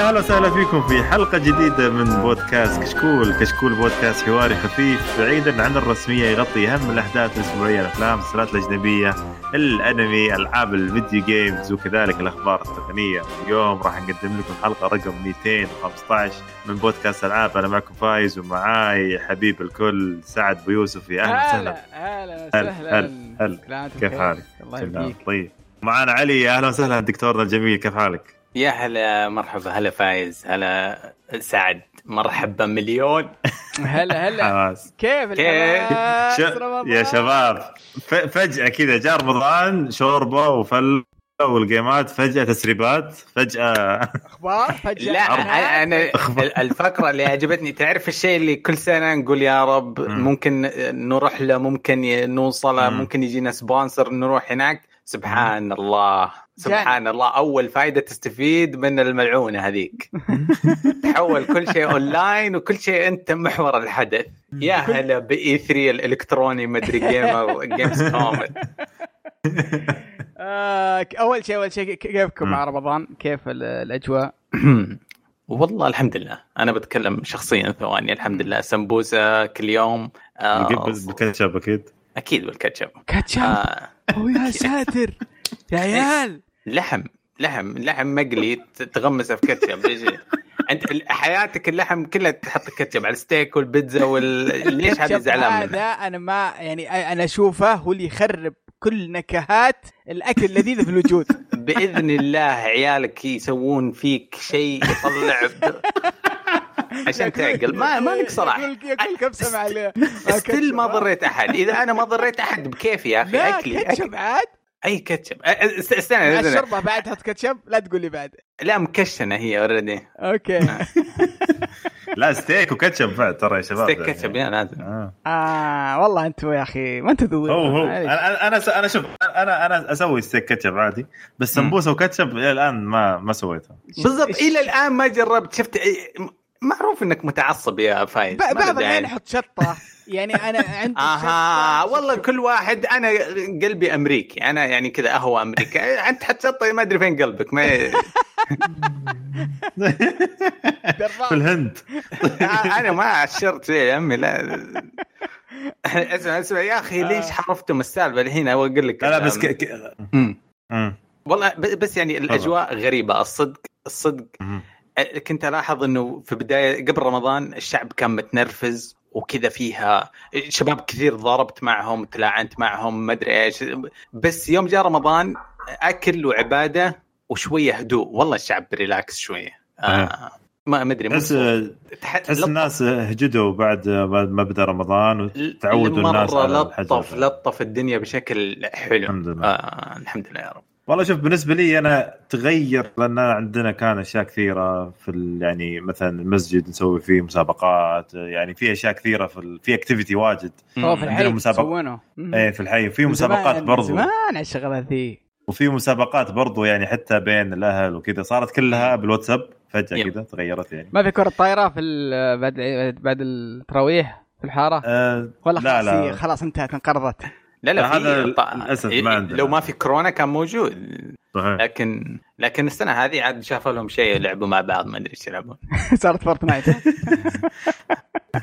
يا هلا وسهلا فيكم في حلقة جديدة من بودكاست كشكول، كشكول بودكاست حواري خفيف بعيدا عن الرسمية يغطي أهم الأحداث الأسبوعية الأفلام المسلسلات الأجنبية، الأنمي، ألعاب الفيديو games وكذلك الأخبار التقنية، اليوم راح نقدم لكم حلقة رقم 215 من بودكاست ألعاب، أنا معكم فايز ومعاي حبيب الكل سعد بيوسف يا أهلا وسهلا. هلا هلا وسهلا هلا كيف. حالك؟ الله يبقيك طيب. معانا علي. يا أهلا وسهلا دكتورنا الجميل كيف حالك؟ يا هلا مرحبا. هلا فايز هلا سعد مرحبا مليون. هلا هلا. حماس. كيف كيف؟ الحماس؟ ش... يا شباب. فجأة كذا جاء رمضان شوربة وفل والجيمات فجأة تسريبات فجأة أخبار؟ فجأة. لا. أنا ال- الفقرة اللي عجبتني تعرف الشيء اللي كل سنة نقول يا رب مم. ممكن نروح له ممكن نوصله مم. ممكن يجينا sponsor نروح هناك. سبحان الله. سبحان الله أول فائده تستفيد من الملعونة هذيك. تحول كل شيء اونلاين وكل شيء أنت محور الحدث. يا هلا E3 الإلكتروني مدري gamer Gamescom آه، أول شيء أول شيء كيفكم. مع رمضان؟ كيف ال- الأجواء؟ والله الحمد لله. أنا بتكلم شخصيا ثواني. الحمد لله. سمبوسة كل يوم. آه بالكاتشب أكيد. أكيد بالكاتشب. كاتشب؟ آه. أوه يا ساتر. يا عيال. لحم لحم لحم مقلي تغمسه في كاتشب أنت حياتك اللحم كلها تحط كاتشب على الستيك والبيتزا وال... ليش هذا زعلان هذا منه؟ أنا ما يعني أنا أشوفه هو اللي يخرب كل نكهات الأكل اللذيذه في الوجود بإذن الله عيالك يسوون فيك شيء يطلع. عشان تعقل ما ما لك صراحة يقول كبسة مع ما. ضريت أحد إذا أنا ما ضريت أحد بكيفي يا أخي أكلي كاتشب. عاد أي كاتشب. استنى استنى. الشوربة بعد تحط كاتشب؟ لا تقول لي بعد. لا مكشنة هي already okay. لا steak و ketchup بعد ترى يا شباب. ستيك يعني. كاتشب يا لازم آه. آه والله أنتم يا أخي ما أنتم ذوق هو. هو. أنا أنا أنا شوف أنا أنا أسوي steak ketchup عادي بس سمبوسة وكاتشب إلى الآن ما ما سويتها. بالضبط إلى الآن ما جربت. شفت إيه، معروف إنك متعصب يا فايز. بعض الاحيان داعي. يحط شطة. يعني أنا عندي آها والله كل واحد أنا قلبي أمريكي أنا يعني كذا اهوى أمريكا أنت حتشطي ما أدري فين قلبك ما. في الهند. أنا ما عشرت فيه يا أمي لا. اسمع اسمع يا أخي ليش حرفتم السالفة الحين؟ أقول لك لا بس ك... والله بس يعني الأجواء غريبة الصدق الصدق. كنت ألاحظ إنه في بداية قبل رمضان الشعب كان متنرفز وكذا فيها. شباب كثير ضربت معهم تلاعنت معهم ما أدري إيش. بس يوم جاء رمضان أكل وعبادة وشوية هدوء. والله الشعب ريلاكس شوية. آه ما ما أدري تحس تحس الناس هجدوا بعد بعد ما بدأ رمضان وتعودوا الناس الحجر لطف لطف الدنيا بشكل حلو. الحمد لله. آه الحمد لله يا رب. والله شوف بالنسبة لي أنا تغير لأن عندنا كان أشياء كثيرة في يعني مثلا المسجد نسوي فيه مسابقات يعني في أشياء كثيرة في في اكتيفيتي واجد. في الحي مم. إيه في الحي. في مسابقات برضو. زمان الشغلة ذي. وفي مسابقات برضو يعني حتى بين الأهل وكذا. صارت كلها بالواتساب فجأة. كذا تغيرت يعني. ما في كرة طايرة في ال- بعد بعد التراويح في الحارة؟ آه ولا لا خلاص لا. خلاص انتهت انقرضت. لا لا هذا طا- للأسف إيه، ما عندنا. لو ما في كورونا كان موجود صحيح. لكن لكن السنة هذه عاد شافوا لهم شيء يلعبوا مع بعض ما أدري إيش يلعبون. صارت فورتنايت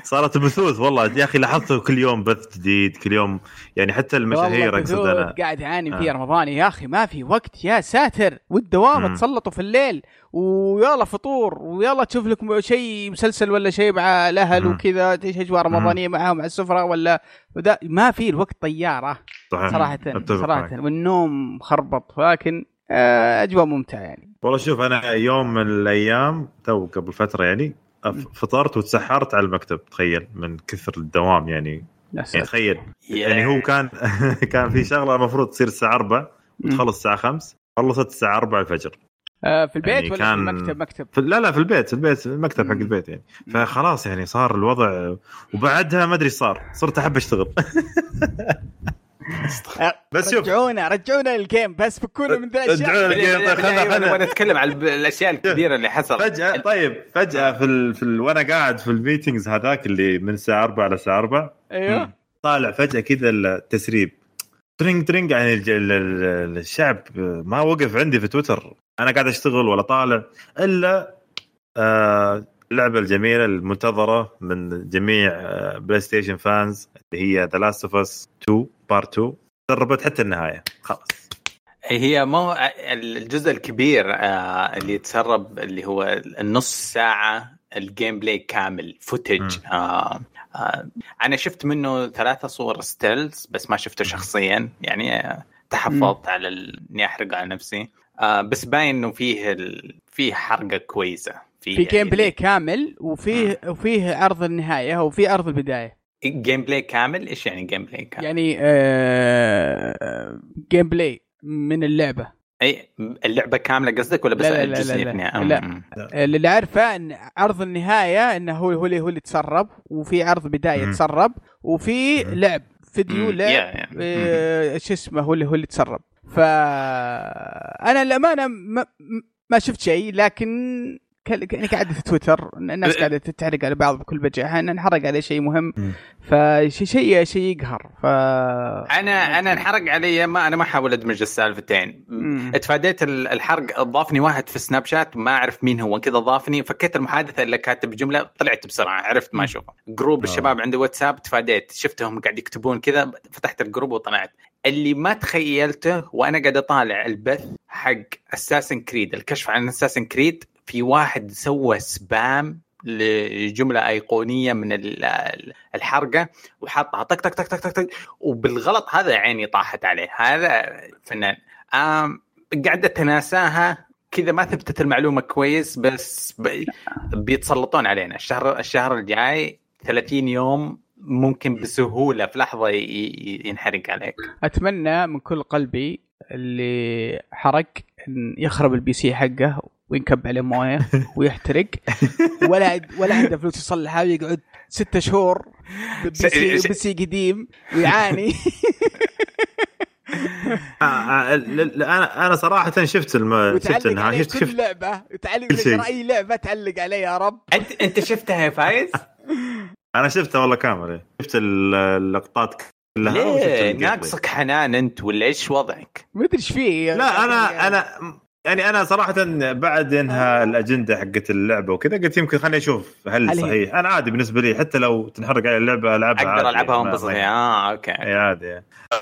صارت بثوث والله. يا أخي لاحظت كل يوم بث جديد كل يوم يعني حتى المشاهير أقصد أنا. قاعد يعاني آه. فيه رمضان. يا أخي ما في وقت. يا ساتر. والدوام. تسلطوا في الليل. ويلا فطور. ويلا تشوف لك شيء مسلسل ولا شيء مع الأهل مم. وكذا. تعيش أجواء رمضانية معاهم على السفرة ولا ما في الوقت طيارة. صحيح. صراحة صراحة. والنوم مخربط لكن آه، أجواء ممتعة يعني. والله شوف أنا يوم من الأيام تو قبل فترة يعني فطرت وتسحرت على المكتب تخيل من كثر الدوام يعني. يعني. تخيل يعني هو كان كان في شغلة المفروض تصير الساعة 4 وتخلص الساعة 5 خلصت الساعة 4 الفجر. آه، في البيت يعني ولا كان- في المكتب؟ مكتب. في لا لا في البيت في البيت المكتب حق. البيت يعني. فخلاص يعني صار الوضع وبعدها ما أدري إيش صار صرت أحب أشتغل. بس شوف. رجعونا رجعونا لل game بس فكونا من ذا الاشياء رجعونا لل game. طيب خلنا خلنا نتكلم عن الأشياء الكبيرة اللي حصلت. فجأة طيب فجأة في ال... في ال... وأنا قاعد في ال meetings هذاك اللي من الساعة 4 للساعه 4 أيوه. طالع فجأة كذا التسريب. trending trending يعني الج- ال- ال- الشعب ما وقف عندي في تويتر. أنا قاعد أشتغل ولا طالع إلا آه اللعبة الجميلة المنتظرة من جميع PlayStation fans اللي هي The Last of Us 2 Part 2 قربت حتى النهاية. خلاص. هي مو الجزء الكبير آه اللي يتسرب اللي هو النص ساعة ال gameplay كامل footage آه آه أنا شفت منه ثلاثة صور stills بس ما شفته شخصيا. يعني تحفظت على إني احرق على نفسي. آه بس باين إنه فيه ال... فيه حرقة كويسة. فيه في جيم بلاي كامل وفيه وفيه عرض النهاية وفي عرض البداية gameplay كامل إيش يعني gameplay كامل؟ يعني آه جيم بلاي من اللعبة اي اللعبة كاملة قصدك ولا بس لا لا لا الجزء لا لا. يبني؟ لا. أم- اللي عارفه إن عرض النهاية إنه هو هو اللي هو اللي تسرب وفي عرض بداية مم. تسرب وفي. لعب فيديو مم. لعب. آه، شو اسمه هو اللي هو اللي تسرب فأنا للأمانة ما, ما شفت شيء لكن يعني قاعد في تويتر. الناس أه. قاعدة تتحرق على بعض بكل بجاحه ان انحرق عليه شيء مهم. فشيء شيء شيء يقهر. ف أنا أنا انحرق علي ما أنا ما أحاول أدمج السالفتين. اتفاديت ال- الحرق ضافني واحد في سناب شات ما أعرف مين هو كذا ضافني. فكيت المحادثة اللي كاتب جملة طلعت بسرعة عرفت ما أشوفه. group آه. الشباب عندي واتساب تفاديت شفتهم قاعد يكتبون كذا فتحت ال group وطلعت. اللي ما تخيلته وأنا قاعد أطالع البث حق Assassin's Creed الكشف عن Assassin's Creed في واحد سوى spam لجملة أيقونية من ال- ال- الحرقه وحطها طق طق طق طق طق, وبالغلط هذا عيني طاحت عليه. هذا فنان. آم قاعد أتناساها. كذا ما ثبتت المعلومة كويس بس. بيتسلطون علينا. الشهر الشهر الجاي 30 يوم ممكن بسهولة في لحظة ينحرق عليك. أتمنى من كل قلبي اللي حرق يخرب ال PC حقه وينكب عليه مويه ويحترق ولا ولا عنده فلوس يصلحها ويقعد ستة شهور بسي, قديم ويعاني آه، آه، ل- ل- أنا أنا صراحة شفت الم... شفت النهايه شفت كل شفت لعبة تعلق أي لعبة تعلق عليه يا رب انت أنت شفتها يا فايز؟ أنا شفته والله كامل إيه. شفت ال- اللقطات كلها ليه. ناقصك حنان أنت ولا إيش وضعك؟ ما أدري إيش فيه لا أنا أنا يعني أنا صراحة بعد انها الأجندة حقت اللعبة وكذا قلت يمكن خليني أشوف هل هل هي- صحيح. أنا عادي بالنسبة لي حتى لو تنحرق علي اللعبة ألعبها أقدر ألعبها وانبسط آه okay. إي عادي.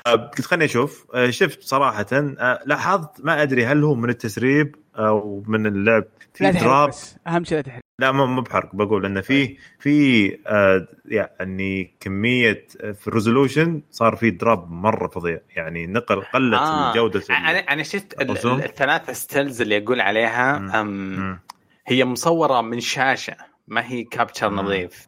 آه، قلت خليني أشوف. آه، شفت صراحة آه، لاحظت ما أدري هل هو من التسريب أو من اللعب. في drop أهم شيء لا تحرق لا مو بحرق بقول انه في في آه يعني كمية آه، في ال resolution صار في drop مرة فظيع يعني نقل قلت آه. جودة أنا أنا شفت ال- الرسوم؟ ال- الثلاث stills اللي أقول عليها مم. أم مم. هي مصورة من شاشة ما هي capture. نظيف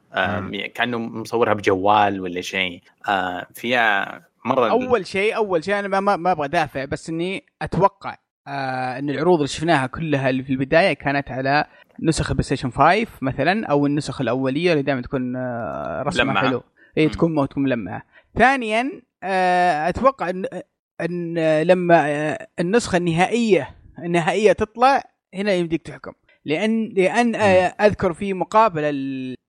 كأنه مصورها بجوال ولا شيء آه، فيها مرة أول شيء أول شيء أنا ما ما, ما أبغى أدافع بس إني أتوقع آه إن العروض اللي شفناها كلها اللي في البداية كانت على نسخ ال PlayStation 5 مثلا أو النسخ الأولية اللي دائما تكون آه رسمها. حلو. اي. تكون مو تكون ملمعة. ثانيا آه أتوقع إن إن لما آه النسخة النهائية النهائية تطلع هنا يمديك تحكم. لأن لأن آه أذكر في مقابلة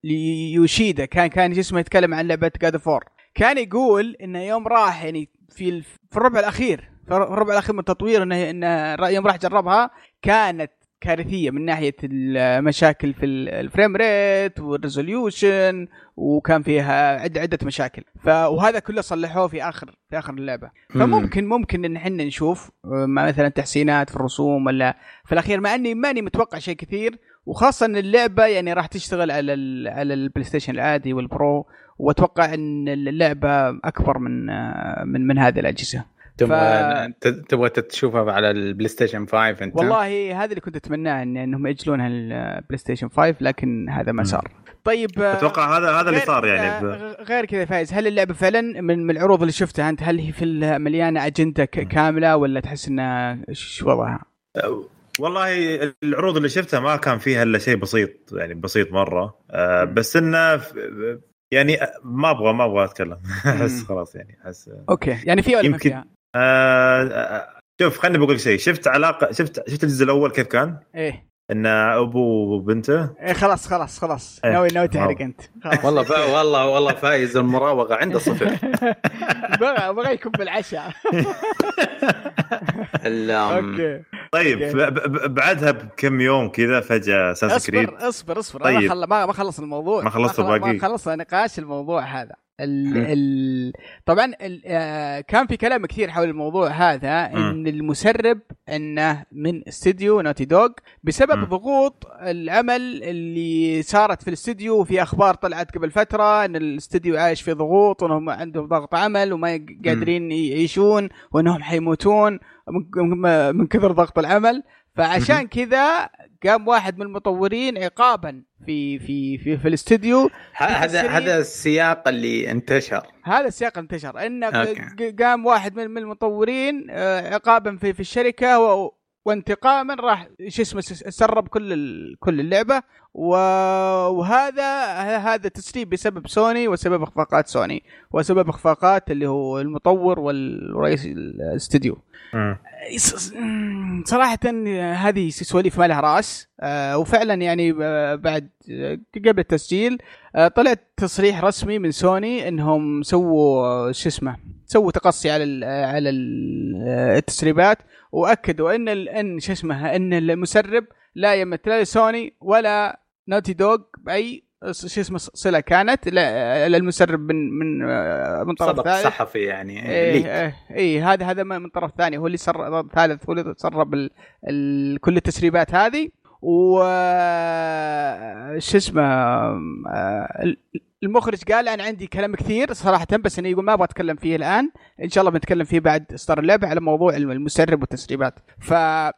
ليوشيدا كان كان اسمه يتكلم عن لعبة God of War كان يقول إنه يوم راح يعني في في الربع الأخير في الربع الأخير من التطوير انه انه يوم راح جربها كانت كارثية من ناحية المشاكل في ال- ال frame rate وال resolution وكان فيها عده عدة مشاكل. ف وهذا كله صلحوه في اخر في آخر اللعبة. فممكن ممكن إن إحنا نشوف آه، مع مثلا تحسينات في الرسوم ولا في الأخير مع إني ماني متوقع شيء كثير وخاصة إن اللعبة يعني راح تشتغل على ال على ال PlayStation العادي وال Pro وأتوقع إن اللعبة أكبر من آه، من من هذه الأجهزة. تبغى ت- تبغى تشوفها على ال PlayStation 5 انت؟ والله هذا اللي كنت اتمناه إن إنهم يأجلونها ال PlayStation 5 لكن هذا ما. صار. طيب آه، أتوقع هذا هذا اللي صار يعني. ب... غ- غير كذا فايز. هل اللعبة فعلا من من العروض اللي شفتها أنت هل هي في مليانة أجندة كاملة ولا تحس إنها إيش وضعها؟ والله العروض اللي شفتها ما كان فيها إلا شيء بسيط يعني بسيط مرة. آه بس إنه ف- يعني ما أبغى ما أبغى أتكلم. أحس خلاص يعني أحس أوكي. يعني فيها ولا ما يمكن- فيها؟ آه آه، شوف خليني بقول لك شيء شفت علاقة شفت شفت الجزء الأول كيف كان؟ إيه إن أبو وبنته إيه خلاص خلاص خلاص إيه. ناوي ناوي تحرق. أنت خلاص. والله فا... والله والله فايز المراوغة عنده صفر بغى بغى يكون بالعشاء ال- أم، okay طيب okay. ب- ب- بعدها بكم يوم كذا فجأة Assassin's Creed اصبر اصبر اصبر طيب. ما, خل... ما خلص الموضوع ما خلصت خل- باقي. ما خلص نقاش الموضوع هذا ال... ال... طبعا ال... آه، كان في كلام كثير حول الموضوع هذا. إن المسرب إنه من استديو Naughty Dog بسبب. ضغوط العمل اللي صارت في الاستديو وفي أخبار طلعت قبل فترة إن الاستديو عايش في ضغوط وانهم عندهم ضغط عمل وما قادرين يعيشون وإنهم حيموتون من كثر ضغط العمل فعشان كذا قام واحد من المطورين عقابا في في في, في الاستوديو ه- هذا. هذا السياق اللي انتشر. هذا السياق انتشر إنه قام واحد من المطورين آه، عقابا في في الشركة وانتقاما راح شو اسمه سرب كل كل اللعبة. وهذا هذا تسريب بسبب سوني وسبب إخفاقات سوني. وسبب إخفاقات اللي هو المطور والرئيس الاستديو صراحة هذه سواليف ما لها رأس. آه، وفعلا يعني آه، بعد آه، قبل التسجيل آه، طلع تصريح رسمي من سوني إنهم سووا شو اسمه سووا تقصي على ال على ال- آه، التسريبات وأكدوا إن ال- إن شو اسمه إن المسرب لا يمت لا لسوني ولا Naughty Dog بأي شو اسمه صلة كانت لا- للمسرب من من آه، من طرف سبق ثالث صحفي يعني إيه leak. إيه, إيه هذا هذا من طرف ثاني هو اللي سر ثالث هو اللي سرب ال... ال... كل التسريبات هذه و شو اسمه آه، المخرج قال أنا عندي كلام كثير صراحة بس إنه يقول ما أبغى أتكلم فيه الآن. إن شاء الله بنتكلم فيه بعد إصدار اللعبة على موضوع المسرب والتسريبات. ف آه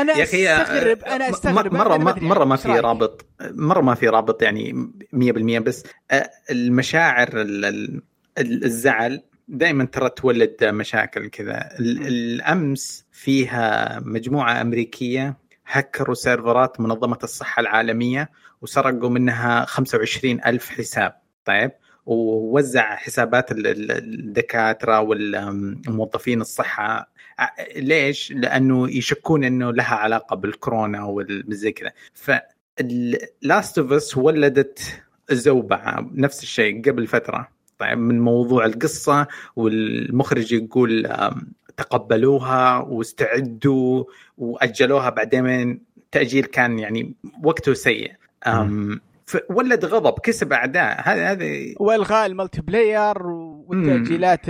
أنا يا أخي أستغرب أنا أستغرب مرة أنا ما مرة ما إيش في؟ رابط مرة ما في رابط يعني 100% بس آه، المشاعر ال- ال- ال- الزعل دائما ترى تولد مشاكل كذا. ال- الأمس فيها مجموعة أمريكية هكروا سيرفرات منظمة الصحة العالمية وسرقوا منها 25 ألف حساب. طيب ووزع حسابات ال- ال- الدكاترة والموظفين الصحة. ع- ليش؟ لأنه يشكون إنه لها علاقة بالكورونا والزي كذا. ف Last of Us ولدت زوبعة نفس الشيء قبل فترة. طيب من موضوع القصة والمخرج يقول تقبلوها واستعدوا وأجلوها بعدين تأجيل كان يعني وقته سيء. آم، فولد غضب كسب أعداء. هذا هذا والغاء ال multiplayer والتأجيلات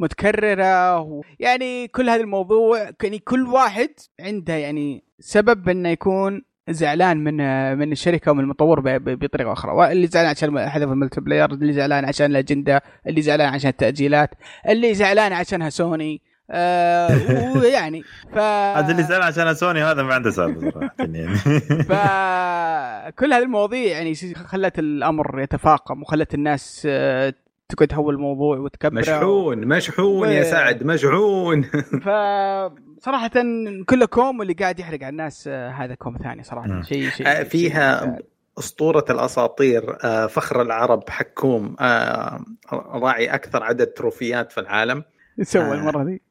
المتكررة و... يعني كل هذا الموضوع يعني كل واحد عنده يعني سبب إنه يكون زعلان من من الشركة ومن المطور ب- ب- بطريقة أخرى. اللي زعلان عشان حذف ال multiplayer اللي زعلان عشان الأجندة اللي زعلان عشان التأجيلات اللي زعلان عشانها سوني. آه ويعني ف هذا اللي زعل عشان سوني هذا ما عنده سالفة صراحة. يعني. فكل هذه المواضيع يعني خلت الأمر يتفاقم وخلت الناس آه، تقعد تهول الموضوع وتكبره. مشحون مشحون يا و- سعد مشحون. فصراحة كل كوم واللي قاعد يحرق على الناس آه، هذا كوم ثاني صراحة مم. شيء شيء آه، فيها شيء- أسطورة الأساطير آه، فخر العرب حكوم راعي أكثر عدد تروفيات في العالم إيش سوى. المرة دي؟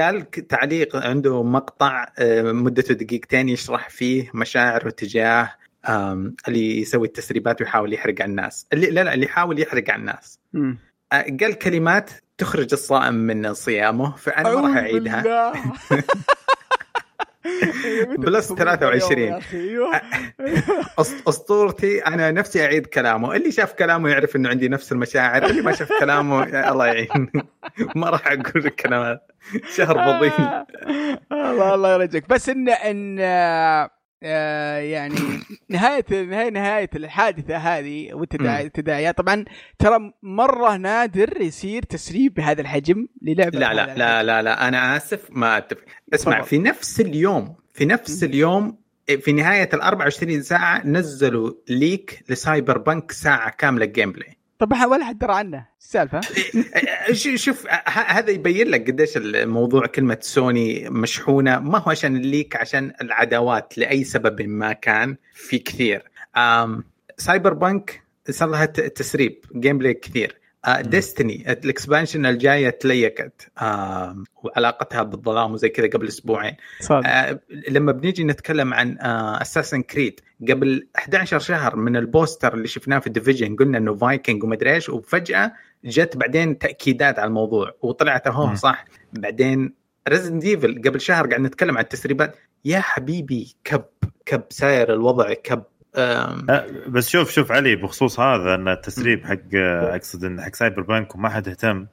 قال تعليق عنده مقطع مدته دقيقتين يشرح فيه مشاعره تجاه اللي يسوي التسريبات ويحاول يحرق على الناس اللي لا لا اللي يحاول يحرق على الناس. آه، قال كلمات تخرج الصائم من صيامه فأنا ما راح بالله. بلس 23. يا أخي، أيوه. أسطورتي أنا نفسي أعيد كلامه اللي شاف كلامه يعرف إنه عندي نفس المشاعر اللي ما شاف كلامه الله يعين ما راح أقول الكلام شهر بضيع آه، الله الله يرجعك بس ان ان آه، يعني نهايه نهايه نهاية الحادثة هذه والتداعي- التداعيات طبعا ترى مرة نادر يصير تسريب بهذا الحجم للعبة لا لا. لا لا لا أنا آسف ما أتفق اسمع تفضل. في نفس اليوم في نفس. اليوم في نهاية ال 24 ساعة نزلوا leak ل Cyberpunk ساعة كاملة جيم بلاي طب ولا حد درى عنه. السالفة؟ شوف هذا يبين لك قديش الموضوع كلمة سوني مشحونة. ما هو عشان ال leak عشان العداوات لأي سبب ما كان في كثير. Cyberpunk صار لها تسريب gameplay كثير. Destiny ال expansion الجاية ت leaked آه وعلاقتها بالظلام وزي كذا قبل أسبوعين. آه لما بنيجي نتكلم عن Assassin's Creed قبل 11 شهر من ال poster اللي شفناه في ال Division قلنا إنه فايكنج ومدري إيش وفجأة جت بعدين تأكيدات على الموضوع وطلعت أهو. صح؟ بعدين Resident Evil قبل شهر قاعد نتكلم عن التسريبات. يا حبيبي كب كب ساير الوضع كب. بس شوف شوف علي بخصوص هذا أن التسريب حق أقصد إن حق Cyberpunk وما حد اهتم.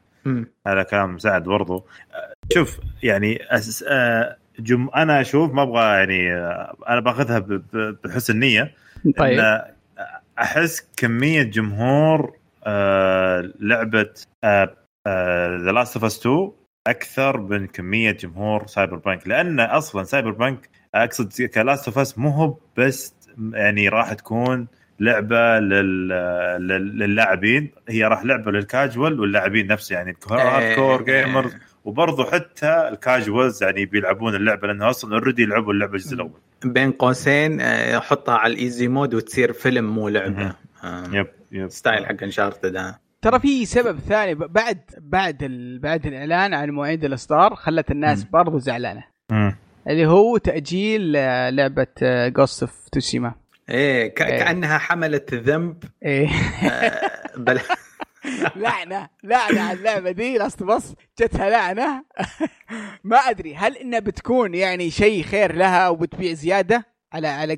على كلام سعد برضو. آه، شوف يعني أس... آه، جم... أنا أشوف ما أبغى يعني آه، أنا باخذها. بحسن نية. طيب. إن أحس كمية جمهور آه لعبة The Last of Us 2 أكثر من كمية جمهور Cyberpunk لأن أصلا Cyberpunk اقصد ك Last of Us مو هو بس يعني راح تكون لعبة لل... لل... للاعبين. هي راح لعبة للكاجوال واللاعبين نفسه يعني hardcore gamers وبرضه حتى ال casuals يعني بيلعبون اللعبة لأنه أصلا already لعبوا اللعبة الجزء الأول. بين قوسين آه، حطها على ال easy mode وتصير فيلم مو لعبة. آه، yep yep. ستايل حق Uncharted ده ترى في سبب ثاني ب- بعد بعد ال... بعد الإعلان عن مواعيد الإصدار خلت الناس. برضو زعلانة. اللي هو تأجيل آه، لعبة Ghost of Tsushima إيه إيه. كأنها حملت ذنب. إيه. آه، بل لعنة لعنة على اللعبة The Last of Us جتها لعنة. ما أدري هل إنها بتكون يعني شيء خير لها وبتبيع زيادة على على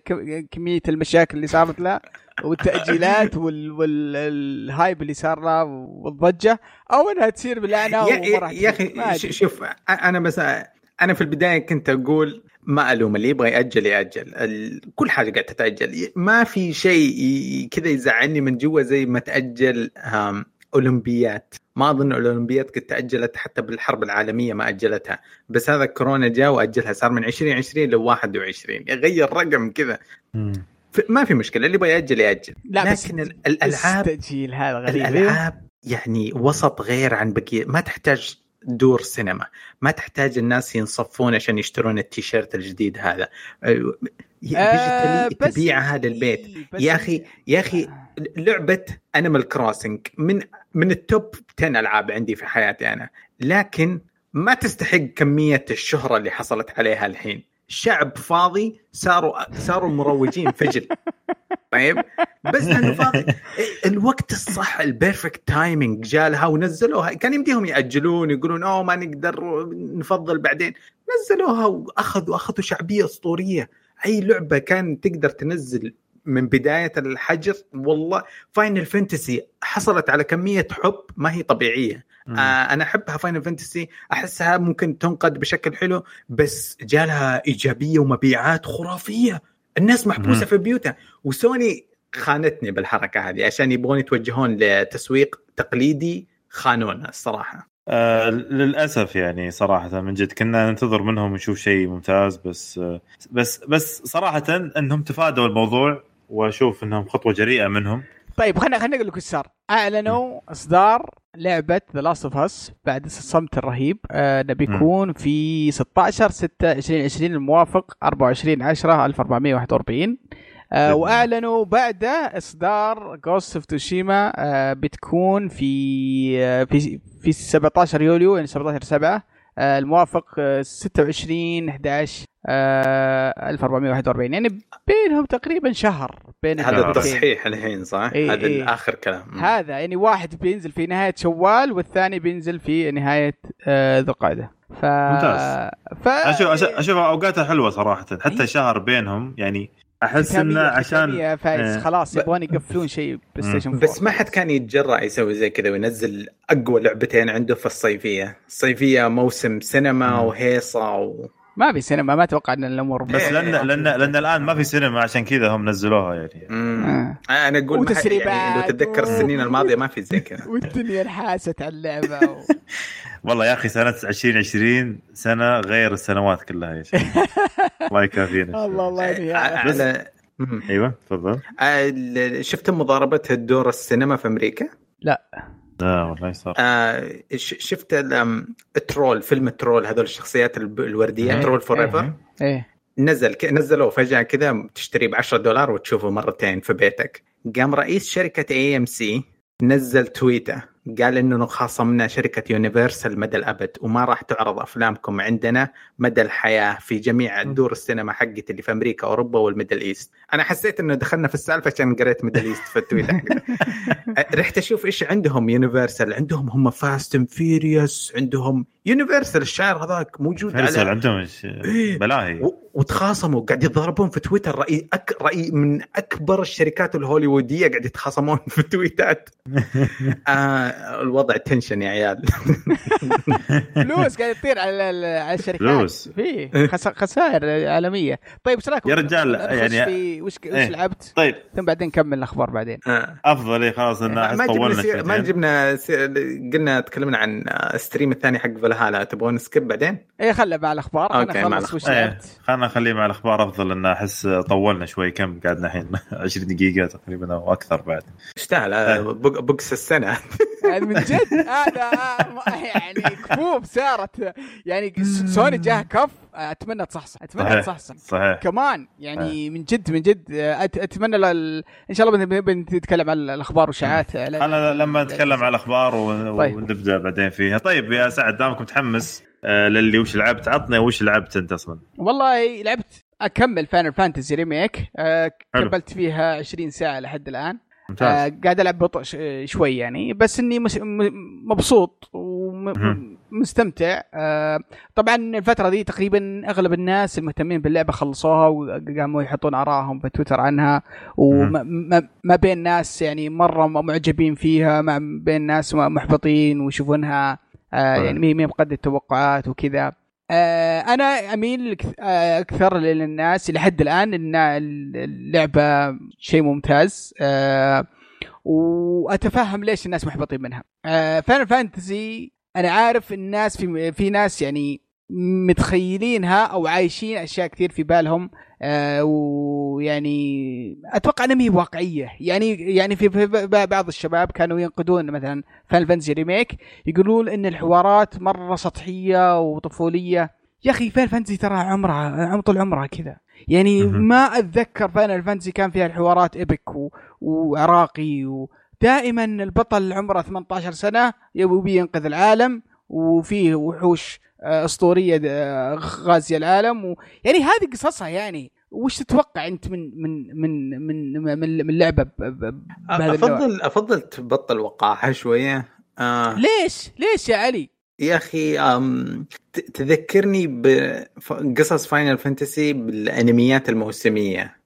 كمية المشاكل اللي صارت لها والتأجيلات وال وال hype اللي صار لها والضجة أو إنها تصير بلعنة يا, أخي شوف أنا بس أنا في البداية كنت أقول ما ألوم اللي يبغى يأجل يأجل. ال... كل حاجة قاعدة تتأجل. ما في شيء ي- كذا يزعلني من جوا زي ما تأجل أولمبيات. ما أظن الأولمبيات قد تأجلت حتى بالحرب العالمية ما أجلتها. بس هذا كورونا جاء وأجلها صار من 2020 ل 21 يغير رقم كذا. ما في مشكلة اللي يبغى يأجل يأجل. لا بس لكن ال- الألعاب التاجيل هذا غريب. الألعاب يعني وسط غير عن بقية. ما تحتاج دور سينما. ما تحتاج الناس ينصفون عشان يشترون التيشيرت الجديد هذا. أه، آه، بس- تبيعها للبيت يا أخي يا أخي لعبة Animal Crossing من من ال top 10 ألعاب عندي في حياتي أنا. لكن ما تستحق كمية الشهرة اللي حصلت عليها الحين. شعب فاضي صاروا صاروا مروجين فجل. طيب؟ بس لأنه فاضي. الوقت الصح ال perfect timing جالها ونزلوها. كان يمديهم يأجلون يقولون أوه ما نقدر نفضل بعدين. نزلوها وأخذوا أخذوا شعبية أسطورية. أي لعبة كان تقدر تنزل من بداية الحجر والله Final Fantasy حصلت على كمية حب ما هي طبيعية. مم. آه أنا أحبها Final Fantasy أحسها ممكن تنقد بشكل حلو بس جالها إيجابية ومبيعات خرافية. الناس محبوسة. في بيوتها. وسوني خانتني بالحركة هذه عشان يبغون يتوجهون لتسويق تقليدي خانونا الصراحة. آه للأسف يعني صراحة من جد كنا ننتظر منهم نشوف شيء ممتاز بس آه بس بس صراحة إنهم تفادوا الموضوع وأشوف إنهم خطوة جريئة منهم. طيب خلينا خلينا نقول لك إيش صار. أعلنوا إصدار لعبة The Last of Us بعد الصمت الرهيب. آه بيكون في 16 6 2020 الموافق 24 10 1441 آه وأعلنوا بعد إصدار Ghost of Tsushima آه بتكون في آه في في 17 يوليو يعني 17 7 آه الموافق آه 26 11 آه 1441 يعني بينهم تقريبا شهر بين هذا. التصحيح الحين صح؟ إيه، هذا إيه. اخر كلام. هذا يعني واحد بينزل في نهاية شوال والثاني بينزل في نهاية آه ذو القعده ف ممتاز. ف أشوف أشوف أشوف أوقاتها حلوة صراحة حتى شهر بينهم يعني أحس إنه عشان فايز إيه. خلاص يبغون يقفلون شيء PlayStation 4 بس ما حد كان يتجرأ يسوي زي كذا وينزل أقوى لعبتين عنده في الصيفية، الصيفية موسم سينما. وهيصة و... ما في سينما ما أتوقع إن الأمور بس إيه. لأن لأن لأن الآن ما في سينما عشان كذا هم نزلوها يعني. آه. أنا أقول حد- وتسريبات يعني لو تتذكر و- السنين الماضية ما في زي كذا والدنيا انحاست على اللعبة و... والله يا أخي سنة 2020 سنة غير السنوات كلها يا شيخ الله يكافينا الله الله يهديها. على مم. أيوه تفضل آه، شفت مضاربة الدور السينما في أمريكا؟ لا والله صار. آه، ش- شفت ال- أم، Trolls فيلم Trolls هذول الشخصيات الوردية إيه، Trolls forever إيه. إيه. نزل نزلوه فجأة كذا تشتريه ب 10 دولار وتشوفه مرتين في بيتك. قام رئيس شركة AMC نزل تويتة قال إنه خاصمنا شركة يونيفرسال مدى الأبد وما راح تعرض أفلامكم عندنا مدى الحياة في جميع دور السينما حقتي اللي في أمريكا أوروبا وال Middle East. أنا حسيت إنه دخلنا في السالفة عشان قريت Middle East في التويته حقته. رحت أشوف إيش عندهم يونيفرسال. عندهم هم Fast and Furious عندهم يونيفرسال الشعر هذاك موجود على عندهم إيه. بلاهي و- وتخاصموا قاعد يتضاربون في تويتر رأي أك... رأي من أكبر الشركات الهوليوودية قاعد يتخاصمون في تويتات آه الوضع tension يا عيال فلوس قاعد تطير على ال- على الشركات فلوس. في خس- خسائر عالمية طيب إيش رايك يا رجال، يعني- في وش وش إيه. لعبت طيب ثم بعدين نكمل الأخبار بعدين آه. أفضل إيه، خلاص ما جبنا. ما. جبنا. قلنا تكلمنا عن ال stream الثاني حق فالهالا تبغون skip بعدين؟ إيه خلى مع الأخبار أنا مع إيه لعبت خلينا نخليه مع الأخبار. أفضل لأن أحس طولنا شوي كم قعدنا الحين؟ 20 دقيقة تقريبا أو أكثر بعد. إيه. آه، بق- بقس السنة. يعني من جد؟ هذا آه، يعني كفوف صارت يعني سوني جاه كف. أتمنى تصحصح. أتمنى صحيح. تصحصح. صحيح. كمان يعني من جد من جد أتمنى لل... إن شاء الله بن- بن- بنتكلم عن الأخبار والاشاعات أنا لما نتكلم عن الأخبار و- طيب. ونبدأ بعدين فيها. طيب يا سعد دامك متحمس آه، للي وش لعبت؟ عطني وش لعبت أنت أصلا؟ والله لعبت أكمل Final Fantasy Remake. كملت فيها 20 ساعة لحد الآن. ممتاز آه قاعد ألعب بطء ش- شوي يعني بس إني مبسوط. ومستمتع آه طبعا الفترة دي تقريبا أغلب الناس المهتمين باللعبة خلصوها وقاموا يحطون آرائهم في تويتر عنها وما ما- ما بين ناس يعني مرة معجبين فيها ما بين ناس محبطين ويشوفونها آه. يعني مي مي بقد التوقعات وكذا أنا أميل آه، أكثر للناس لحد الآن إن اللعبة شيء ممتاز آه وأتفهم ليش الناس محبطين منها. آه Final Fantasy أنا عارف الناس في في ناس يعني متخيلينها أو عايشين أشياء كثير في بالهم آه ويعني أتوقع أنها هي واقعية. يعني يعني في, في بعض الشباب كانوا ينقدون مثلا Final Fantasy Remake يقولون إن الحوارات مرة سطحية وطفولية. يا أخي Final Fantasy ترى عمرها عم طول عمرها كذا. يعني. ما أتذكر Final Fantasy كان فيها الحوارات epic و... وعراقي ودائما البطل عمره 18 سنة يبي ينقذ العالم وفيه وحوش أسطورية آه، غازيه العالم. و... يعني هذه قصصها يعني وش تتوقع أنت من من من من من, من لعبة ب... ب... بهذا النوع؟ افضل أفضل تبطل وقاحة شوية. آه. ليش؟ ليش يا علي؟ يا أخي تذكرني بقصص Final Fantasy بالأنميات الموسمية.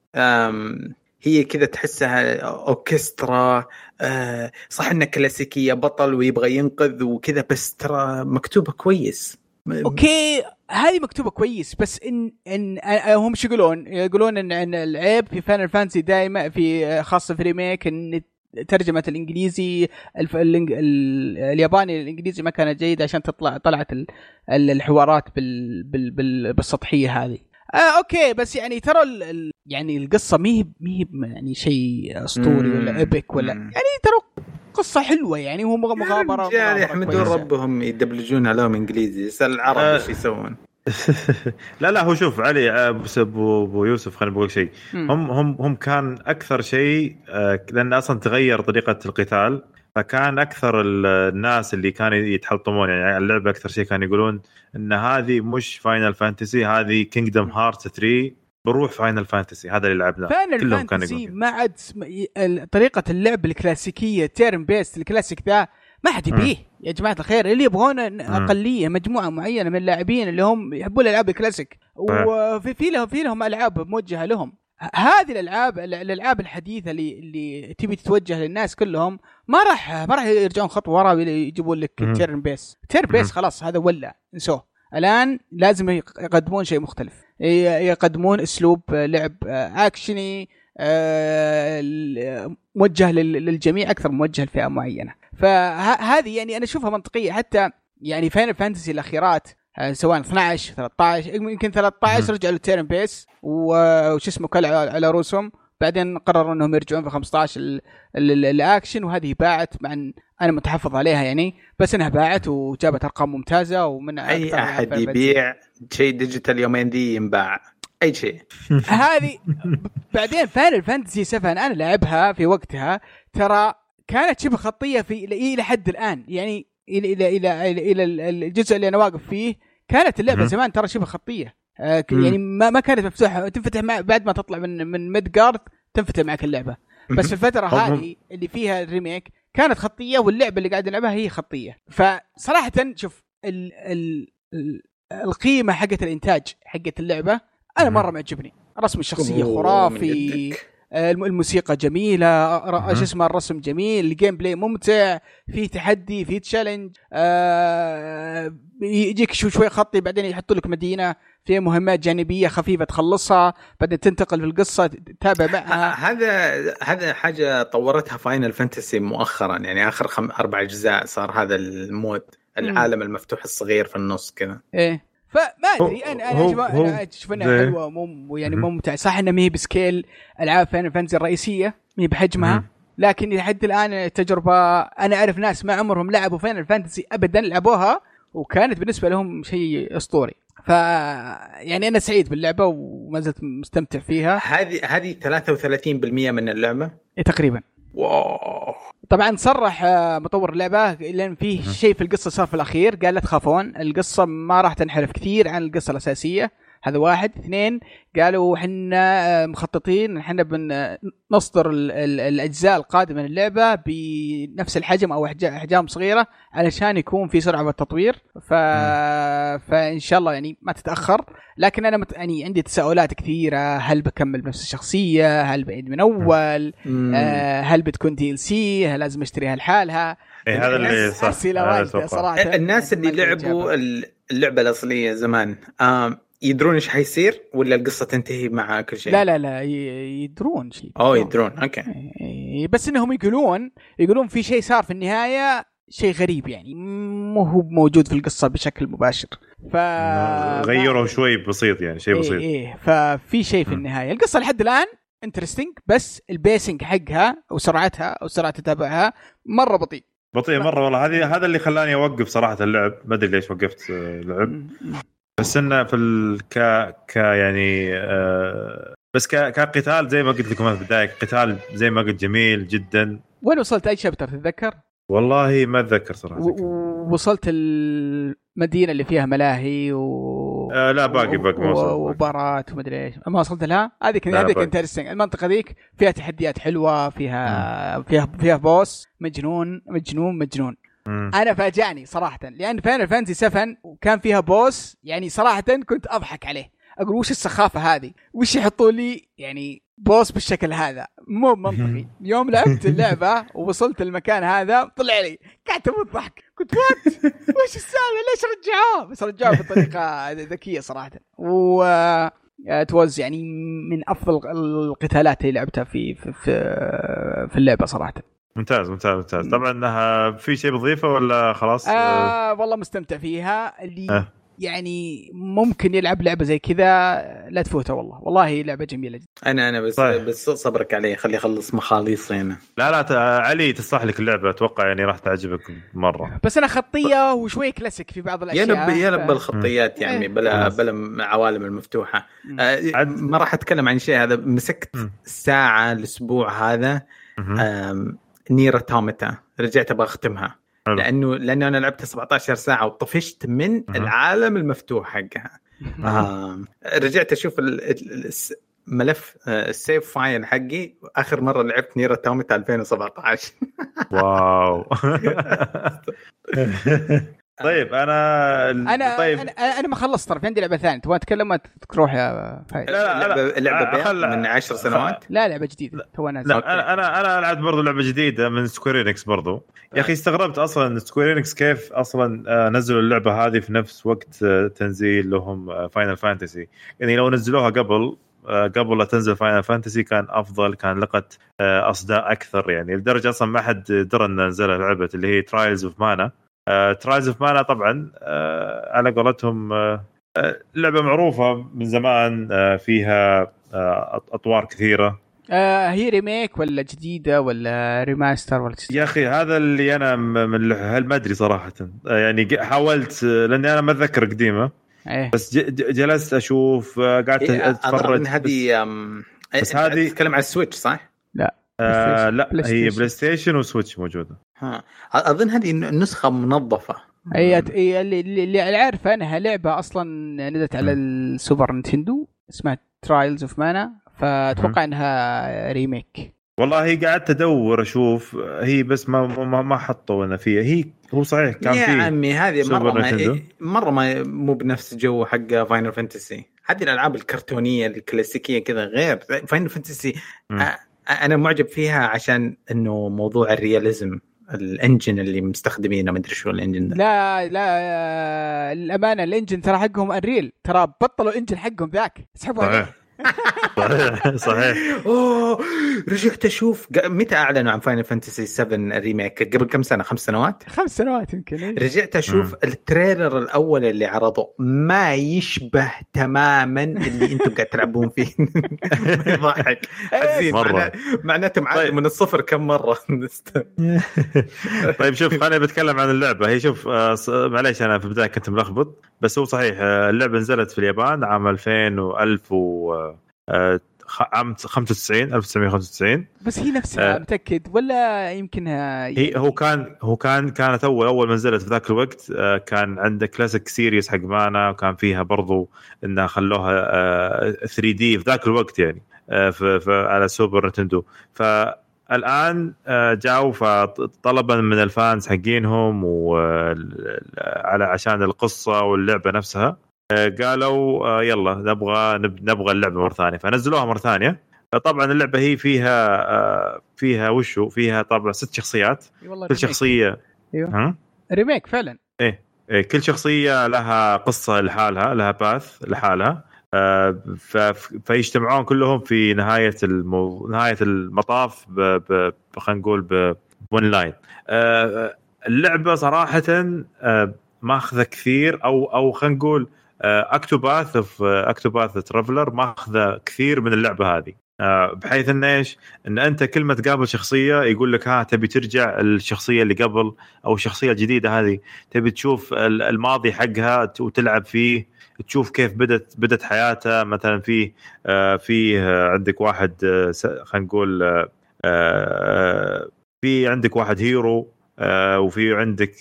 هي كذا تحسها أوركسترا أه صح إنها كلاسيكية بطل ويبغى ينقذ وكذا بس ترى مكتوبة كويس. okay هذه مكتوبة كويس بس ان ان آه، هم شو يقولون؟ يقولون ان إن العيب في Final Fantasy دائما في خاصة في Remake إن ترجمة الإنجليزي الف... الإنج... ال... الياباني الإنجليزي ما كانت جيدة عشان تطلع طلعت ال... ال- الحوارات بال... بال... بال... بالسطحية هذه آه okay بس يعني ترى ال... ال... يعني القصة ما هي يعني شيء أسطوري. ولا epic ولا مم. يعني ترى قصة حلوة يعني هو مغ- مغامرة يا رجال مغامرة يحمدون. ربهم يدبلجون عليهم إنجليزي اسال العرب آه. إيش يسوون لا لا هو شوف علي آه، بس ابو أبو يوسف خليني بقول شيء. هم هم هم كان أكثر شيء آه، لأن أصلا تغير طريقة القتال فكان أكثر ال- الناس اللي كانوا يتحطمون يعني على اللعبة أكثر شيء كانوا يقولون إن هذه مش Final Fantasy هذه Kingdom Hearts 3 بروح Final Fantasy هذا اللي لعبناه. Final كلهم كانوا Fantasy يقولون ما عاد طريقة اللعب الكلاسيكية turn-based الكلاسيك ذا ما حد يبيه. يا جماعة الخير اللي يبغون ن- أقلية مجموعة معينة من اللاعبين اللي هم يحبون الألعاب الكلاسيك. وفي في لهم في لهم ألعاب موجهة لهم. هذه الالعاب ال- الألعاب الحديثة اللي اللي تبي تتوجه للناس كلهم ما راح ما راح يرجعون خطوه ورا ويجيبون لك. turn-based turn-based. خلاص هذا ولى انسوه الآن لازم يق- يقدمون شيء مختلف يقدمون أسلوب لعب آه، اكشني آه، ل- موجه لل- للجميع أكثر موجه لفئة معينة فهذه يعني أنا أشوفها منطقية حتى يعني Final Fantasy الأخيرات آه، سواء 12 13 يمكن 13 مهم. رجعوا لل turn-based وش اسمه كل على على رؤوسهم بعدين قرروا انهم يرجعون في 15 ال- ال- ال- الاكشن وهذه باعت مع إن أنا متحفظ عليها يعني بس انها باعت وجابت ارقام ممتازة ومن أي أحد. يبيع شيء digital يومين ذي ينباع أي شيء هذه بعدين Final Fantasy 7 أنا لعبها في وقتها ترى كانت شبه خطية في إلى إلى حد الآن يعني إلى إلى إلى إلى الجزء اللي أنا واقف فيه كانت اللعبة. زمان ترى شبه خطية. يعني ما ما كانت مفتوحة. تنفتح بعد ما تطلع من من Midgar تنفتح معك اللعبة. بس في الفترة هذه اللي فيها ال Remake كانت خطية واللعبة اللي قاعد نلعبها هي خطية. فصراحة شوف ال ال ال القيمة حقت الإنتاج حقت اللعبة أنا. مرة معجبني. رسم الشخصية خرافي. آه، الموسيقى جميلة. شو اسمه الرسم جميل ال gameplay ممتع في تحدي في challenge آه يجيك شو شوي خطي بعدين يحطوا لك مدينة فيها مهمات جانبية خفيفة تخلصها بعدين تنتقل في القصة تتابع معها. هذا هذا حاجة طورتها Final Fantasy مؤخرا يعني آخر خم... أربع أجزاء صار هذا ال mode العالم المفتوح الصغير في النص كذا. إيه. فما أدري أنا أنا هو- أشوف- هو أنا أشوف انها حلوة مو يعني. ممتع. صح انها ما هي ب scale ألعاب Final Fantasy الرئيسية ما هي بحجمها. لكن لحد الآن التجربة أنا أعرف ناس ما عمرهم لعبوا Final Fantasy ابدا لعبوها وكانت بالنسبة لهم شيء أسطوري. ف يعني أنا سعيد باللعبة وما زلت مستمتع فيها. هذه هذه 33% من اللعبة؟ إيه تقريبا. واو. طبعا صرح آه، مطور اللعبة لأن فيه شيء في القصة صار في الأخير. قال لا تخافون القصة ما راح تنحرف كثير عن القصة الأساسية. هذا واحد. اثنين قالوا إحنا آه، مخططين إحنا بنصدر ال- ال- الأجزاء القادمة من اللعبة بنفس الحجم أو أحجام صغيرة علشان يكون في سرعة بالتطوير. ف... فإن شاء الله يعني ما تتأخر. لكن أنا مت... يعني عندي تساؤلات كثيرة. هل بكمل بنفس الشخصية؟ هل بعيد من أول؟ آه، هل بتكون DLC هل لازم أشتريها لحالها؟ إيه هذا اللي الناس صح أتوقع. صراحة. الناس اللي لعبوا. اللعبة الأصلية زمان. آم، يدرون إيش حيصير ولا القصة تنتهي مع كل شيء؟ لا لا لا ي- يدرون شيء. اوه يدرون okay. إيه، بس إنهم يقولون يقولون في شيء صار في النهاية شيء غريب يعني مو هو موجود في القصة بشكل مباشر. ف غيروا شوي بسيط يعني شيء إيه بسيط. إيه ففي شيء في. النهاية. القصة لحد الآن interesting بس ال pacing حقها أو سرعتها أو سرعة تتابعها مرة بطيء. بطيء مرة والله. هذه هذا اللي خلاني أوقف صراحة اللعب. ما أدري ليش وقفت آه، لعب. بس إنه في ال... ك ك يعني آه بس ك... كقتال زي ما قلت لكم في البداية قتال زي ما قلت جميل جدا. وين وصلت أي chapter تتذكر؟ والله ما أتذكر صراحة. و- ووصلت المدينة اللي فيها ملاهي و آه لا باقي باقي ما وصلت. وبارات ومدري إيش. ما وصلت لها؟ هذيك لا، هذيك. interesting المنطقة ذيك فيها تحديات حلوة فيها فيها فيها boss. مجنون مجنون مجنون. مم. أنا فاجأني صراحة لأن Final Fantasy 7 وكان فيها boss يعني صراحة كنت أضحك عليه. أقول وش السخافة هذه؟ وش يحطوا لي يعني boss بالشكل هذا؟ مو منطقي يوم لعبت اللعبة ووصلت المكان هذا طلع لي قعدت أموت ضحك كنت وات وش السالفة؟ ليش رجعوه؟ بس رجعوه بطريقة ذكية صراحة. و توز يعني من أفضل القتالات اللي لعبتها في في في, في اللعبة صراحة. ممتاز ممتاز ممتاز طبعا إنها في شيء بضيفه ولا خلاص آه. والله مستمتع فيها اللي آه. يعني ممكن يلعب لعبة زي كذا لا تفوته والله والله لعبة جميلة جدا أنا أنا بس طيب. بس صبرك علي خلي اخلص مخاليصي أنا لا لا. علي تصلح لك اللعبة أتوقع يعني راح تعجبك مرة بس أنا خطية وشوي كلاسيك في بعض الأشياء ينب ينب ف- بالخطيات يا عمي بلا خلاص. بلا العوالم المفتوحة. آه عاد- ما راح أتكلم عن شيء هذا مسكت. ساعة الأسبوع هذا Nier Automata رجعت أبغى أختمها. حلو. لأنه لأنه أنا لعبت 17 ساعة وطفشت من العالم المفتوح حقها. آم، رجعت أشوف ال- ال- الس- ملف آه، ال save file حقي. آخر مرة لعبت Nier Automata 2017 wow. طيب أنا أنا طيب. أنا أنا ما خلصت ترى في عندي لعبة ثانية تبغى تتكلم ما تروح يا فهد لا لا لا لعبه خل- من 10 سنوات؟ لا لعبة جديدة تو أنا أنا أنا لعبت برضو لعبة جديدة من Square Enix برضو. يا أخي استغربت أصلا Square Enix كيف أصلا آه، نزلوا اللعبة هذه في نفس وقت آه، تنزيل لهم Final Fantasy يعني لو نزلوها قبل آه، قبل لا تنزل Final Fantasy كان أفضل كان لقت آه، أصداء أكثر يعني لدرجة أصلا ما حد درى إن نزلها لعبة اللي هي Trials of Mana Trials of Mana طبعا آه، على قولتهم آه، آه، لعبة معروفة من زمان آه، فيها آه، أط- أطوار كثيرة. آه هي remake ولا جديدة ولا remaster ولا يا أخي هذا اللي أنا من هل ما أدري صراحة. آه، يعني حاولت لأني أنا ما أتذكر قديمة. إيه. بس ج- ج- جلست أشوف قعدت إيه، أتفرج. هذه بس أنت هذه- تتكلم على ال Switch صح؟ آه لا Play هي. PlayStation و Switch موجودة. ها أظن هذه النسخه منظفة. هي اللي, اللي اللي عارفه أنها لعبة أصلا نزلت على ال Super Nintendo اسمها Trials of Mana فأتوقع إنها remake والله قعدت أدور أشوف هي بس ما ما, ما حطوا لنا فيها. هي هو صحيح كان يا في عمي هذه مرة ما. مرة ما مو بنفس جو حق Final Fantasy هذه الألعاب الكرتونية الكلاسيكية كذا غير Final Fantasy. أنا معجب فيها عشان إنه موضوع ال realism ال engine اللي مستخدمينه ما أدري شو ال engine ده. لا لا الأمانة ال engine ترى حقهم Unreal ترى بطلوا engine حقهم ذاك. اسحبوا عليه. صحيح صحيح. أوه رجعت أشوف متى أعلنوا عن Final Fantasy 7 ال remake؟ قبل كم سنة؟ خمس سنوات؟ خمس سنوات يمكن إيه. رجعت أشوف ال trailer الأول اللي عرضه ما يشبه تماما اللي أنتم قاعد تلعبون فيه. يضحك. حزين. مرة. معناه- معناته معاد طيب. من الصفر كم مرة؟ طيب شوف خليني بتكلم عن اللعبة. هي شوف آه، معليش أنا في البداية كنت ملخبط بس هو صحيح آه، اللعبة نزلت في اليابان عام 2000 و 1000 و عام 95 1995 بس هي نفسها آه. متأكد؟ ولا يمكنها هي هو كان هو كان كانت اول أول ما نزلت في ذاك الوقت آه، كان عندك كلاسيك سيريس حق مانا وكان فيها برضو إنها خلوها آه، 3D في ذاك الوقت يعني آه، في في على Super Nintendo. فالآن آه، جاوا فطلبا من ال fans حقينهم وعلى عشان القصة واللعبة نفسها. قالوا آه، يلا نبغى نب- نبغى اللعبة مرة ثانية. فنزلوها مرة ثانية. طبعا اللعبة هي فيها آه، فيها وشو؟ فيها طبعا ست شخصيات. والله كل remake. شخصية. ها؟ remake فعلا. إيه، كل شخصية لها قصة لحالها لها path لحالها. آه، فيجتمعون كلهم في نهاية المو... نهاية المطاف ب... ب... خلينا نقول ب... one line آه، اللعبة صراحة آه، ماخذة كثير أو أو خلينا نقول Octopath في Octopath Traveler ماخذة كثير من اللعبة هذه. آه، بحيث إن إيش؟ إن أنت كل ما تقابل شخصية يقول لك ها تبي ترجع الشخصية اللي قبل أو الشخصية الجديدة هذه. تبي تشوف ال- الماضي حقها وتلعب فيه تشوف كيف بدت بدت حياتها. مثلا في آه، في آه، عندك واحد خلينا نقول في عندك واحد hero وفي عندك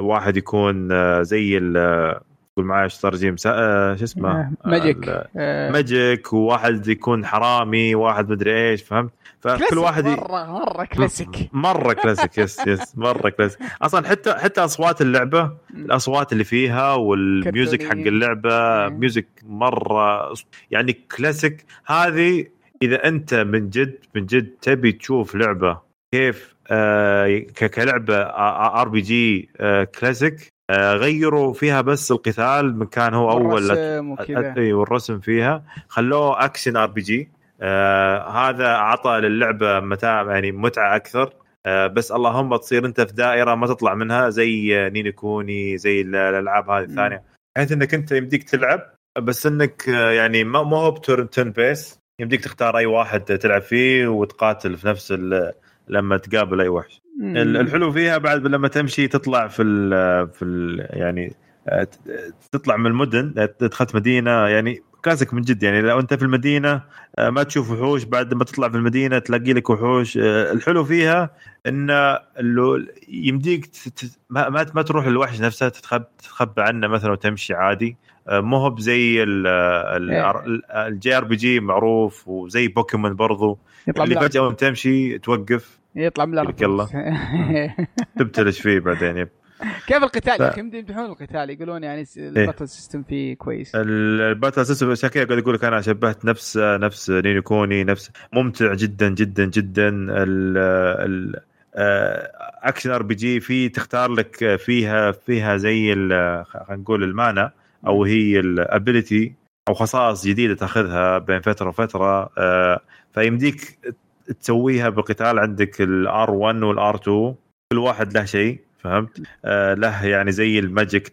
واحد يكون زي ال- آه، قول معي إيش ترجم س- آه، شو اسمه؟ آه، magic آه، magic وواحد يكون حرامي واحد مدري إيش فهمت؟ فكل واحد ي- مره مرة كلاسيك مرة كلاسيك يس يس مرة كلاسيك أصلا حتى حتى أصوات اللعبة الأصوات اللي فيها وال music حق. اللعبة. music مرة يعني كلاسيك هذه إذا أنت من جد من جد تبي تشوف لعبة كيف آه كلعبة RPG classic آه غيروا فيها بس القتال من كان هو أول إي والرسم فيها. خلوه action RPG هذا اعطى للعبة متاع يعني متعة أكثر. آه بس اللهم تصير أنت في دائرة ما تطلع منها زي آه، Ni no Kuni زي ال- الألعاب هذه. الثانية. بحيث إنك أنت يمديك تلعب بس إنك آه، يعني ما هو ب turn turn base يمديك تختار أي واحد تلعب فيه وتقاتل في نفس لما تقابل أي وحش. الحلو فيها بعد لما تمشي تطلع في ال في ال يعني آه، تطلع من المدن دخلت مدينة. يعني كلاسيك من جد يعني لو أنت في المدينة آه، ما تشوف وحوش بعد ما تطلع في المدينة تلاقي لك وحوش. آه، الحلو فيها إن اللي يمديك ما ما تروح للوحش نفسه تتخبى تتخبى عنه مثلا وتمشي عادي. آه، مو هو بزي ال JRPG معروف وزي بوكيمون برضو. اللي. فجأة وأنت تمشي توقف. يطلع من الأرض. يلا. تبتلش فيه بعدين yep. كيف القتال ف- يا أخي يمدحون القتال يقولون يعني س- ال battle system فيه كويس. ال battle system عشان كذا قاعد أقول لك أنا شبهت نفس نفس Ni no Kuni نفس ممتع جدا جدا جدا. ال ال action RPG في تختار لك فيها فيها زي خلينا نقول ال mana أو هي ال ability أو خصائص جديدة تأخذها بين فترة وفترة. آه، فيمديك تسويها بالقتال عندك ال R 1 وال R 2 كل واحد له شيء فهمت؟ آه، له يعني زي ال magic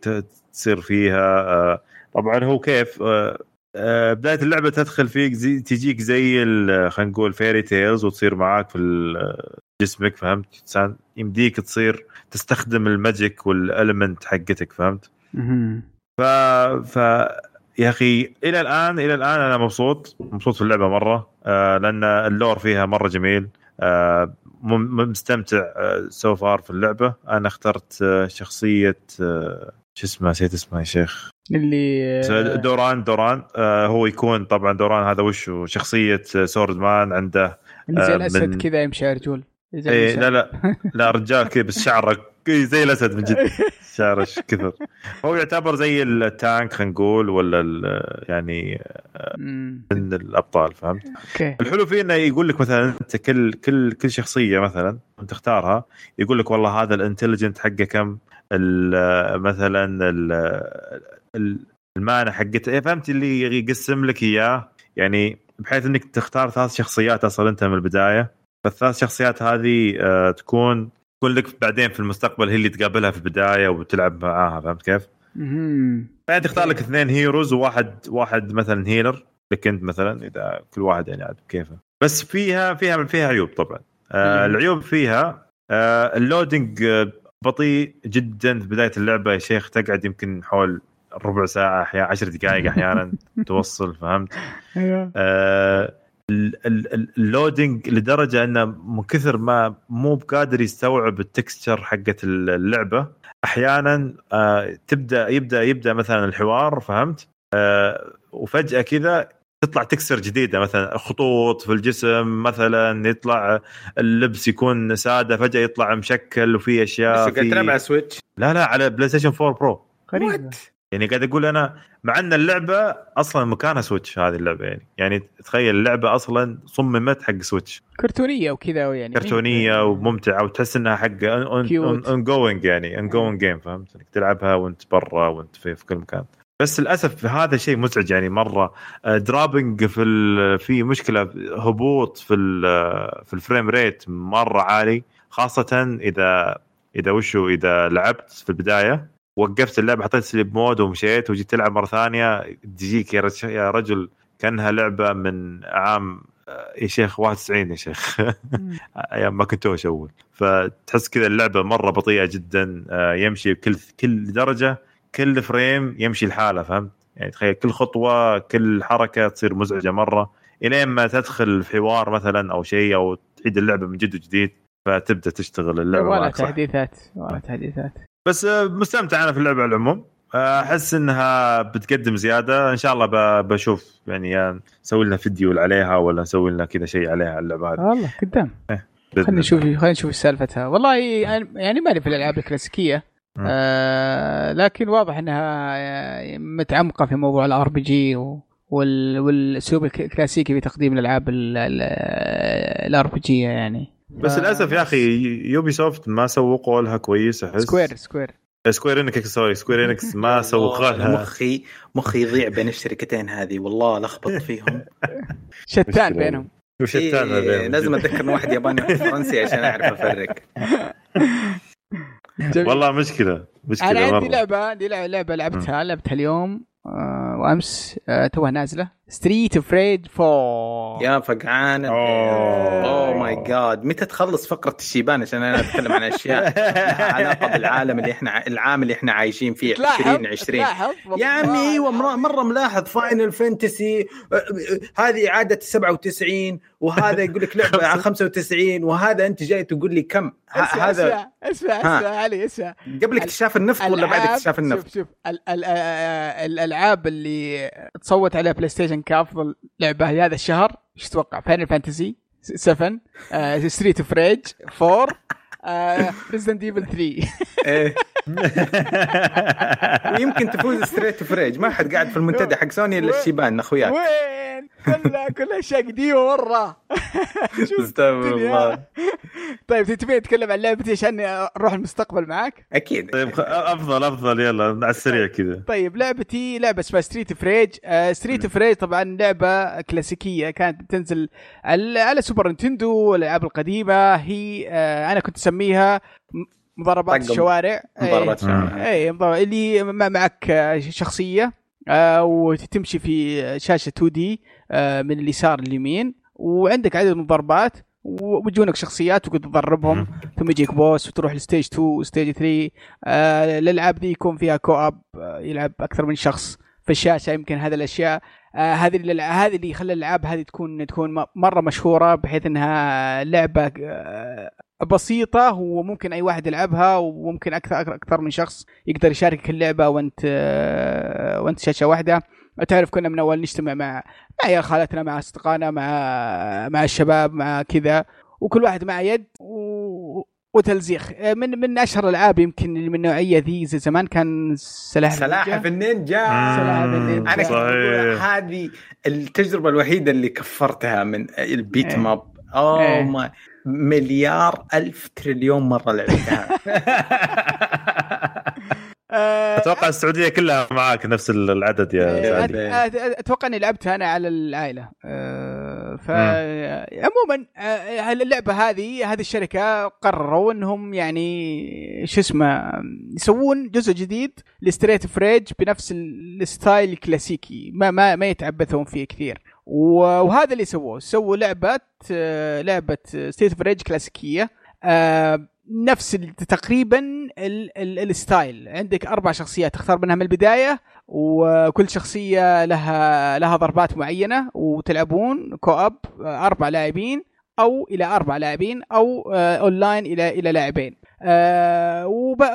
تصير فيها آه، طبعا هو كيف آه، آه، بداية اللعبة تدخل فيك زي تجيك زي خلينا نقول fairy tales وتصير معاك في ال- جسمك فهمت؟ يمديك تصير تستخدم ال magic وال element حقتك فهمت؟ ف ف يا أخي إلى الآن إلى الآن أنا مبسوط مبسوط في اللعبة مرة آه لأن ال lore فيها مرة جميل آه مستمتع so far في اللعبة أنا اخترت آه شخصية آه شو اسمه نسيت اسمه يا شيخ اللي دوران دوران آه هو يكون طبعا دوران هذا وش؟ شخصية swordman عنده اللي زي آه، الاسد من- كذا يمشي على رجول المسا. لا لا لا رجال كذا بس شعره زي الأسد من جد. شعره كثر. هو يعتبر زي ال tank خلينا نقول ولا يعني. من الأبطال فهمت؟ okay. الحلو فيه إنه يقول لك مثلا أنت كل كل كل شخصية مثلا تختارها يقول لك والله هذا ال intelligent حقه كم؟ مثلا ال- ال- ال mana حقته. إيه فهمت اللي يقسم لك إياه؟ يعني بحيث إنك تختار ثلاث شخصيات أصلا أنت من البداية. فالثلاث شخصيات هذه آه، تكون تكون لك بعدين في المستقبل هي اللي تقابلها في البداية وتلعب معاها فهمت كيف؟ بعدين تختار لك اثنين هيروز وواحد واحد مثلا هيلر لك انت مثلا إذا كل واحد يعني عاد بكيفه. بس فيها فيها فيها عيوب طبعا. آه. العيوب فيها آه اللودنج آه، بطيء جدا في بداية اللعبة يا شيخ تقعد يمكن حول ربع ساعة أحيانا عشر دقائق أحيانا توصل فهمت؟ أيوه. آه ال loading لدرجة أنه من كثر ما مو بقادر يستوعب ال texture حقت اللعبة أحيانا آه تبدأ يبدأ يبدأ مثلا الحوار فهمت؟ آه وفجأة كذا تطلع texture جديدة مثلا خطوط في الجسم مثلا يطلع اللبس يكون سادة فجأة يطلع مشكل وفي أشياء بس قاعد. تلعب على Switch لا لا على PlayStation 4 Pro غريبة يعني قاعد أقول أنا مع أن اللعبة أصلا مكانها Switch هذه اللعبة يعني. يعني تخيل اللعبة أصلا صممت حق Switch كرتونية وكذا يعني. كرتونية وممتعة وتحس إنها حق. ongoing يعني ongoing game فهمت؟ إنك تلعبها وأنت برا وأنت في, في كل مكان. بس للأسف هذا الشيء مزعج يعني مرة. dropping في ال- في مشكلة هبوط في ال- في ال frame rate مرة عالي خاصة إذا إذا وشو إذا لعبت في البداية. وقفت اللعبة حطيت sleep mode ومشيت وجيت تلعب مرة ثانية. تجيك يا رج- يا رجل كأنها لعبة من عام آه، يا شيخ 91 يا شيخ. أيام Macintosh أول فتحس كذا اللعبة مرة بطيئة جدا آه، يمشي كل كل درجة كل frame يمشي لحاله فهمت؟ يعني تخيل كل خطوة كل حركة تصير مزعجة مرة. إلين ما تدخل في حوار مثلا أو شيء أو تعيد اللعبة من جد وجديد فتبدأ تشتغل اللعبة ولا تحديثات ولا تحديثات. بس آه، مستمتع أنا في اللعبة على العموم. آه، أحس إنها بتقدم زيادة. إن شاء الله بشوف يعني يا نسوي لنا فيديو عليها ولا نسوي لنا كذا شيء عليها على اللعبة هذه. والله قدام. بإذن خلينا. نشوف خلينا نشوف سالفتها. والله يعني ماني في الألعاب الكلاسيكية. آه لكن واضح إنها آه، متعمقة في موضوع ال RPG والأسلوب الك- الكلاسيكي في تقديم الألعاب ال RPG يعني. بس ف- للأسف يا أخي Ubisoft ما سوقوا لها كويس أحس. Square Square. Square Enix sorry Square Enix ما سوقوا لها مخي مخي يضيع بين الشركتين هذه. والله لخبط فيهم. شتان. بينهم. وش الثاني إيه بينهم؟ لازم أتذكر إن واحد ياباني وواحد فرنسي عشان أعرف أفرق. والله مشكلة مشكلة أنا عندي. لعبة عندي لعبة لعبتها لعبتها اليوم آه وأمس آه توها نازلة. Streets of Rage 4 يا فقعان. أوه. my God متى تخلص فقرة الشيبان؟ عشان أنا أتكلم عن أشياء علاقة بالعالم اللي إحنا العام اللي إحنا عايشين فيه تلاحظ 2020 تلاحظ يا عمي أيوه مرة ملاحظ Final Fantasy هذه إعادة 97 وهذا يقول لك لعبة على 95 وهذا أنت جاي تقول لي كم؟ اسمع هذا اسمع اسمع. اسمع علي اسمع. قبل اكتشاف النفط ولا بعد اكتشاف النفط؟ شوف شوف ال ال الألعاب اللي تصوت عليها PlayStation كافضل لعبة هذا الشهر إيش تتوقع؟ Final Fantasy 7 Streets of Rage 4 Resident Evil 3 إيه ويمكن تفوز Streets of Rage ما حد قاعد في المنتدى حق سوني إلا الشيبان أخوياك. وين؟ كلها كلها اشياء قديمه مره استغفر. الله. طيب تبي نتكلم عن لعبتي عشان نروح المستقبل معك؟ أكيد. طيب أفضل أفضل يلا على السريع كذا. طيب لعبتي لعبة اسمها Streets of Rage Streets of Rage طبعا لعبة كلاسيكية كانت تنزل على, Super Nintendo والالعاب القديمة. هي آه أنا كنت أسميها مضاربات طقم. الشوارع مضاربات إيه. شوارع. اي مضاربات اللي مع- معك آه، شخصية آه وتمشي في شاشة 2D آه من اليسار لليمين وعندك عدد من الضربات وبيجونك شخصيات وتقعد تضربهم. ثم يجيك boss وتروح ل stage 2 و stage 3 آه الألعاب دي يكون فيها co-op آه يلعب أكثر من شخص في الشاشة يمكن هذه الأشياء آه هذه اللي هذه اللي يخلي الألعاب هذه تكون تكون مرة مشهورة بحيث إنها لعبة بسيطة وممكن أي واحد يلعبها وممكن أكثر أكثر من شخص يقدر يشاركك اللعبة وأنت وأنت شاشة واحدة تعرف كنا من أول نجتمع مع مع يا خالتنا مع أصدقائنا مع مع الشباب مع كذا وكل واحد مع يد و... وتلزيخ من من أشهر الألعاب يمكن من النوعية ذي زي زمان كان سلاحف سلاحف النينجا. النينجا سلاحف النينجا. أنا كنت. هذه التجربة الوحيدة اللي كفرتها من البيت. ماب اوه إيه. مليار ألف تريليون مرة لعبتها. أتوقع السعودية كلها معاك نفس العدد يا أت- أتوقع إني لعبتها أنا على العائلة. آه، ف عموما آه، اللعبة هذه هذه الشركة قرروا إنهم يعني شو اسمه يسوون جزء جديد ل Streets of Rage بنفس ال- ال style الكلاسيكي. ما ما ما يتعبثون فيه كثير. وهذا اللي سووه. سووا لعبة آه، لعبة Streets of Rage كلاسيكية. آه، نفس تقريبا ال- ال- ال style. عندك أربع شخصيات تختار منها من البداية وكل شخصية لها لها ضربات معينة وتلعبون co-op أربع لاعبين أو إلى أربع لاعبين أو آه، اونلاين إلى إلى لاعبين. آه،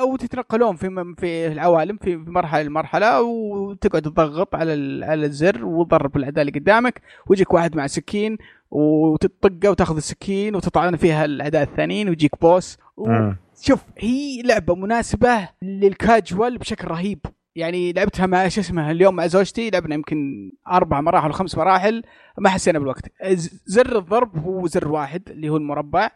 وتتنقلون في في العوالم في مرحلة لمرحلة وتقعد تضغط على على الزر وتضرب الاعداء اللي قدامك ويجيك واحد مع سكين وتطقه وتاخذ السكين وتطعن فيها الأعداء الثانيين ويجيك boss. مم. شوف هي لعبة مناسبة للكاجوال بشكل رهيب. يعني لعبتها مع شو اسمه اليوم مع زوجتي لعبنا يمكن أربع مراحل وخمس مراحل ما حسينا بالوقت. زر الضرب هو زر واحد اللي هو المربع. آه،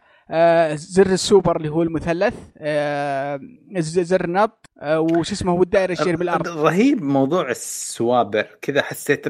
زر السوبر اللي هو المثلث آه، زر النط آه، وش اسمه هو الدائرة الشيل بالأرض. رهيب موضوع السوابر كذا حسيت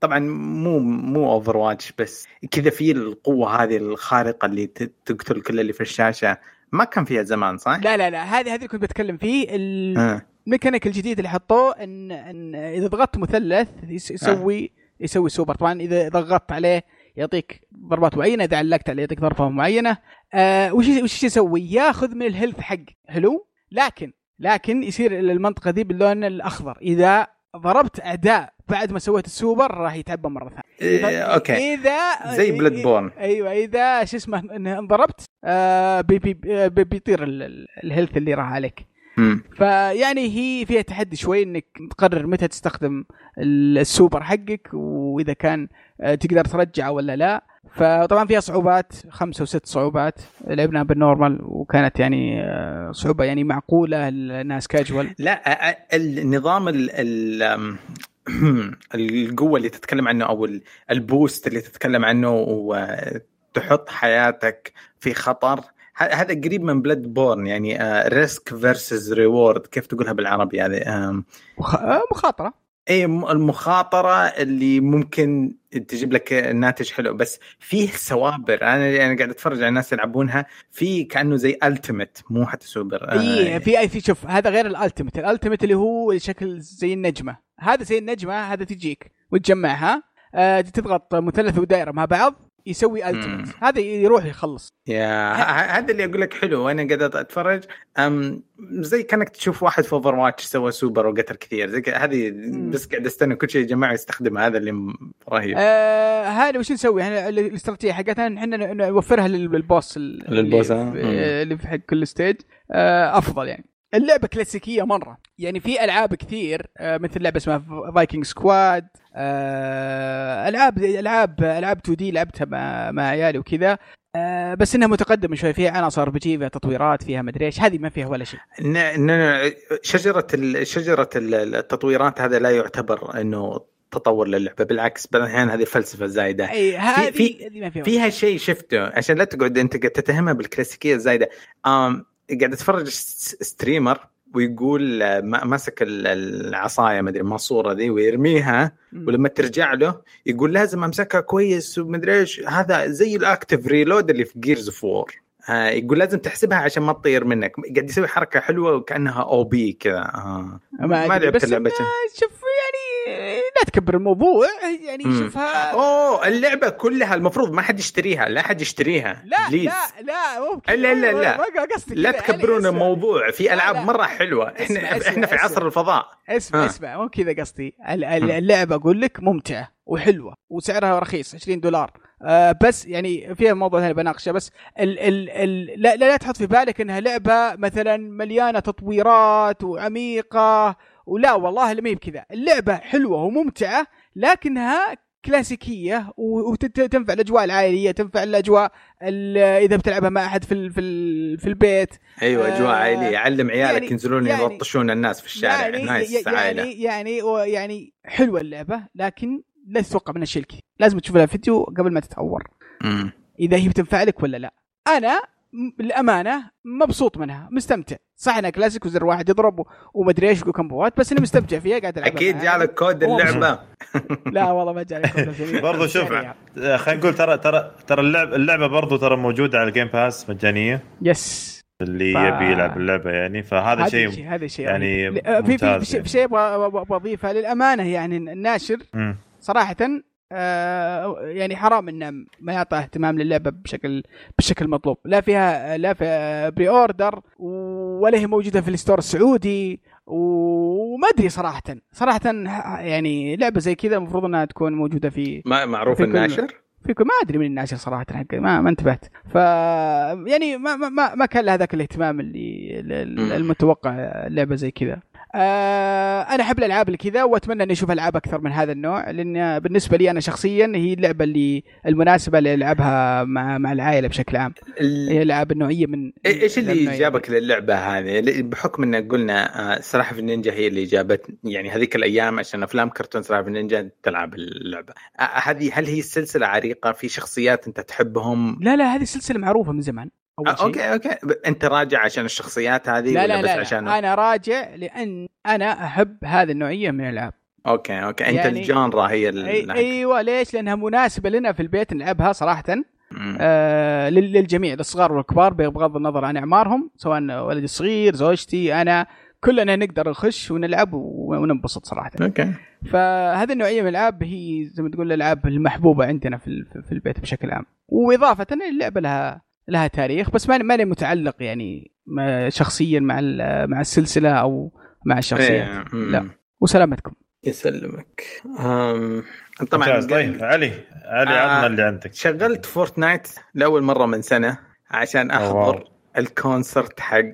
طبعا مو مو Overwatch بس كذا في القوة هذه الخارقة اللي تقتل كل اللي في الشاشة. ما كان فيها زمان صح؟ لا لا لا هذه هذه كنت بتكلم فيه. ال- آه. الميكانيك الجديد اللي حطوه ان إن إذا ضغطت مثلث يس- يسوي يسوي سوبر. طبعا إذا ضغطت عليه يعطيك ضربات معينة إذا علقت عليه يعطيك ضربة معينة. آه وش وش يسوي؟ ياخذ من ال health حق حلو؟ لكن لكن يصير المنطقة ذي باللون الأخضر. إذا ضربت اعداء بعد ما سويت السوبر راح يتعبى مرة ثانية. إيه، okay. إذا زي Bloodborne أيوه إذا شو اسمه انضربت آه بي بي بي بيطير ال- ال- ال health اللي راح عليك. فيعني هي فيها تحدي شوي إنك تقرر متى تستخدم السوبر حقك وإذا كان آه، تقدر ترجعه ولا لا. فطبعا فيها صعوبات خمسة وست صعوبات. لعبناها بال normal وكانت يعني آه، صعوبة يعني معقولة الناس كاجوال لا النظام ال ال أم، القوة اللي تتكلم عنه أو ال- ال boost اللي تتكلم عنه وتحط حياتك في خطر هذا قريب من Bloodborne يعني risk versus reward كيف تقولها بالعربي هذه؟ آه، مخاطرة. اي المخاطرة اللي ممكن تجيب لك ناتج حلو بس فيه سوابر. أنا يعني قاعد أتفرج على الناس يلعبونها في كأنه زي ultimate مو حتى سوبر. اي في أي في شوف هذا غير ال ultimate ال ultimate اللي هو شكل زي النجمة. هذا زي النجمة هذا تجيك وتجمعها آه تضغط مثلث ودائرة مع بعض يسوي ultimate هذا يروح يخلص. يا هذا اللي أقول لك حلو أنا قاعد أتفرج. أم زي كأنك تشوف واحد في Overwatch سوى سوبر وقتل كثير. زي هذه. بس قاعد أستنى كل شيء يجمعه يستخدمه هذا اللي رهيب. آه هذا وش نسوي؟ إحنا ال- الاستراتيجية حقتنا إحنا ن- نوفرها لل- لل boss ال- لل boss، اللي آه. في. اللي في حق كل stage آه أفضل يعني. اللعبة كلاسيكية مرة. يعني في ألعاب كثير آه مثل لعبة اسمها Viking Squad آه ألعاب ألعاب ألعاب 2 دي لعبتها مع, مع عيالي وكذا. آه بس إنها متقدمة شوي فيها عناصر بجي فيها تطويرات فيها مدري إيش. هذه ما فيها ولا شيء. شجرة شجرة ال- التطويرات هذا لا يعتبر إنه تطور للعبة بالعكس بعض الأحيان هذه فلسفة زايدة. أي هذه في- ما فيها فيها شيء. شفته عشان لا تقعد أنت قاعد تتهمها بالكلاسيكية الزايدة. قاعد أتفرج streamer ويقول ما- ماسك ال- العصاية ما أدري الماسوره ذي ويرميها. ولما ترجع له يقول لازم أمسكها كويس ومدري إيش. هذا زي ال active reload اللي في Gears of War يقول لازم تحسبها عشان ما تطير منك. قاعد يسوي حركة حلوة وكأنها OP كذا. آه. ما, لعبت بس اللعبة شوف لا تكبر الموضوع يعني مم. شوفها أوه اللعبة كلها المفروض ما حد يشتريها لا حد يشتريها لا please. لا لا ممكن لا، لا، لا. ما قصدي لا كذا. تكبرون يعني اسمع- الموضوع في ألعاب لا. مرة حلوة إحنا اسمع، اسمع، إحنا في اسمع. عصر الفضاء اسمع ها. اسمع مو كذا قصدي. اللعبة أقول لك ممتعة وحلوة وسعرها رخيص 20 دولار آه بس يعني فيها موضوع ثاني بناقشه بس ال ال ال لا, لا, لا تحط في بالك إنها لعبة مثلا مليانة تطويرات وعميقة ولا والله ما هي بكذا اللعبة حلوة وممتعة لكنها كلاسيكيه وتنفع الأجواء العائلية تنفع الأجواء إذا بتلعبها مع أحد في في, في البيت. أيوه أجواء آه عائلية. علم عيالك يعني ينزلون يعني يلطشون الناس في الشارع. يعني nice يعني عائلة. يعني يعني حلوة اللعبة لكن لا تتوقع منها شيء. لازم تشوف لها فيديو قبل ما تتهور إذا هي بتنفع لك ولا لا. أنا بالامانه مبسوط منها مستمتع. صح إنها كلاسيك وزر واحد يضرب ومدري إيش و combo ات بس أنا مستمتع فيها قاعد ألعبها أكيد جالك كود اللعبة. لا والله ما جالي كود برضو شوف خلينا نقول ترى ترى ترى اللعبه اللعبة برضو ترى موجودة على ال Game Pass مجانية. yes اللي ف... يبي يلعب اللعبة يعني فهذا شيء هذا شيء يعني في في في شيء أبغى اضيفه للأمانة يعني الناشر صراحة آه يعني حرام إنه ما يعطى اهتمام للعبة بشكل بشكل مطلوب. لا فيها لا في pre-order ولا هي موجودة في ال store السعودي وما أدري صراحة. صراحة يعني لعبة زي كذا المفروض إنها تكون موجودة في ما معروف الناشر؟ فيكم ما أدري من الناشر صراحة حق ما ما انتبهت. ف يعني ما ما ما كان لها ذاك الاهتمام اللي المتوقع لعبة زي كذا. آه أنا أحب الألعاب اللي كذا وأتمنى إني أشوف ألعاب أكثر من هذا النوع لأن بالنسبة لي أنا شخصيا هي اللعبة اللي المناسبة اللي العبها مع مع العائلة بشكل عام. هي الالعاب النوعيه من إيش اللي جابك للعبة هذه؟ بحكم إن قلنا آه، سلاحف النينجا هي اللي جابت يعني هذيك الأيام عشان أفلام كرتون سلاحف النينجا تلعب اللعبة. هذه هل هي سلسلة عريقة؟ في شخصيات أنت تحبهم؟ لا لا هذه سلسلة معروفة من زمان. okay okay. أنت راجع عشان الشخصيات هذه لا ولا لا بس لا عشان أنا راجع لأن أنا أحب هذه النوعية من الألعاب. okay okay. أنت يعني ال genre هي أي أيوه ليش؟ لأنها مناسبة لنا في البيت نلعبها صراحة. آه للجميع للصغار والكبار بغض النظر عن أعمارهم سواء ولدي الصغير زوجتي أنا كلنا نقدر نخش ونلعب وننبسط صراحة. أوكي. فهذه النوعية من الألعاب هي زي ما تقول الألعاب المحبوبة عندنا في في البيت بشكل عام. وإضافة اللعبة لها لها تاريخ بس ماني ماني متعلق يعني شخصيا مع مع السلسلة أو مع الشخصيات. إيه، لا. وسلامتكم. يسلمك. أم... طبعا طيب علي علي آه عطنا اللي عندك. شغلت Fortnite لأول مرة من سنة عشان أحضر ال concert حق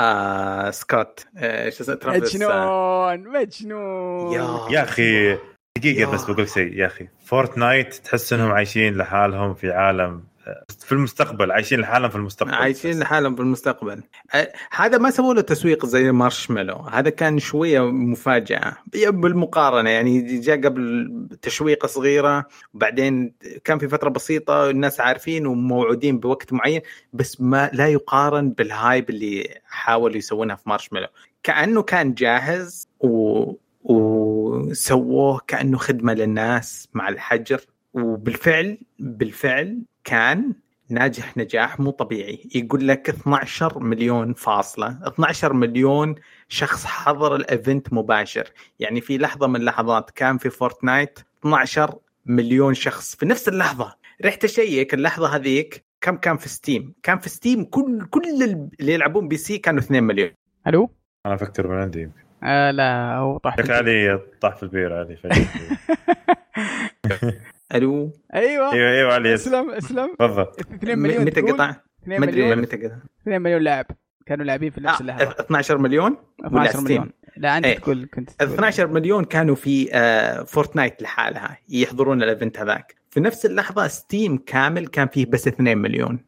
آه سكوت. إيش اسمه؟ مجنون مجنون. يا أخي دقيقة بس بقول شيء يا أخي. Fortnite تحس إنهم عايشين لحالهم في عالم في المستقبل عايشين لحالهم في المستقبل. عايشين لحالهم في المستقبل. هذا ما سووا له تسويق زي Marshmello. هذا كان شوية مفاجأة. بالمقارنة يعني جاء قبل تشويقة صغيرة وبعدين كان في فترة بسيطة الناس عارفين وموعودين بوقت معين بس ما لا يقارن بالهايب اللي حاولوا يسوونها في مارشميلو. كأنه كان جاهز و وسووه كأنه خدمة للناس مع الحجر. وبالفعل بالفعل كان ناجح نجاح مو طبيعي. يقول لك 12 مليون فاصلة. 12 مليون شخص حضر ال event مباشر. يعني في لحظة من اللحظات كان في Fortnite 12 مليون شخص في نفس اللحظة. رحت أشيك اللحظة هذيك كم كان في Steam كان في Steam كل كل اللي يلعبون PC كانوا 2 مليون. ألو؟ أنا أفكر من عندي آه لا هو طاح في علي طاح في البير علي ألو. أيوه. أيوه أيوه علي أسلم أسلم. تفضل. 2 مليون متى قطع؟ ما ادري متى قطع. 2 مليون لاعب. كانوا لاعبين في نفس اللحظة. 12 مليون 12 مليون. لا أنت إيه. تقول كنت تقول. 12 مليون كانوا في آه Fortnite لحالها يحضرون ال event هذاك. في نفس اللحظة Steam كامل كان فيه بس 2 مليون.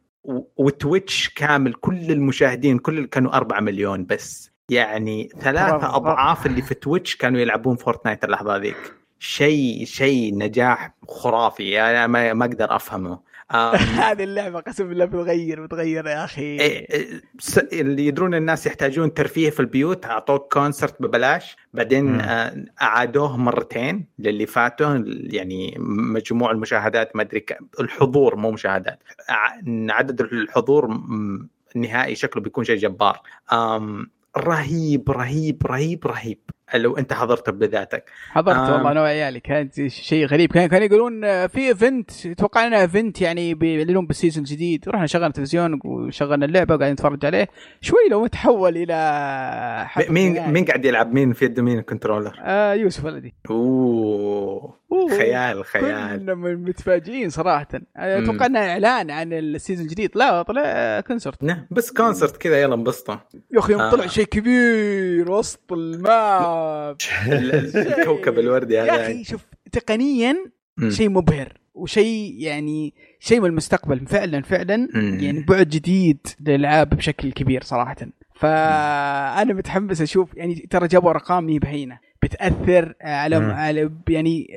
و Twitch كامل كل المشاهدين كل كانوا 4 مليون بس. يعني ثلاثة أضعاف اللي في Twitch كانوا يلعبون Fortnite اللحظة ذيك. شيء شيء نجاح خرافي يعني ما ما أقدر أفهمه. هذه اللعبة قسم بالله بتغير بتغير يا أخي. إيه، إيه، اللي يدرون الناس يحتاجون ترفيه في البيوت أعطوك concert ببلاش بعدين آه، أعادوه مرتين للي فاتوا يعني مجموع المشاهدات ما أدري الحضور مو مشاهدات عدد الحضور النهائي شكله بيكون شيء جبار. رهيب رهيب رهيب رهيب. لو انت حضرته بذاتك. حضرت والله أنا وعيالي كانت شيء غريب. كان كانوا يقولون آه، في event توقعنا انه event يعني بيعلنون بال season الجديد. رحنا شغلنا التلفزيون وشغلنا اللعبة وقاعدين نتفرج عليه. شوي لو تحول إلى مين يعني. مين قاعد يلعب؟ مين في يد مين ال controller؟ آه يوسف ولدي. أوه. خيال خيال. كنا متفاجئين صراحة. أتوقع انه إعلان عن ال season الجديد. لا طلع concert نعم بس concert كذا يلا انبسطوا. يا أخي يوم آه. طلع شيء كبير وسط الماء شباب ال- ال- الكوكب الوردي يا هذا أخي شوف تقنيا. شيء مبهر وشيء يعني شيء من المستقبل. فعلا فعلا. يعني بعد جديد للألعاب بشكل كبير صراحة. فأنا متحمس أشوف يعني ترى جابوا أرقام مي بهينة. بتأثر على مم. على يعني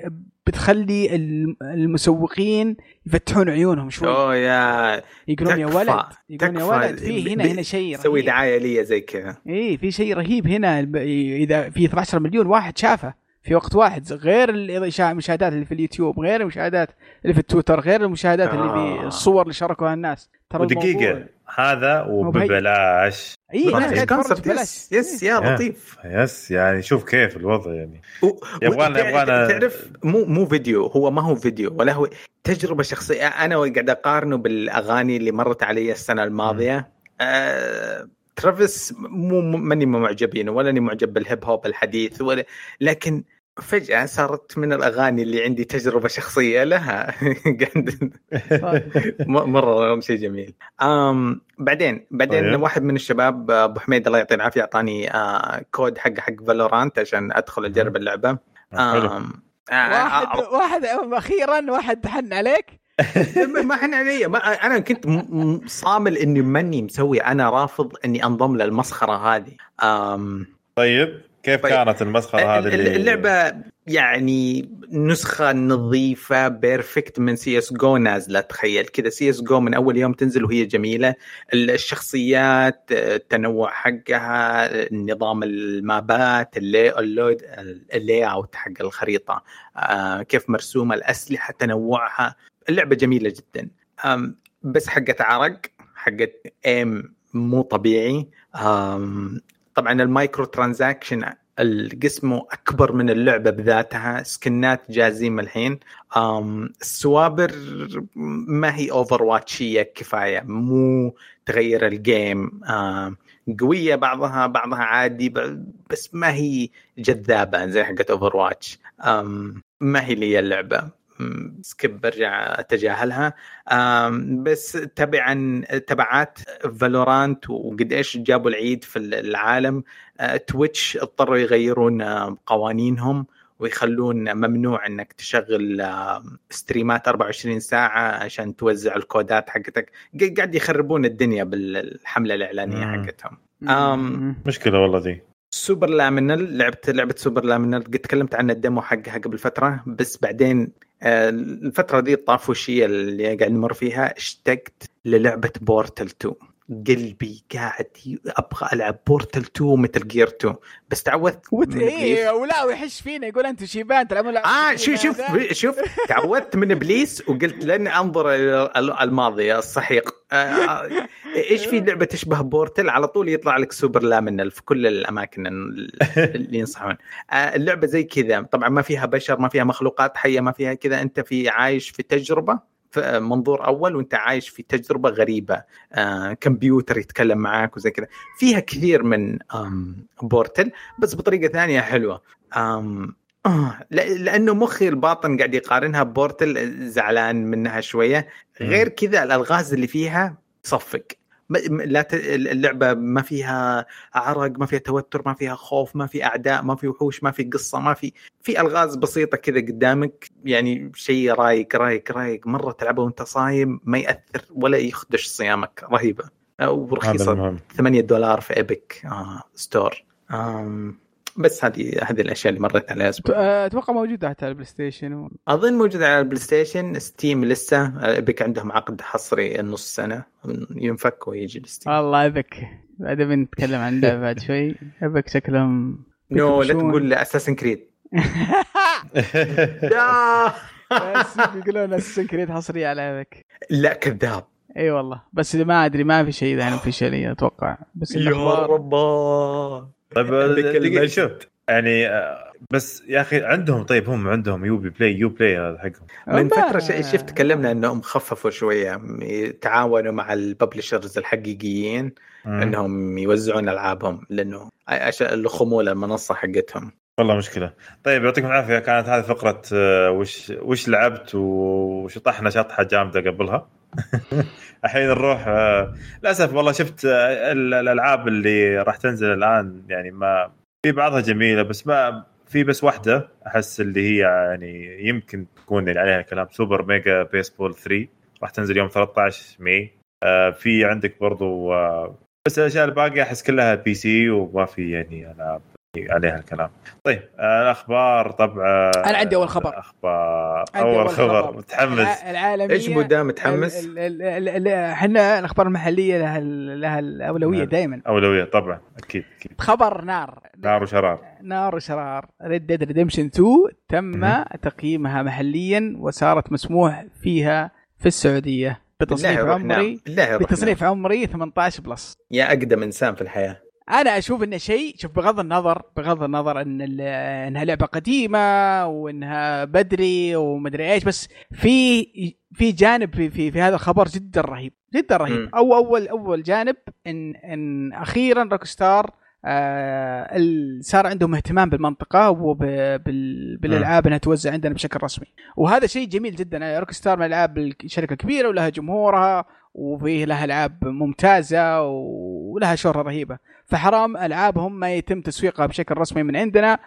بتخلي الم- المسوقين يفتحون عيونهم شوي أوه يا يقولون يا ولد يقولون يا. ولد في هنا هنا شيء سوي رهيب. دعاية لي زي كذا إيه في شيء رهيب هنا الب- إذا في 12 مليون واحد شافه في وقت واحد غير المشاهدات اللي في اليوتيوب غير المشاهدات اللي في التويتر غير المشاهدات اللي في آه. الصور اللي شاركوها الناس ترى الموضوع- هذا وببلاش. اي تتفرج ال concert ببلاش. yes yes yeah yeah. لطيف. yes يعني شوف كيف الوضع يعني. و- يبغانا- يبغانا- تعرف مو مو فيديو هو ما هو فيديو ولا هو تجربة شخصية. أنا قاعد أقارنه بالأغاني اللي مرت علي السنة الماضية. آه... ترافيس مو مو- ماني معجبين ولا أني معجب بال hip hop الحديث ولا لكن فجأة صارت من الأغاني اللي عندي تجربة شخصية لها. مرة شيء جميل. أم بعدين بعدين طيب. واحد من الشباب أبو حميد الله يعطيه العافية أعطاني آه كود حق حق فالورانت عشان أدخل أجرب اللعبة. حلو. أم آه واحد واحد أخيرا واحد حن عليك؟ ما- حن علي. ما أنا كنت صامل إني ماني مسوي أنا رافض إني أنضم للمسخرة هذه. أم طيب. كيف طيب. كانت المسخرة هذه ال- اللي اللعبة يعني نسخة نظيفة perfect من سي اس جو نازلة تخيل كذا. سي اس جو من أول يوم تنزل وهي جميلة. الشخصيات التنوع حقها نظام ال map ات اللي ال load ال layout حق الخريطة. آه، كيف مرسومة الأسلحة تنوعها. اللعبة جميلة جدا. بس حقت عرق حقت ايم مو طبيعي. طبعا المايكرو ترانزاكشن القسم أكبر من اللعبة بذاتها. سكنات جازين الحين. السوابر ما هي اوفر واتشيه كفاية. مو تغير الجيم قوية بعضها بعضها عادي بس ما هي جذابة زي حقت اوفر واتش ما هي لي اللعبة. skip برجع أتجاهلها. بس تبعا تبعات Valorant وقد إيش جابوا العيد في العالم آه، Twitch اضطروا يغيرون آه، قوانينهم ويخلون ممنوع إنك تشغل stream ات 24 ساعة عشان توزع الكودات حقتك. ق- قاعد يخربون الدنيا بالحملة الإعلانية مم. حقتهم. مشكلة والله دي. Superliminal لعبت لعبه Superliminal قد تكلمت عن ال demo حقها قبل فترة بس بعدين الفترة دي الطافوشية اللي قاعد نمر فيها اشتقت للعبة بورتل 2 قلبي قاعد أبغى ألعب بورتل 2 مثل جير 2 بس تعودت. وت... إيه ولا ويحش فينا يقول أنتم شيبان تلعبون آه شوف شوف. شوف تعودت من إبليس وقلت لن أنظر إلى ال- الماضي السحيق آه، آه، إيش في لعبة تشبه بورتل على طول يطلع لك سوبر لامينال في كل الأماكن ال- اللي ينصحون. آه، اللعبة زي كذا. طبعا ما فيها بشر ما فيها مخلوقات حية ما فيها كذا. أنت في عايش في تجربة؟ منظور أول وأنت عايش في تجربة غريبة آه، كمبيوتر يتكلم معاك وزي كذا. فيها كثير من آم، بورتل بس بطريقة ثانية حلوة. آم، آه لا- لأنه مخي الباطن قاعد يقارنها ببورتل زعلان منها شوية. غير كذا الألغاز اللي فيها تصفق. لا ت- اللعبة ما فيها عرق ما فيها توتر ما فيها خوف ما في أعداء ما في وحوش ما في قصة ما في في ألغاز بسيطة كذا قدامك. يعني شيء رايق رايق رايق. مرة تلعبه وأنت صايم ما يأثر ولا يخدش صيامك. رهيبة. ورخيصه المهم. 8 دولار في Epic آه store آم. بس هذه هذه الأشياء اللي مرت عليها أسبوع. آه، أتوقع موجودة حتى على ال PlayStation. و... أظن موجود على ال PlayStation Steam لسه. Epic عندهم عقد حصري نص سنة. ينفك ويجي الستيم والله ابك بعد بنتكلم عن اللعبه بعد شوي. ابك شكلهم نو لا. تقول اساسن كريد لا بس بيقولون اساسن كريد حصريه على ابك لا كذاب. إي والله. بس ما أدري ما في شيء ذا اوفيشالي أتوقع. بس يا ربا. طيب المجد. شوف. يعني آه، بس يا أخي عندهم طيب هم عندهم يوبي بلاي يو بلاي هذا حقهم. من فترة شفت تكلمنا إنهم خففوا شوية يتعاونوا مع ال publishers الحقيقيين مم. إنهم يوزعون ألعابهم لأنه عشان الخمول المنصة حقتهم. والله مشكلة. طيب يعطيكم العافية. كانت هذه فقرة آه، وش وش لعبت وشطحنا شطحة جامدة قبلها. الحين نروح آه، للأسف والله شفت آه، ال- الألعاب اللي راح تنزل الآن يعني ما في بعضها جميلة بس ما في بس واحدة أحس اللي هي يعني يمكن تكون اللي عليها كلام Super Mega Baseball 3 راح تنزل يوم 13 ماي. آه في عندك برضو بس الأشياء الباقية أحس كلها PC وما في يعني ألعاب. عليها الكلام. طيب الأخبار طبعا أنا عندي أول خبر. أخبار أول خبر متحمس. العالمية إيش بدا متحمس؟ إحنا الأخبار المحلية لها لها الأولوية دائما أولوية طبعا أكيد أكيد. خبر نار. نار وشرار. نار وشرار. Red Dead Redemption 2 تم م- تقييمها محليا وصارت مسموح فيها في السعودية. بتصنيف عمري بتصنيف عمري 18 plus. يا أقدم إنسان في الحياة. أنا أشوف إنه شيء شوف بغض النظر بغض النظر إن إنها لعبة قديمة وإنها بدري ومدري إيش بس في في جانب في في, في هذا الخبر جدا رهيب جدا رهيب. م. أو أول أول جانب إن إن أخيرا Rockstar آه صار عندهم اهتمام بالمنطقة وبالالعاب إنها توزع عندنا بشكل رسمي. وهذا شيء جميل جدا روك ستار من الالعاب الشركة كبيرة ولها جمهورها وفيه لها ألعاب ممتازة ولها شهرة رهيبة. فحرام ألعابهم ما يتم تسويقها بشكل رسمي من عندنا.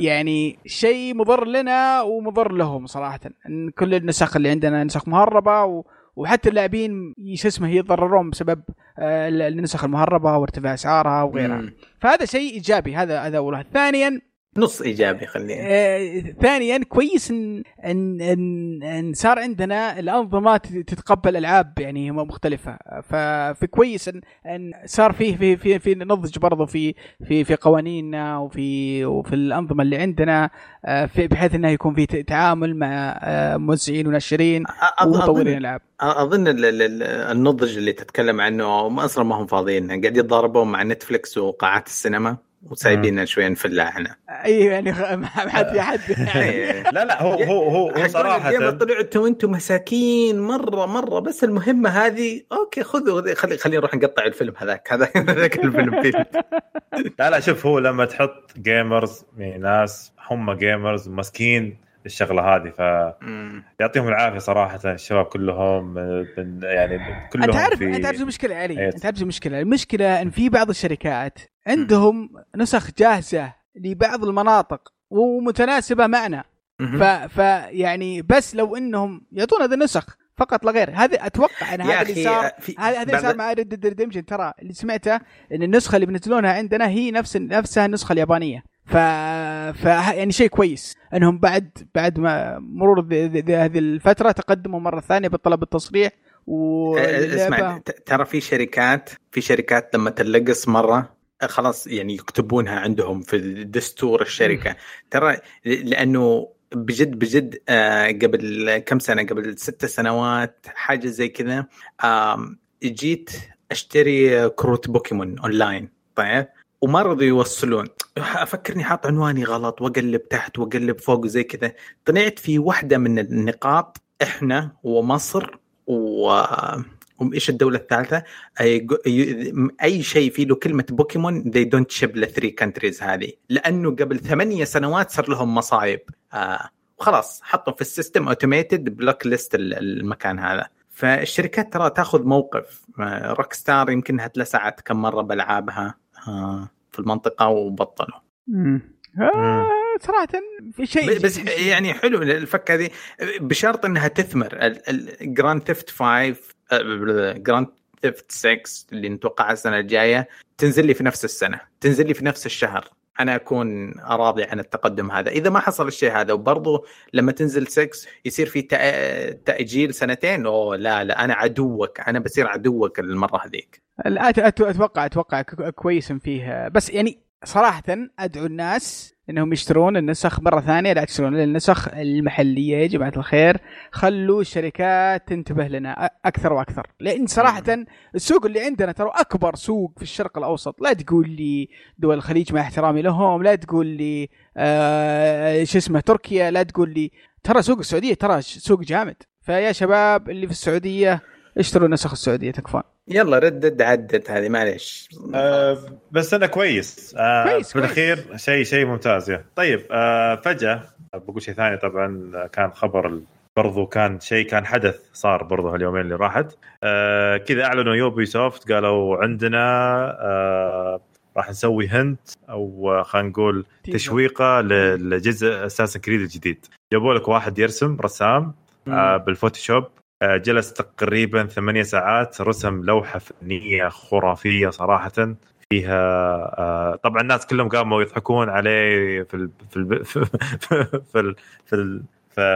يعني شيء مضر لنا ومضر لهم صراحة. إن كل النسخ اللي عندنا نسخ مهربة و... وحتى اللاعبين شو اسمه يتضررون بسبب النسخ المهربة وارتفاع أسعارها وغيرها. فهذا شيء إيجابي. هذا هذا اول فثانيا نص إيجابي خلينا. آه ثانيا كويس ان ان ان, إن صار عندنا الأنظمة تتقبل ألعاب يعني مختلفة. ففي كويس ان إن صار فيه في في في نضج برضه في في في قوانيننا وفي وفي الأنظمة اللي عندنا آه في بحيث إنه يكون في تعامل مع آه موزعين وناشرين ومطورين ألعاب. أظن النضج اللي تتكلم عنه أصلا ما هم فاضيين. قاعد يتضاربون مع Netflix وقاعات السينما. وسايبيننا شوي نفلع إحنا أيوه يعني ما حد في حد لا لا هو هو هو, هو صراحة طلعتوا أنتم مساكين مره مرة بس المهمة هذه okay خذوا خلي خلينا نروح نقطع الفيلم هذاك. هذا ذاك الفيلم فيلم لا لا شوف هو لما تحط gamers يعني ناس هم gamers ماسكين الشغلة هذه ف يعطيهم العافية صراحة الشباب كلهم يعني كلهم أنت عارف أنت عارف المشكلة علي؟ أنت عارف المشكلة المشكلة إن في بعض الشركات عندهم نسخ جاهزة لبعض المناطق ومتناسبة معنا. ف... ف يعني بس لو إنهم يعطونا ذا النسخ فقط لا غير. هذا أتوقع إن هذا اللي صار هذا اللي صار مع Red Redemption ترى اللي سمعته إن النسخة اللي بينزلونها عندنا هي نفس نفسها النسخة اليابانية. ف... ف يعني شيء كويس. انهم بعد بعد ما مرور هذه الفترة تقدموا مرة ثانية بطلب التصريح و اسمع ترى في شركات في شركات لما تنقرص مرة خلاص يعني يكتبونها عندهم في دستور الشركة. ترى لأنه بجد بجد آه قبل كم سنة؟ قبل ست سنوات حاجة زي كذا آه جيت أشتري كروت Pokémon online. طيب؟ وما رضوا يوصلون. أفكرني حاط عنواني غلط وأقلب تحت وأقلب فوق وزي كذا. طلعت في واحدة من النقاط إحنا ومصر و إيش الدولة الثالثة؟ أي, شيء فيه له كلمة Pokémon they don't ship ل 3 countries هذه. لأنه قبل ثمانية سنوات صار لهم مصايب. آه وخلاص حطوا في ال system automated block list المكان هذا. فالشركات ترى تاخذ موقف. Rockstar يمكن اتلسعت كم مرة بالعابها في المنطقة وبطلوا. آه صراحة في شيء بس يعني حلو الفكرة هذه. بشرط إنها تستمر. ال Grand Theft 5 Grand Theft 6 اللي نتوقعها السنة الجاية تنزل لي في نفس السنة تنزل لي في نفس الشهر. أنا أكون راضي عن التقدم هذا. إذا ما حصل الشيء هذا وبرضه لما تنزل 6 يصير في تأجيل سنتين أوه لا لا أنا عدوك أنا بصير عدوك المرة هذيك. أتوقع أتوقع كويس فيه. بس يعني صراحة أدعو الناس إنهم يشترون النسخ مرة ثانية لا تشترون النسخ المحلية يا جماعة الخير. خلوا الشركات تنتبه لنا أكثر وأكثر. لأن صراحة السوق اللي عندنا ترى أكبر سوق في الشرق الأوسط. لا تقول لي دول الخليج مع احترامي لهم لا تقول لي آه شو اسمه تركيا لا تقول لي. ترى سوق السعودية ترى سوق جامد. فيا شباب اللي في السعودية اشتروا نسخ السعوديه تكفون يلا ردد عدت هذه معليش. آه بس أنا كويس. آه كويس في الأخير شيء شيء ممتاز يعني. طيب آه فجأة بقول شيء ثاني. طبعا كان خبر برضو كان شيء كان حدث صار برضو هاليومين اللي راحت. آه كذا أعلنوا Ubisoft قالوا عندنا آه راح نسوي hint أو خلينا نقول. تشويقة للجزء Assassin's Creed الجديد. جابوا لك واحد يرسم رسام آه بال Photoshop. جلس تقريبا ثمانية ساعات رسم لوحة فنية خرافية صراحة. فيها آه طبعا الناس كلهم قاموا يضحكون عليه في ال في ال في, ال في, ال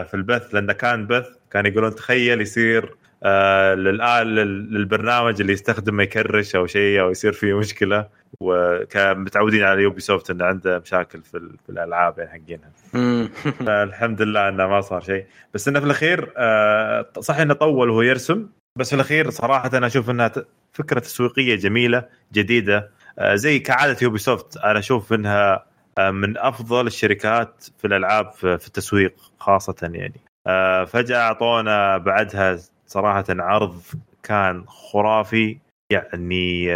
في البث لأنه كان بث. كان يقولون تخيل يصير آه للآل للبرنامج اللي يستخدمه يكرش أو شيء أو يصير فيه مشكلة. وكان متعودين على Ubisoft إنه عنده مشاكل في, ال- في الألعاب يعني حقينها. فالحمد لله إنه ما صار شيء. بس إنه في الأخير آه، صح إنه طول وهو يرسم بس في الأخير صراحة أنا أشوف إنها فكرة تسويقية جميلة جديدة آه، زي كعادة Ubisoft أنا أشوف إنها آه، من أفضل الشركات في الألعاب في في التسويق خاصة يعني. فجأة أعطونا بعدها صراحة عرض كان خرافي يعني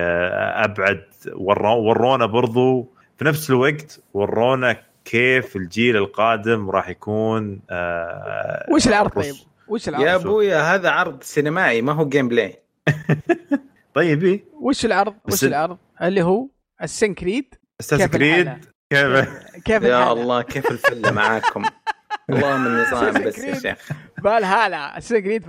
أبعد ورونا برضو في نفس الوقت ورونا كيف الجيل القادم راح يكون آه وش العرض طيب؟ وش العرض؟ يا أبويا هذا عرض سينمائي ما هو gameplay طيب إيه وش العرض؟ وش ال- العرض؟ اللي هو Assassin's Creed أساس كيف؟ كيف يا؟ الله كيف الفله معاكم اللهم النظام بس يا شيخ فالهالا السن كريد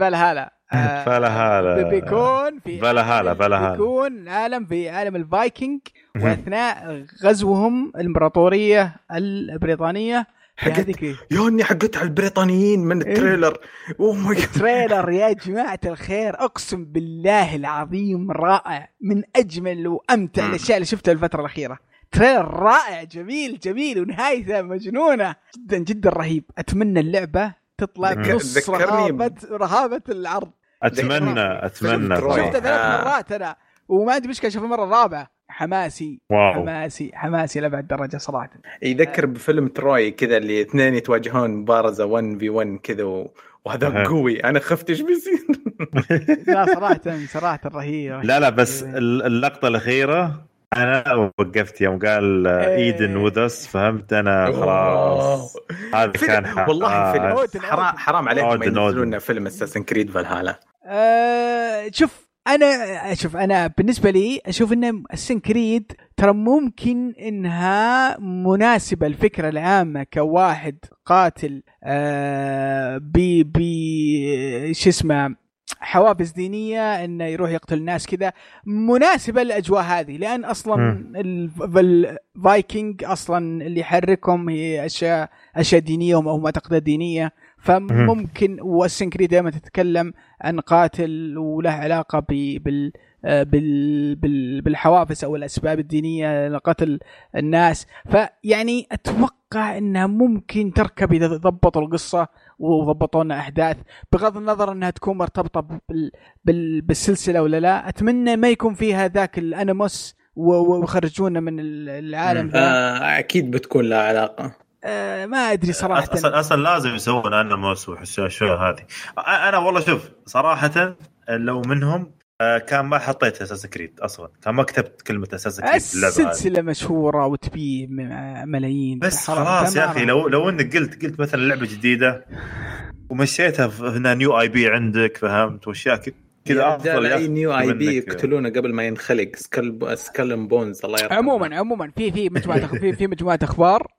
آه، فالهالا. بي- بيكون في فالهالا، عالم- فالهالا. بيكون عالم في عالم الفايكنج وأثناء غزوهم الإمبراطورية البريطانية حقت يوني حقت على البريطانيين من إيه. التريلر اوه ماي جاد تريلر يا جماعة الخير أقسم بالله العظيم رائع من أجمل وأمتع مم. الأشياء اللي شفتها الفترة الأخيرة تريلر رائع جميل جميل ونهايته مجنونة جدا جدا رهيب أتمنى اللعبة تطلع ذكرني رهابة رهابة العرض اتمنى أتمنى. شفته ثلاث آه. مرات أنا وما عندي مشكلة أشوف المرة الرابعة حماسي. واو. حماسي. حماسي لأبعد درجة صراحة. يذكر بفيلم تروي كذا اللي اثنين يتواجهون مبارزه 1 في 1 كذا و... وهذا. قوي. أنا خفت إيش بيصير؟ لا صراحة صراحة رهيب. لا لا بس ال- اللقطة الأخيرة أنا وقفت يوم قال إيه. Odin with us فهمت؟ أنا خلاص. هذا كان والله آه، فيلم Odin، حرام عليكم ينزلون فيلم Assassin's Creed Valhalla أه شوف أنا شوف أنا بالنسبة لي أشوف إن Assassin's Creed ترى ممكن إنها مناسبة الفكرة العامة كواحد قاتل أه بي بي شو اسمه حوافز دينية إنه يروح يقتل الناس كذا. مناسبة للاجواء هذه لأن أصلا الفايكنج أصلا اللي يحركهم هي أشياء أشياء دينية أو معتقدات دينية. فممكن والسنكري دائما تتكلم عن قاتل وله علاقة ب بال آه، بال بال بالحوافز أو الأسباب الدينية لقتل الناس. فيعني أتوقع إنها ممكن تركب إذا ضبطوا القصة وضبطوا لنا أحداث بغض النظر إنها تكون مرتبطة بال بال بالسلسلة ولا لا. أتمنى ما يكون فيها ذاك الانموس ويخرجونا من العالم ذا. آه أكيد بتكون لها علاقة. آه ما أدري صراحة. أصلا أصلا لازم يسوون انموس والاشياء هذه. أنا والله شوف صراحة لو منهم آه، كان ما حطيت أساس كريد أصلا. كان ما كتبت كلمة أساس كريد السلسلة مشهورة وتبيع ملايين. بس. خلاص يا أخي لو لو إنك قلت قلت مثلا لعبة جديدة ومشيتها في- هنا new IP عندك فهمت؟ وأشياء كذا أفضل يا أي new IP. يقتلونه قبل ما ينخلق. Skull Skull Bones الله يرحمه. عموما عموما في في مجموعة في في مجموعة أخبار. آه،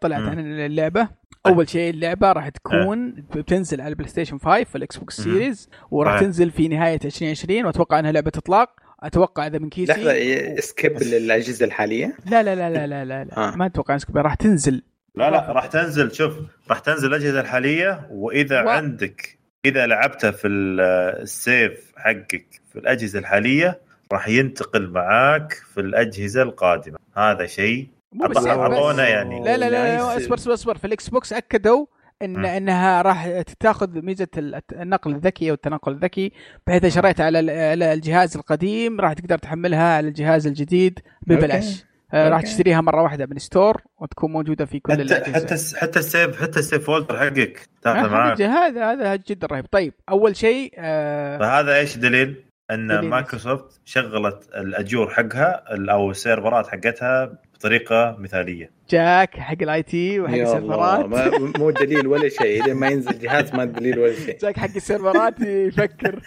طلعت مم. عن اللعبة أول شيء اللعبة راح تكون بتنزل على ال PlayStation 5 في ال Xbox. Series وراح آه. تنزل في نهاية 2020 وأتوقع إنها لعبة إطلاق أتوقع إذا من كيسي لحظة skip للأجهزة الحالية لا لا لا لا لا لا, لا. آه. ما أتوقع إنها راح تنزل لا لا راح تنزل شوف راح تنزل الأجهزة الحالية وإذا و- عندك إذا لعبتها في ال- ال save حقك في الأجهزة الحالية راح ينتقل معاك في الأجهزة القادمة هذا شيء مو بس أعطى- يعني. لا لا لا, لا. اصبر اصبر اصبر في ال Xbox أكدوا إن مم. إنها راح تاخذ ميزة النقل الذكي أو التنقل الذكي بحيث شريت على ال- على الجهاز القديم راح تقدر تحملها على الجهاز الجديد ببلاش آه، راح أوكي. تشتريها مرة واحدة من store وتكون موجودة في كل حتى الأجهزة حتى الس- حتى ال save حتى ال save folder حقك آه، تاخذه معاك هذا هذا هذا جدا رهيب طيب أول شيء آه فهذا إيش دليل؟ إن دليل. مايكروسوفت شغلت ال Azure حقها أو السيرفرات حقتها بطريقة مثالية. جاك حق ال IT وحق السيرفرات. ما مو دليل ولا شيء. لين ما ينزل جهاز ما دليل ولا شيء. جاك حق السيرفرات يفكر.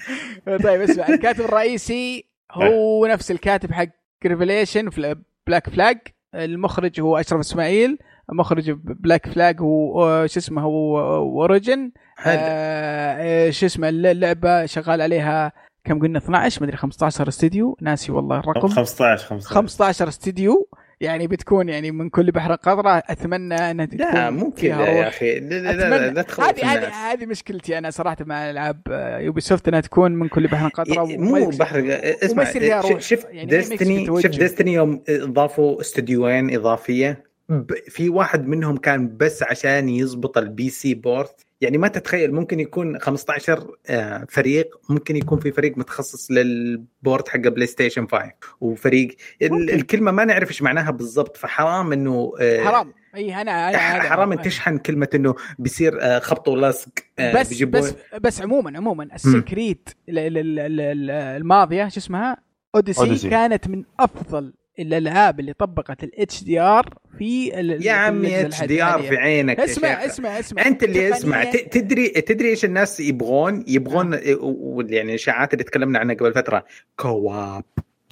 طيب اسمع الكاتب الرئيسي هو نفس الكاتب حق Revelations في Black Flag المخرج هو أشرف إسماعيل. مخرج Black Flag هو شو اسمه هو Origins آه شو اسمه اللعبة شغال عليها كم قلنا 12 مدري 15 استديو. ناسي والله الرقم. 15 15 15 استديو. يعني بتكون يعني من كل بحر قطرة أتمنى أنها تكون لا مو كذا يا أخي. لا لا لا, لا هذه هذه هذه مشكلتي أنا صراحة مع ألعاب Ubisoft إنها تكون من كل بحر قطرة مو بحر اسمع شفت يعني Destiny شفت Destiny يوم إضافوا استديوين إضافية. في واحد منهم كان بس عشان يزبط ال PC port يعني ما تتخيل ممكن يكون 15 آه، فريق ممكن يكون في فريق متخصص لل port حق PlayStation 5 وفريق ممكن. الكلمة ما نعرف إيش معناها بالضبط فحرام إنه آه، حرام. إي أنا أنا حرام ان تشحن كلمة إنه بيصير آه، خبط ولصق بس بيجيبون... بس بس عموما عموما ال Assassin's Creed الماضية شو اسمها؟ Odyssey, كانت من أفضل الألعاب اللي طبقت ال HDR في يا عمي HDR في عينك اسمع اسمع اسمع. أنت اللي اسمع. تدري تدري إيش الناس يبغون؟ يبغون آه. يعني الاشاعات اللي تكلمنا عنها قبل فترة. co-op.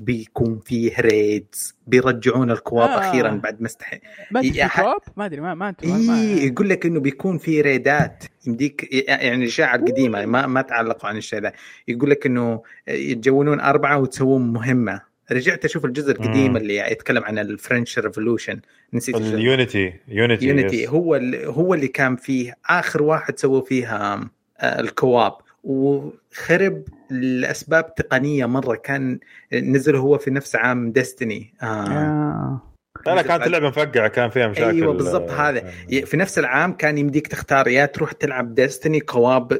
بيكون فيه raids بيرجعون ال co-op آه. أخيرا بعد ما استحي ما ادري co-op؟ ما أدري ما ما انت اي يقول لك إنه بيكون في raid ات يمديك يعني الإشاعة القديمة ما ما تعلقوا عن الشيء ذا. يقول لك إنه يتجونون أربعة وتسوون مهمة. رجعت أشوف الجزء القديم مم. اللي يتكلم عن الفرنش ريفولوشن. نسيت ال Unity Unity Unity. هو اللي هو اللي كان فيه. آخر واحد سووا فيها آه، ال co-op. وخرب لأسباب تقنية مرة. كان نزل هو في نفس عام Destiny آه. آه. لا لا كانت اللعبة مفقعة كان فيها مشاكل. أيوه بالضبط هذا. في نفس العام كان يمديك تختار يا تروح تلعب Destiny co-op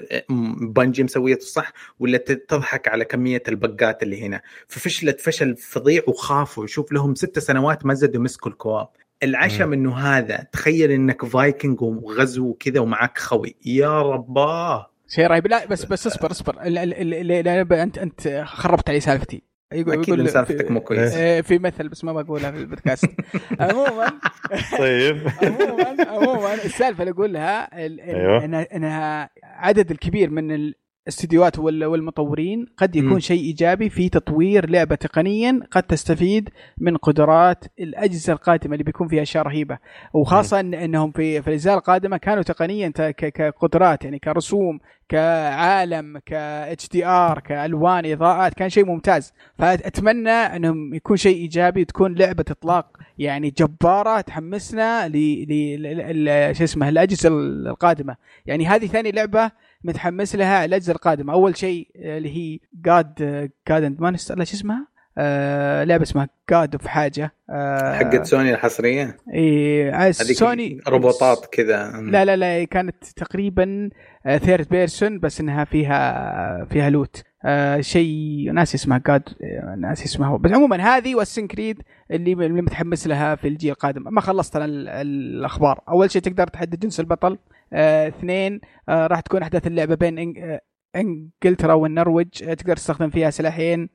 Bungie مسويته صح ولا تضحك على كمية ال bug ات اللي هنا. ففشلت فشل فظيع وخافوا. شوف لهم ست سنوات ما زادوا مسكوا ال co-op. العشم إنه هذا تخيل إنك فايكنج وغزو وكذا ومعك خوي. يا رباه! شيء رهيب. لا بس بس اصبر اصبر. أنت أنت خربت علي سالفتي. يقول أكيد يقول مسافتك مو كويس. إيه، في مثل بس ما بقولها في البودكاست. عموما طيب. عموما عموما السالفة اللي أقولها أيوه. انها عدد الكبير من الاستديوهات والمطورين قد يكون شيء إيجابي في تطوير لعبة تقنيا قد تستفيد من قدرات الأجهزة القادمة اللي بيكون فيها أشياء رهيبة. وخاصة م. إنهم في في الأجزاء القادمة كانوا تقنيا كقدرات يعني كرسوم كعالم ك HDR كألوان إضاءات كان شيء ممتاز. فأتمنى إنهم يكون شيء إيجابي تكون لعبة إطلاق يعني جبارة تحمسنا ل ل شو اسمه الأجهزة القادمة. يعني هذه ثاني لعبة متحمس لها الأجزاء القادمة. أول شيء اللي هي God God and ما شو اسمها؟ آه لعبة اسمها God of حاجة. آه حقت سوني الحصرية؟ اي سوني روبوتات كذا. لا لا لا كانت تقريبا third person بس إنها فيها فيها loot آه شيء ناسي اسمها God آه، ناسي اسمها بس عموما هذه و Assassin's Creed اللي اللي متحمس لها في الجيل القادم. ما خلصت أنا الأخبار. أول شيء تقدر تحدد جنس البطل. آه اثنين آه راح تكون أحداث اللعبة بين آه، إنجلترا والنرويج آه تقدر تستخدم فيها سلاحين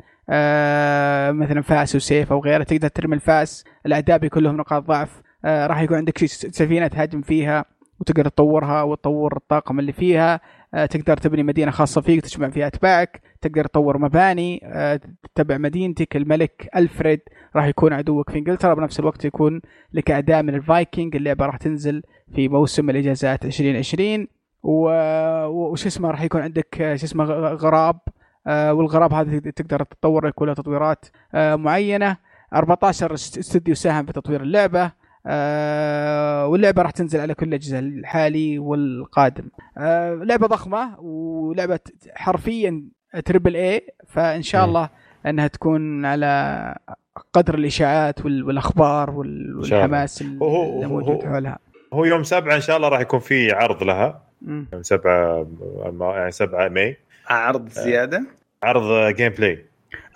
مثلا فاس وسيف أو غيره تقدر ترمي الفاس الأعداء بيكون لهم نقاط ضعف راح يكون عندك سفينة تهاجم فيها وتقدر تطورها وتطور الطاقم اللي فيها. تقدر تبني مدينة خاصة فيك تجمع فيها أتباعك تقدر تطور مباني آه تتبع مدينتك. الملك ألفريد راح يكون عدوك في إنجلترا بنفس الوقت يكون لك اعداء من الفايكنج. اللعبة راح تنزل في موسم الإجازات 2020 وش اسمه راح يكون عندك شو اسمه غراب. آه والغراب هذا تقدر تطور لك ولا تطويرات آه معينة. 14 استوديو ساهم في تطوير اللعبة. آه واللعبة راح تنزل على كل الأجهزة الحالي والقادم. آه لعبة ضخمة ولعبة حرفيا تربل اي فإن شاء الله إنها تكون على قدر الإشاعات والأخبار والحماس الموجود حولها. هو يوم سبعة إن شاء الله راح يكون في عرض لها. يوم سبعة يعني 7 May. عرض زيادة؟ عرض gameplay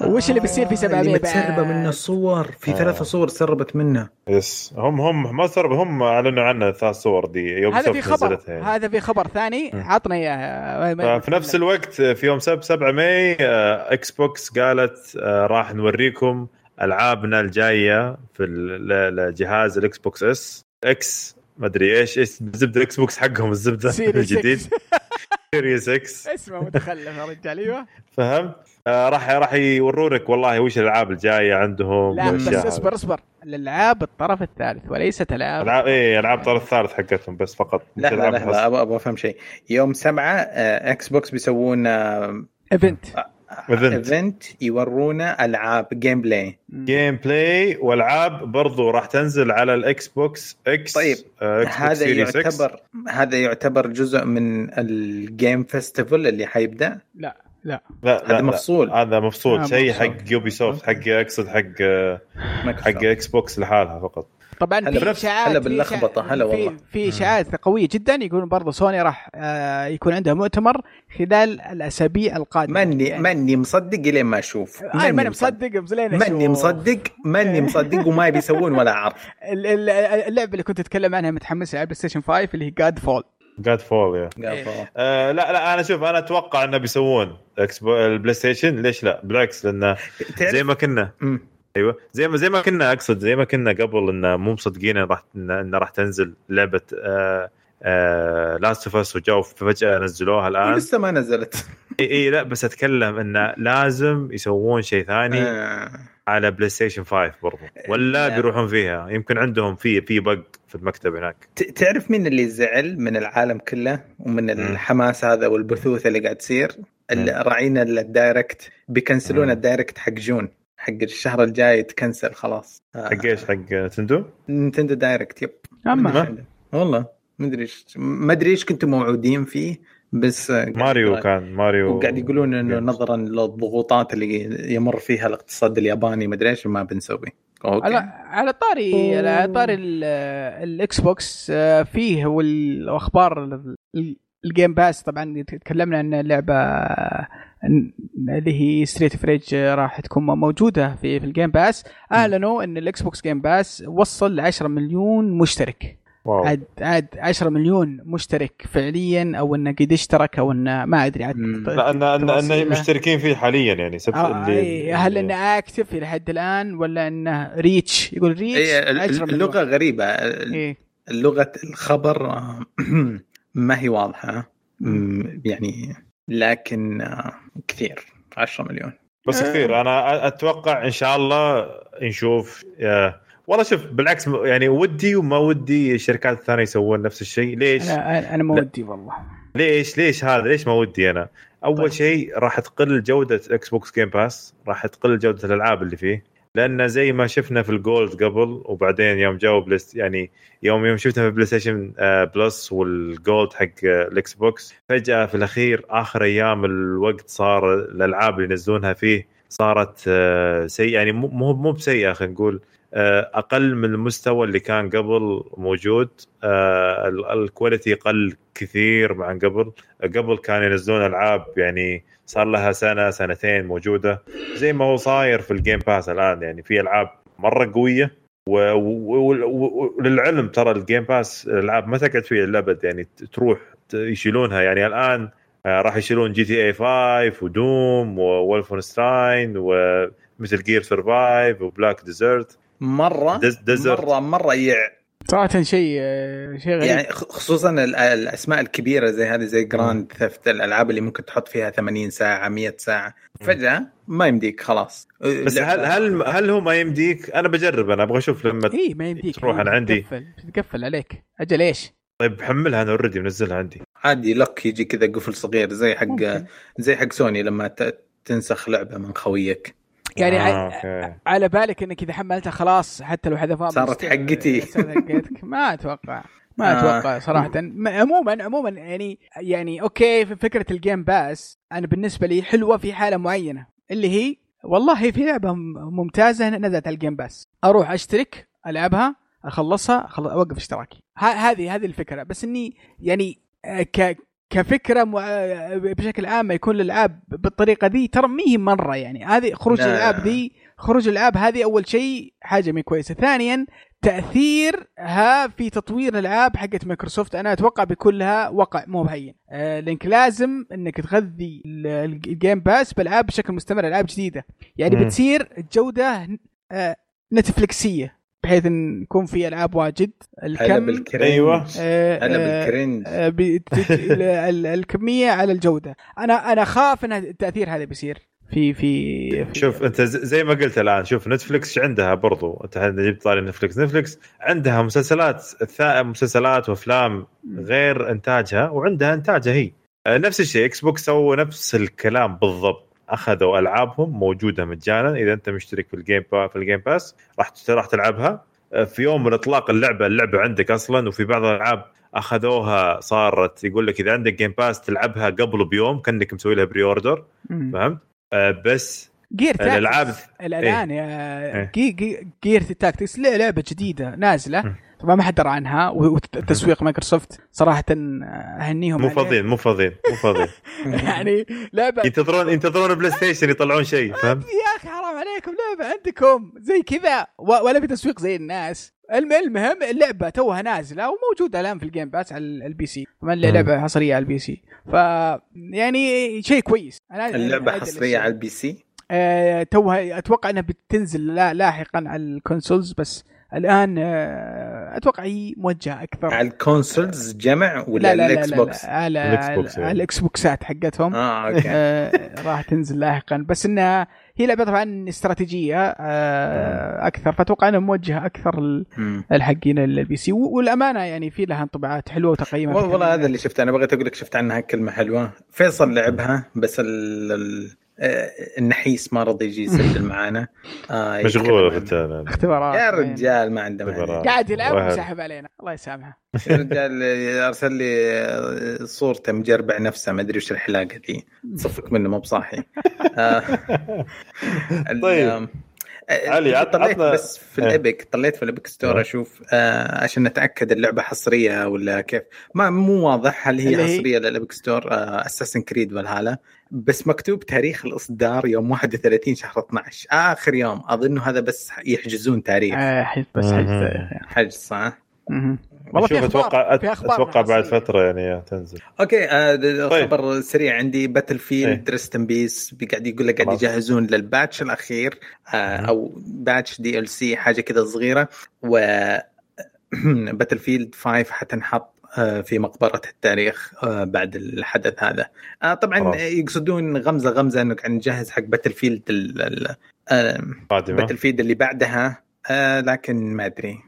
وش اللي بيصير في 700 اللي متسربة منه صور في آه. ثلاث صور تسربت منه. yes. هم هم ما سرب هم أعلنوا عنه ثلاث صور دي يوم هذا في خبر. يعني. هذا في خبر ثاني. عطنا اياه في نفس الوقت في يوم 7 May Xbox قالت آه، راح نوريكم ألعابنا الجاية في الجهاز ال Xbox S. X ما أدري إيش إيش زبده ال Xbox حقهم الزبدة الجديد. Series X اسمه متخلف يا رجال أيوه فهمت؟ آه راح راح يورونك والله وش الألعاب الجاية عندهم لا بس هذه. اصبر اصبر الألعاب الطرف الثالث وليست ألعاب العاب إيه ألعاب طرف الثالث حقتهم بس فقط لا لا لا. أبغى أفهم شيء يوم سبعة آه، Xbox بيسوون آه، event Event. event يورونا ألعاب جيم بلاي جيم بلاي والعاب برضو راح تنزل على ال Xbox X طيب، آه، X هذا. يعتبر هذا يعتبر جزء من ال Game Festival اللي حيبدأ لا لا لا هذا لا. مفصول هذا مفصول شيء. حق Ubisoft حق اقصد حق آه، حق. Xbox لحالها فقط طبعا هلا بنفس- إشاعات هلا إشاعات- هلا في- والله. في إشاعات قوية جدا يقولون برضه سوني راح آه، يكون عندها مؤتمر خلال الأسابيع القادمة. ماني يعني ماني مصدق الين ما أشوف. أنا ماني مصدق. بس لين ماني. مصدق ماني مصدق وما بيسوون ولا عرض ال- ال- اللعبة اللي كنت أتكلم عنها متحمس على PlayStation 5 اللي هي Godfall Godfall يا آه لا لا أنا شوف أنا أتوقع إنه بيسوون ال PlayStation ليش لا؟ بالعكس لأنه زي ما كنا. مم. أيوه. زي ما زي ما كنا أقصد زي ما كنا قبل انه مو مصدقين راح إن راح تنزل لعبة آه آه Last of Us وجو فجاه نزلوها الآن. لسه ما نزلت. إي إي لا بس أتكلم انه لازم يسوون شيء ثاني آه. على PlayStation 5 برضو. ولا لا. بيروحون فيها. يمكن عندهم في في bug في المكتب هناك. تعرف مين اللي زعل من العالم كله؟ ومن الحماس هذا والبثوث اللي قاعد تصير راعينا ال Direct بيكنسلون. ال Direct حق June. حق الشهر الجاي تكنسل خلاص. آه. حق إيش؟ حق Nintendo؟ Nintendo Direct yep. أما. والله ما أدري إيش ما أدري إيش كنتم موعودين فيه بس آه، قاعد ماريو كان ماريو وقاعد يقولون إنه games. نظرا للضغوطات اللي يمر فيها الاقتصاد الياباني ما أدري إيش ما بنسوي. على okay. على طاري على طاري ال- ال Xbox آه، فيه والأخبار ال- ال- ال Game Pass طبعا تكلمنا ان اللعبه آه، اللي هي Streets of Rage راح تكون موجودة في في ال Game Pass أعلنوا إن ال Xbox Game Pass وصل ل 10 مليون مشترك wow عاد عاد 10 مليون مشترك فعليا أو إنه قد اشترك أو إنه ما أدري عاد مم. لا إن. مشتركين فيه حاليا يعني سبت آه إيه، هل إنه active إلى حد الآن ولا إنه reach يقول ريتش إيه، 10 مليون. اللغة غريبة إيه. لغه الخبر آه، ما هي واضحة يعني لكن آه، كثير. 10 مليون. بس كثير. أنا أتوقع إن شاء الله نشوف آه، والله شوف بالعكس يعني ودي وما ودي الشركات الثانية يسوون نفس الشيء. ليش؟ أنا أنا ما. ودي والله. ليش؟ ليش هذا؟ ليش ما ودي أنا؟ أول طيب. شيء راح تقل جودة Xbox Game Pass راح تقل جودة الألعاب اللي فيه. لأن زي ما شفنا في ال Gold قبل وبعدين يوم جاوا Plus يعني يوم يوم شفنا في PlayStation آه، Plus وال Gold حق آه، ال Xbox فجأة في الأخير آخر أيام الوقت صار الألعاب اللي ينزلونها فيه صارت آه، سيئة. يعني مو مو بسيئة خلينا نقول. آه، أقل من المستوى اللي كان قبل موجود. آه، ال- ال quality قل كثير عن قبل. قبل كان ينزلون ألعاب يعني صار لها سنة سنتين موجودة. زي ما هو صاير في ال Game Pass الآن يعني في ألعاب مرة قوية. وللعلم ترى ال Game Pass الألعاب ما تقعد فيها للابد يعني تروح يشيلونها. يعني الآن آه، راح يشيلون GTA 5 و Doom و Wolfenstein و Metal Gear Survive و Black Desert مرة Desert مرة مرة يع. صراحة شيء شيء غريب. يعني خصوصا ال- الأسماء الكبيرة زي هذه زي Grand Theft الألعاب اللي ممكن تحط فيها 80 ساعة 100 ساعة. فجأة ما يمديك خلاص. بس هل هل هل هو ما يمديك؟ أنا بجرب أنا أبغى أشوف لما اي إيه، ما يمديك. تروح أنا عندي. تتقفل تتقفل عليك. أجل إيش؟ طيب حملها أنا already منزلها عندي. عادي لك يجي كذا قفل صغير زي حق ممكن. زي حق سوني لما ت- تنسخ لعبة من خويك. يعني آه،. على بالك إنك إذا حملتها خلاص حتى لو حذفوها من صارت حقتي. صارت حقتك ما أتوقع ما آه. أتوقع صراحة عموما عموما يعني يعني okay في فكرة ال Game Pass أنا بالنسبة لي حلوة في حالة معينة اللي هي والله في لعبة ممتازة نزلت على ال Game Pass أروح أشترك ألعبها أخلصها أوقف اشتراكي ه- هذه هذه الفكرة بس إني يعني آه، ك كفكرة م- آه، بشكل عام ما يكون الالعاب بالطريقة دي ترى ما هي مرة يعني. هذه خروج لا. الالعاب ذي خروج الالعاب هذه أول شيء حاجة مي كويسة. ثانيا تأثيرها في تطوير الالعاب حقت مايكروسوفت. أنا أتوقع بيكون لها وقع مو بهين. آه لانك لازم إنك تغذي ال- الجيم باس بالعاب بشكل مستمر. العاب جديدة. يعني. بتصير الجوده آه نتفلكسيه بحيث إن يكون في ألعاب واجد. هلا الكم بالكرنج. أيوة. هلا آه، بالكرنج. الكمية على الجودة. أنا أنا خاف إن التأثير هذا بيصير. في في, في. شوف أنت زي ما قلت الآن شوف نتفلكس عندها برضو؟ أنت جبت طاري نتفلكس نتفلكس عندها مسلسلات مسلسلات وأفلام غير إنتاجها وعندها إنتاجها هي. آه، نفس الشيء Xbox سووا نفس الكلام بالضبط. أخذوا ألعابهم موجودة مجانا إذا أنت مشترك في ال Game Pa في ال Game Pass راح راح تلعبها آه، في يوم من إطلاق اللعبة اللعبة عندك أصلا وفي بعض الألعاب أخذوها صارت يقول لك إذا عندك Game Pass تلعبها قبل بيوم كأنك مسوي لها pre-order. فهمت؟ آه، بس جير الألعاب- Tactics الآن إيه. جي جي Gears Tactics لعبة جديدة نازلة ما حد درى عنها وتسويق مايكروسوفت صراحة أهنيهم مو. فاضيين مو فاضيين مو فاضيين. يعني لعبه ينتظرون ينتظرون PlayStation يطلعون شيء فهمت؟ يا أخي حرام عليكم لعبه عندكم زي كذا ولا في تسويق زي الناس. الم- المهم اللعبة توها نازلة وموجودة الآن في ال Game Pass على ال- ال PC. كمان مم. لعبة حصرية على ال PC. ف يعني شيء كويس. أنا اللعبة أنا- حصرية على ال PC؟ آه، توها أتوقع إنها بتنزل لا لاحقا على ال consoles بس الآن آه، أتوقع هي موجهة أكثر. على ال consoles جمع ولا لا لا لا, ال X لا, box؟ لا على يعني. على الإكس بوكسات حقتهم. آه okay. آه، راح تنزل لاحقا. بس إنها هي لعبة طبعا استراتيجية آه، أكثر. فأتوقع إنها موجهة أكثر. الحقين ال PC. والأمانة يعني في لها انطباعات حلوة وتقييمات والله. هذا اللي شفته. أنا بغيت أقول لك شفت عنها كلمة حلوة. فيصل لعبها بس ال... آه، النحيس ما رضي يجي يسجل معانا آه مشغول. الرجال هذا. اختبارات يا يعني. رجال ما عنده. قاعد يلعب. وسحب علينا الله يسامحه يا رجال أرسل لي صورته مجربع نفسه ما أدري وش الحلاقة ذي صفك منه مو بصاحي آه، طيب. آم، علي، طلعت عطنا- بس في إيه. الابيك طلعت في الابيك ستور إيه. أشوف آه عشان نتأكد اللعبة حصرية ولا كيف ما مو واضح هل هي؟ حصرية للابيك ستور آه اساسن كريد والهالة بس مكتوب تاريخ الإصدار يوم 31 شهر 12 آخر يوم أظن هذا بس يحجزون تاريخ آه، حج- بس. حجز حجز صح. والله في شوف أخبار أتوقع في أخبار أتوقع بعد. فترة يعني تنزل okay آه طيب. خبر سريع عندي Battle. field rest in peace قاعد يقول لك قاعد. يجهزون لل patch الأخير آه. أو patch DLC حاجة كذا صغيرة و Battlefield 5 حتنحط آه، في مقبرة التاريخ آه، بعد الحدث هذا آه، طبعا خلاص. يقصدون غمزة غمزة قاعد نجهز حق Battlefield Battlefield اللي بعدها آه لكن ما أدري.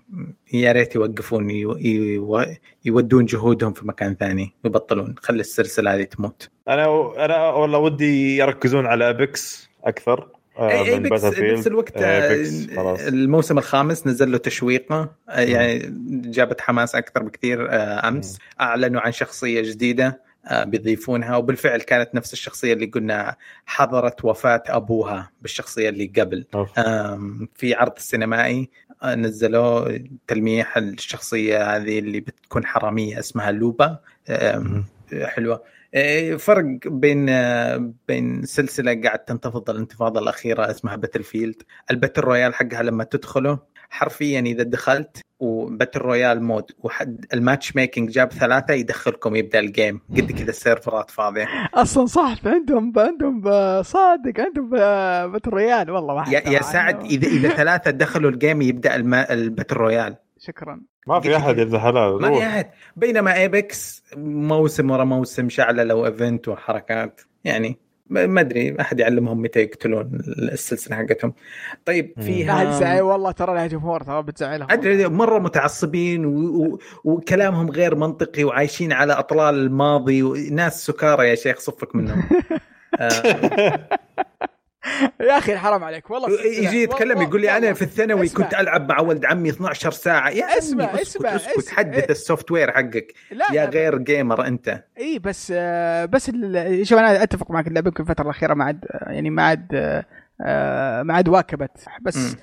يا ريت يوقفون يو يو يودون جهودهم في مكان ثاني يبطلون. خلي السلسلة هذه تموت. أنا أنا والله ودي يركزون على Apex أكثر آه، إي باتل بنفس الوقت آه، الموسم الخامس نزل له تشويقة آه، يعني جابت حماس أكثر بكثير آه، أمس. أعلنوا عن شخصية جديدة. بيضيفونها وبالفعل كانت نفس الشخصية اللي قلنا حضرت وفاة أبوها بالشخصية اللي قبل. في عرض سينمائي آه، نزلوا تلميح الشخصية هذه اللي بتكون حرامية اسمها Loba. حلوة. آه، فرق بين آه، بين سلسلة قاعد تنتفض الانتفاضة الأخيرة اسمها Battlefield ال Battle Royale حقها لما تدخله حرفيا إذا دخلت و Battle Royale mode وحد ال matchmaking جاب ثلاثة يدخلكم يبدأ ال game قد كذا السيرفرات فاضية. أصلا صح عندهم عندهم صادق عندهم Battle Royale. والله ما حد يا, يا. سعد اذا إذا ثلاثة دخلوا ال game يبدأ ال Battle Royale. شكرا. ما في أحد يبدأ حلال ما في. أحد. بينما Apex موسم ورا موسم شعله و event وحركات. يعني ما ما أدري أحد يعلمهم متى يقتلون السلسلة حقتهم. طيب فيها والله ترى لها جمهور ترى بتزعلهم. أدري مرة متعصبين و... و... وكلامهم غير منطقي وعايشين على أطلال الماضي وناس سكارى يا شيخ فكك منهم. آه، يا أخي حرام عليك والله يجي يتكلم والله- يقول لي أنا. في الثانوي. كنت ألعب مع ولد عمي 12 ساعة يا اسمع- اسكت اسمع- اسكت اسمع. حدث إيه. ال software حقك لا يا غير gamer أنت اي بس آه، بس شوف أنا أتفق معك اللعبة يمكن الفترة الأخيرة ما عاد آه، يعني ما عاد آه، ما عاد واكبت بس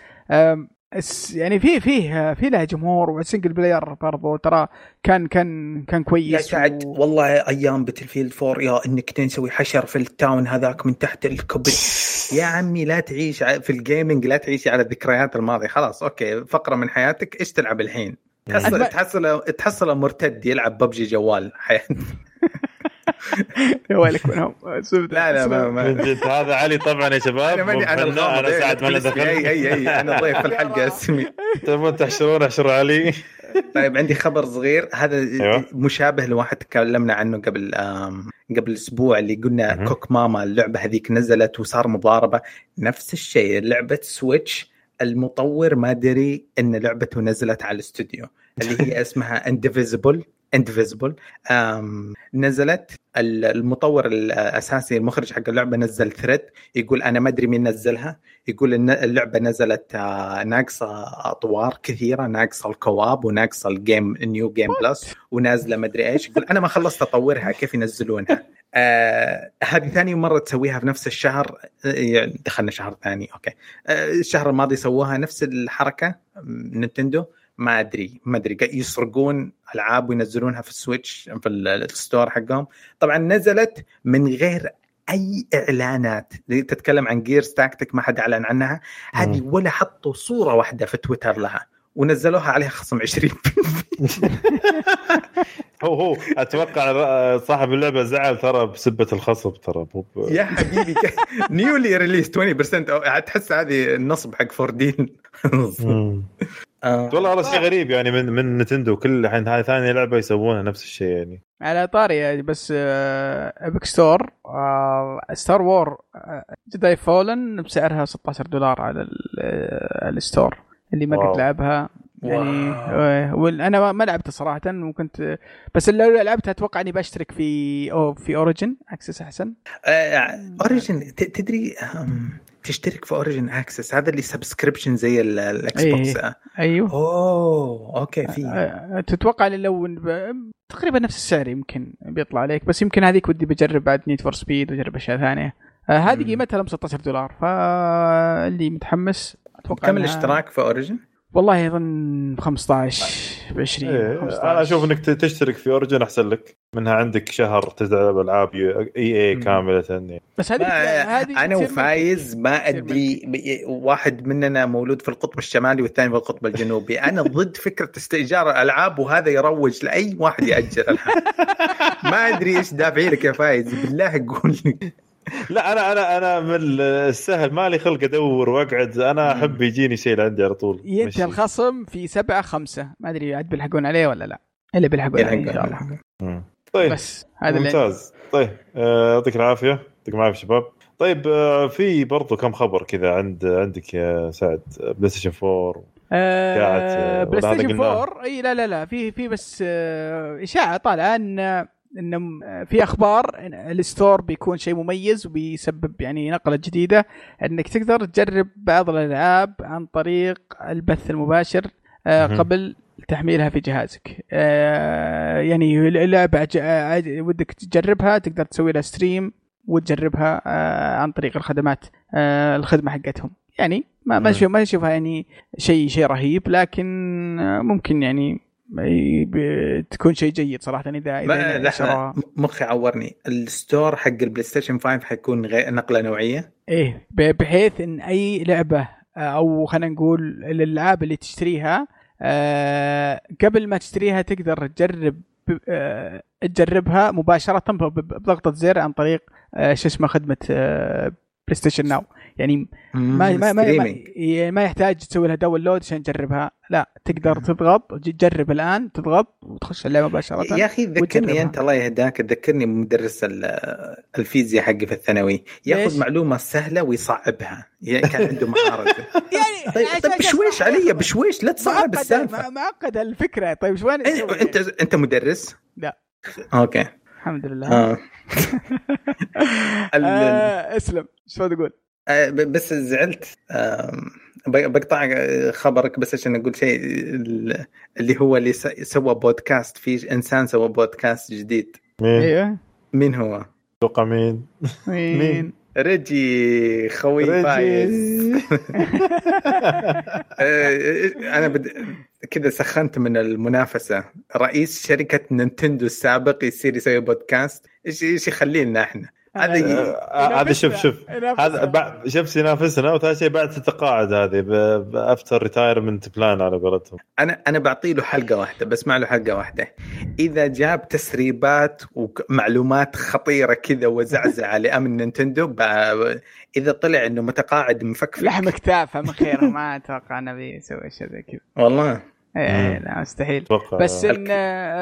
يعني في فيه في لها جمهور وال single player برضو ترى كان كان كان كويس يا سعد و- والله أيام Battle field 4 يا إنك تسوي حشر في ال town هذاك من تحت الكوبري. يا عمي لا تعيش في ال gaming لا تعيش على الذكريات الماضية. خلاص okay فقرة من حياتك إيش تلعب الحين؟ تحصل أتبع- تحصل تحصل مرتد يلعب ببجي جوال. يا ويلك منهم. لا لا ما, ما. هذا علي طبعا يا شباب. أنا ماني أنا أنا ساعد ما له دخل اي اي أي أنا ضيف في الحلقة اسمي تبون تحشرون احشروا علي؟ طيب عندي خبر صغير. هذا أيوة. مشابه لواحد تكلمنا عنه قبل قبل أسبوع اللي قلنا. Cooking Mama اللعبة هذيك نزلت وصار مضاربة. نفس الشيء لعبة Switch. المطور ما دري إن لعبته نزلت على الاستوديو اللي هي اسمها Indivisible Indivisible نزلت ال- المطور الأساسي المخرج حق اللعبة نزل thread يقول أنا ما أدري مين نزلها. يقول إن اللعبة نزلت آه، ناقصة أطوار كثيرة ناقصة ال co-op وناقصة ال game new game plus ونازلة ما أدري إيش. يقول أنا ما خلصت أطورها كيف ينزلونها؟ آه هذه ثاني مرة تسويها في نفس الشهر آه، يعني دخلنا شهر ثاني okay. آه الشهر الماضي سووها نفس الحركة Nintendo ما أدري ما أدري. يسرقون ألعاب وينزلونها في ال Switch في ال- ال store حقهم. طبعا نزلت من غير أي إعلانات. تتكلم عن Gears Tactics ما حد أعلن عنها. هذه. ولا حطوا صورة واحدة في تويتر لها. ونزلوها عليها خصم 20 هو هو أتوقع صاحب اللعبة زعل ترى بسبة الخصم ترى مو يا حبيبي newly release 20% أو تحس هذه النصب حق فوردين. آه. والله والله شيء غريب يعني من من Nintendo كل الحين هاي ثاني لعبة يسوونها نفس الشيء يعني. على طاري بس Epic Store Star Wars Jedi Fallen بسعرها 16 دولار على ال- آه، ال store. اللي ما wow. كنت لعبها يعني wow. آه، ما- لعبتها صراحة وكنت بس لو لعبتها أتوقع إني بشترك في أو في Origin Access أحسن Origin تدري آم، تشترك في Origin Access هذا اللي subscription زي ال- ال Xbox إيه. أيوه أوه okay في آه، تتوقع لو تقريبا نفس السعر يمكن بيطلع عليك بس يمكن هذيك ودي بجرب بعد Need for Speed وأجرب أشياء ثانية آه، هذه. قيمتها لهم 16 دولار فاللي متحمس أتوقع كم الاشتراك في Origin؟ والله أظن 15 ب 20 إيه 15 أنا أشوف إنك تشترك في Origin أحسن لك. منها عندك شهر تلعب ألعاب إي إي. كاملة يعني بس هذه هذه أنا وفايز ما أدري ب- واحد مننا مولود في القطب الشمالي والثاني في القطب الجنوبي. أنا ضد فكرة استئجار الالعاب وهذا يروج لأي واحد ياجر ألعاب. ما أدري إيش دافعي لك يا فايز. بالله قول لي. لا أنا أنا أنا من السهل مالي خلق أدور وأقعد. أنا أحب يجيني شيء لعندي على طول. ينتهي مشي. الخصم في 7 5 ما أدري عاد بيلحقون عليه ولا لا. اللي بيلحقون عليه إن شاء الله. طيب بس هذا اللي ممتاز. طيب آه، يعطيك العافية. يعطيك العافية شباب. طيب آه، في برضو كم خبر كذا عند عندك يا سعد؟ PlayStation 4 آه قاعد- PlayStation قلناه؟ 4 إي لا لا لا. في في بس آه إشاعة طالعة إن ان م- في أخبار إن ال store بيكون شيء مميز وبيسبب يعني نقلة جديدة إنك تقدر تجرب بعض الألعاب عن طريق البث المباشر آه. قبل تحميلها في جهازك. آه يعني عاد- ودك تجربها تقدر تسوي لها stream وتجربها آه عن طريق الخدمات آه الخدمة حقتهم. يعني ما ما أشوفها يعني شيء شيء رهيب لكن آه، ممكن يعني تكون شيء جيد صراحة اذا إذا مخي عورني. ال store حق ال PlayStation 5 حيكون غير نقلة نوعية. إيه بحيث إن أي لعبة آه، أو خلينا نقول الألعاب اللي تشتريها آه، قبل ما تشتريها تقدر تجرب آه، تجربها مباشرة بضغطة زر عن طريق شو اسمه خدمة PlayStation Now يعني ما ما ما, ما, streaming. ما يحتاج تسوي لها download عشان تجربها لا تقدر تضغط تجرب الآن تضغط وتخش اللعبة مباشرة يا أخي ذكرني. أنت الله يهداك تذكرني مدرس ال- الفيزياء حقي في الثانوي؟ يأخذ معلومة سهلة ويصعبها يعني كان عنده مهاره يعني طيب, طيب بشويش علي بشويش لا تصعب السالفة معقدة الفكرة طيب شو إيه، انت أنت مدرس؟ لا. okay الحمد لله آه. آه اسلم شو تقول؟ آه، ب- بس زعلت. بقطع خبرك بس عشان أقول شيء ال- اللي هو اللي س- سوى بودكاست في إنسان سوى بودكاست جديد. مين؟ أيوه مين هو؟ أتوقع مين؟ مين؟ ريجي خوي فايز. آه، أنا بد... كذا سخنت من المنافسة. رئيس شركة Nintendo السابق يصير يسوي بودكاست. إيش إيش يخلينا إحنا؟ هذه آه، هذا شوف شوف. هذا بعد شوف ينافسنا. وثاني شيء بعد تتقاعد هذه ب after retirement plan على قولتهم. أنا أنا بعطي له حلقة واحدة بسمع له حلقة واحدة. إذا جاب تسريبات ومعلومات خطيرة كذا وزعزعة لأمن Nintendo ب- إذا طلع إنه متقاعد مفكفك. لحم كتافه من خيره ما أتوقع انه بيسوي شيء زي كذا. والله. إيه، مم. لا مستحيل. أتوقع. بس إن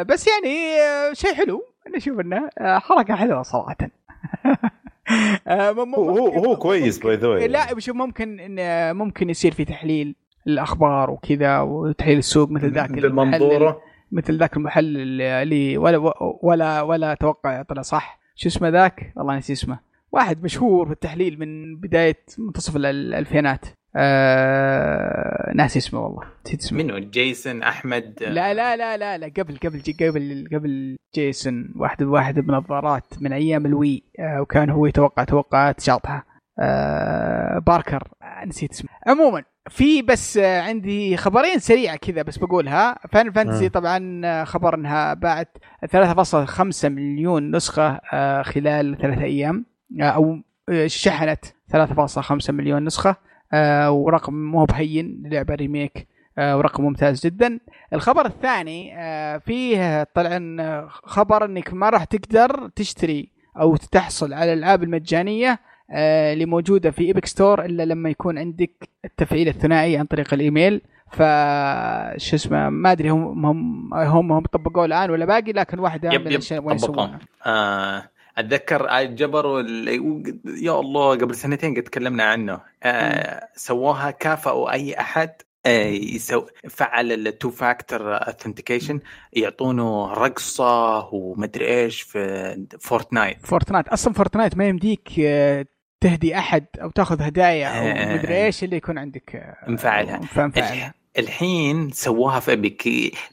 بس يعني آه، شيء حلو. نشوف إنه آه، حركة حلوة صراحة. آه، هو هو, هو كويس باي ذا لا شوف ممكن إن ممكن يصير في تحليل الأخبار وكذا وتحليل السوق مثل ذاك المحلل. بالمنظوره مثل ذاك المحلل اللي- ولا ولا ولا توقع طلع صح. شو اسمه ذاك؟ والله نسي اسمه. واحد مشهور في التحليل من بداية منتصف ال- الألفينات. آه... ناسي اسمه والله. نسيت اسمه. منو؟ جيسون أحمد؟ لا لا لا لا لا قبل قبل جي قبل قبل جيسون. واحد واحد بنظارات من أيام ال Wii آه وكان هو يتوقع توقعات شاطحه آه باكتر. آه نسيت اسمه. عموما في بس آه عندي خبرين سريعة كذا بس بقولها. Final Fantasy. طبعا خبر انها باعت 3.5 مليون نسخة آه خلال ثلاثة أيام أو شحنت 3.5 مليون نسخة. آه ورقم مو بهين لعبة remake آه ورقم ممتاز جدا. الخبر الثاني آه، فيه طلع خبر إنك ما راح تقدر تشتري أو تحصل على الألعاب المجانية اللي موجودة في Epic Store إلا لما يكون عندك التفعيل الثنائي عن طريق الإيميل. ف شو اسمه ما أدري هم هم هم, هم طبقوه الآن ولا باقي لكن واحدة يب من الأشياء وين يسوونها. آه أتذكر جبروا ال- يا الله قبل سنتين قد تكلمنا عنه آه سووها كافئوا أي أحد آه، يسوي يفعل ال two-factor authentication يعطونه رقصة ومدري إيش في فورتنايت فورتنايت أصلا فورتنايت ما يمديك آه، تهدي أحد أو تاخذ هدايا أو. مدري إيش اللي يكون عندك مفعلها. مفعلها الحين سووها في أبيك.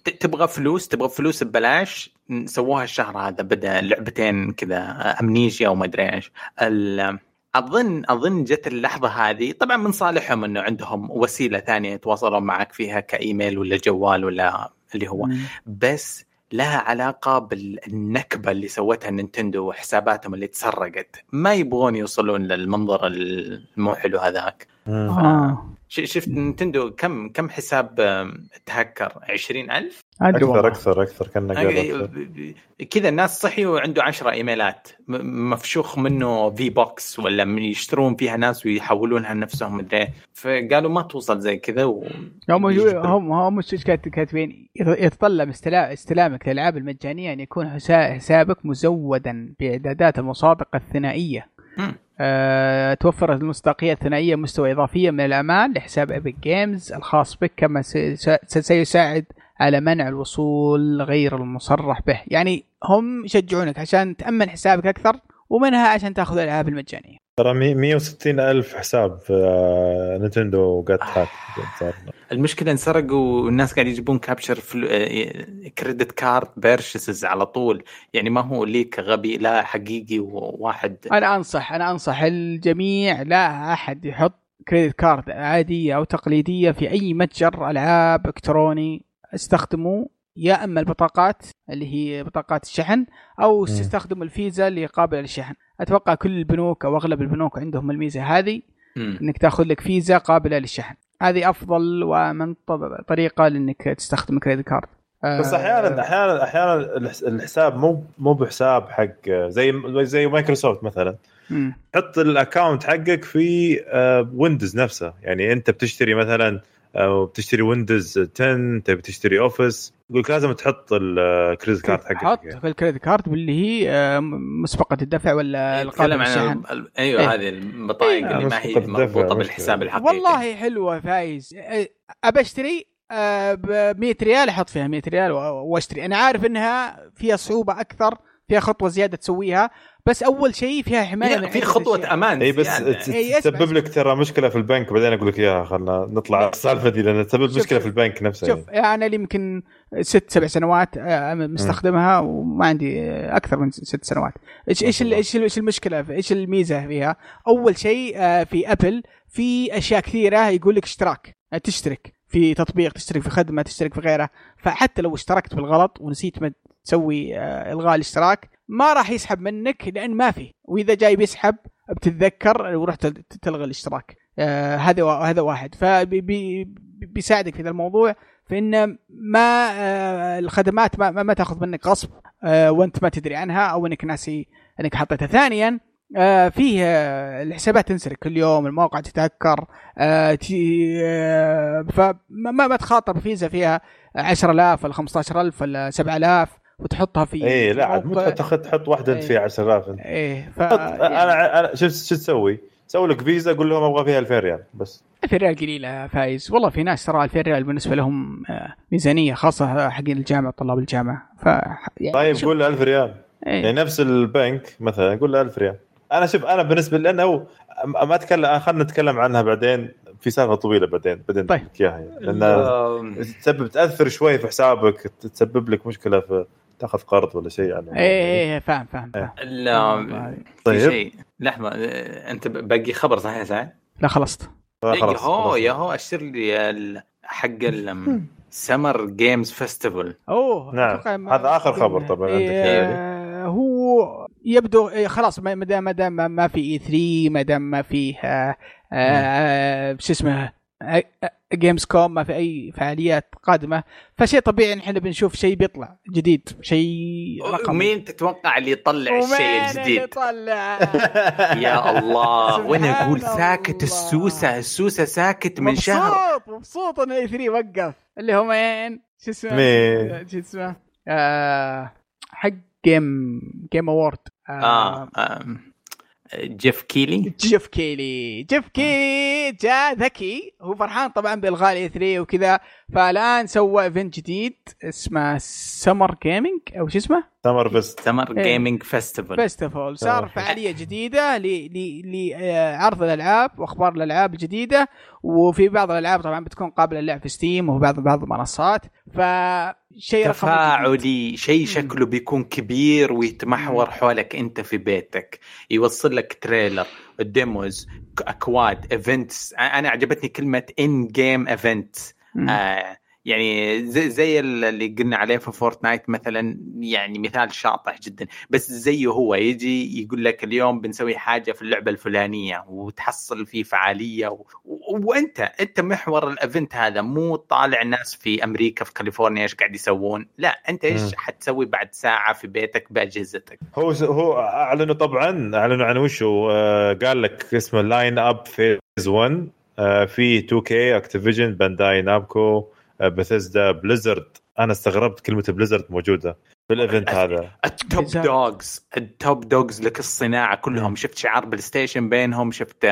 ت- تبغى فلوس؟ تبغى فلوس ببلاش؟ سووها الشهر هذا بدأ لعبتين كذا أمنيجيا وما أدري إيش. ال- اظن أظن جت اللحظة هذه طبعا من صالحهم إنه عندهم وسيلة ثانية يتواصلون معك فيها كإيميل ولا جوال ولا اللي هو. مم. بس لها علاقة بالنكبة اللي سوتها نينتندو وحساباتهم اللي تسرقت. ما يبغون يوصلون للمنظر المو حلو هذاك. آه. ش- شفت Nintendo كم كم حساب تهكر 20000 أدري أكثر. أكثر أكثر أكثر. كذا الناس صحيوا وعنده 10 إيميلات م- مفشوخ منه V-Bucks ولا من يشترون فيها ناس ويحولونها لنفسهم مدري إيه. فقالوا ما توصل زي كذا و... هم. هم هم مش كات- كاتبين يت- يتطلب استلا- استلامك للألعاب المجانية أن يكون حسا- حسابك مزودا بإعدادات المصادقه الثنائية مم. أه توفر المصداقية الثنائية مستوى اضافي من الأمان لحساب Epic Games الخاص بك كما سي- سي- سيساعد على منع الوصول غير المصرح به يعني هم يشجعونك عشان تأمن حسابك أكثر ومنها عشان تأخذ الألعاب المجانية ترى مي- 160 ألف حساب Nintendo جت hack صار. المشكلة انسرقوا والناس قاعد يجيبون capture فلو... credit card purchases على طول. يعني ما هو leak غبي لا حقيقي وواحد. أنا أنصح أنا أنصح الجميع لا أحد يحط credit card عادية أو تقليدية في أي متجر ألعاب إلكتروني استخدموا يا أما البطاقات اللي هي بطاقات الشحن أو استخدموا الفيزا اللي قابلة للشحن. أتوقع كل البنوك أو أغلب البنوك عندهم الميزة هذه. إنك تأخذ لك فيزا قابلة للشحن. هذه أفضل ومن ط- طريقة لإنك تستخدم credit card آه، بس أحيانا أحيانا أحيانا الحس- الحساب مو مو بحساب حق زي زي مايكروسوفت مثلا. مم. حط ال account حقك في Windows نفسه. يعني أنت بتشتري مثلا آه، بتشتري Windows 10 تبي تشتري Office يقول لك لازم تحط ال credit card حط حقك في ال credit card واللي هي آه، مسبقة الدفع ولا القابله نتكلم عن ال- أيوه إيه. هذه البطايق إيه. اللي ما هي مربوطة. بالحساب الحقيقي. والله حلوة فايز. أه، أبى أشتري ب 100 ريال أحط فيها 100 ريال وأشتري. أنا عارف إنها فيها صعوبة أكثر فيها خطوة زيادة تسويها. بس أول شيء فيها حماية في خطوة. أمان إي بس أسمع، تسبب لك ترى مشكلة في البنك. بعدين أقول لك إياها خلنا نطلع السالفة دي لأن تسبب مشكلة. في البنك نفسه شوف أنا لي يمكن ست سبع سنوات آه، مستخدمها وما عندي آه، أكثر من ست سنوات. إيش إيش إيش إيش المشكلة؟ في- إيش الميزة فيها؟ أول شيء آه، في أبل في أشياء كثيرة يقول لك اشتراك تشترك في تطبيق تشترك في خدمة تشترك في غيرها فحتى لو اشتركت بالغلط ونسيت ما تسوي إلغاء الاشتراك ما راح يسحب منك لأن ما في. وإذا جاي بيسحب بتتذكر ورحت تلغي الاشتراك. آه هذا هذا واحد. فبيساعدك في ذا الموضوع. في ان ما آه الخدمات ما, ما تأخذ منك غصب آه وأنت ما تدري عنها أو إنك ناسي إنك حطيتها. ثانيا آه فيه آه الحسابات تنسرق كل يوم المواقع تتهكر آه آه فما ما تخاطر فيزا فيها 10000 ولا 15000 ولا 7000 وتحطها في اي لا عاد مو تحط تحط واحدة انت فيها 10000 إيه ف يعني... أنا أنا شو شو تسوي؟ سوي لك فيزا قول لهم أبغى فيها 2000 ريال بس. 2000 ريال قليلة فايز. والله في ناس ترى 2000 ريال بالنسبة لهم ميزانية خاصة حقين الجامعة طلاب الجامعة. ف يعني طيب قول له 1000 ريال. إيه؟ يعني نفس البنك مثلا قول له 1000 ريال. أنا شوف أنا بالنسبة لي هو ما اتكلم خلينا نتكلم عنها بعدين في سالفة طويلة بعدين بعدين طيب. إياها يعني. لأن تسبب تأثر شوي في حسابك تسبب لك مشكلة في تاخذ قرض ولا شيء يعني. إيه إيه, إيه، فاهم فاهم, فاهم. لا طيب. شيء. لحظة أنت باقي خبر صحيح سعد؟ لا خلصت. ياهو ياهو اشر لي حق Summer Games Festival أوه نعم. هذا آخر خبر طبعا عندك إيه هو يبدو إيه خلاص ما دام ما دام ما في E3 ما دام ما فيه آه آه شو اسمه Gamescom ما في أي فعاليات قادمة فشيء طبيعي إن إحنا بنشوف شيء بيطلع جديد شيء رقم ومين تتوقع اللي يطلع الشيء الجديد؟ اللي يطلع يا الله وأنا أقول ساكت السوسة السوسة ساكت من شهر مبسوط مبسوط إن E3 وقف اللي هو مين؟ شو اسمه؟ مين؟ شو اسمه؟ آه حق Game Game Award آه, آه, آه جيف كيلي. جيف كيلي. جيف كيلي جاء ذكي هو فرحان طبعا بالغاء ال E3 وكذا. فالآن سوى event جديد اسمه سمر جيمنج أو شو اسمه؟ Summer Fest Summer Gaming Festival Festival صار فعالية جديدة لعرض الألعاب وأخبار الألعاب الجديدة وفي بعض الألعاب طبعا بتكون قابلة للعب في Steam وفي بعض بعض المنصات. فشيء تفاعلي شيء شكله بيكون كبير ويتمحور حولك أنت في بيتك. يوصل لك trailer demos أكواد events أنا عجبتني كلمة ان game event آه يعني زي, زي اللي قلنا عليه في Fortnite مثلا يعني مثال شاطح جدا. بس زيه هو يجي يقول لك اليوم بنسوي حاجة في اللعبة الفلانية وتحصل فيه فعالية و... وأنت أنت محور ال event هذا مو طالع ناس في أمريكا في كاليفورنيا إيش قاعد يسوون. لا أنت إيش حتسوي بعد ساعة في بيتك بأجهزتك؟ هو هو أعلنوا طبعا أعلنوا عن وشو آه قال لك اسمه line up phase 1 آه في 2K Activision Bandai Namco Bethesda Blizzard أنا استغربت كلمة Blizzard موجودة في ال event هذا. ال top dogs ال top dogs لك الصناعة كلهم. شفت شعار PlayStation بينهم شفت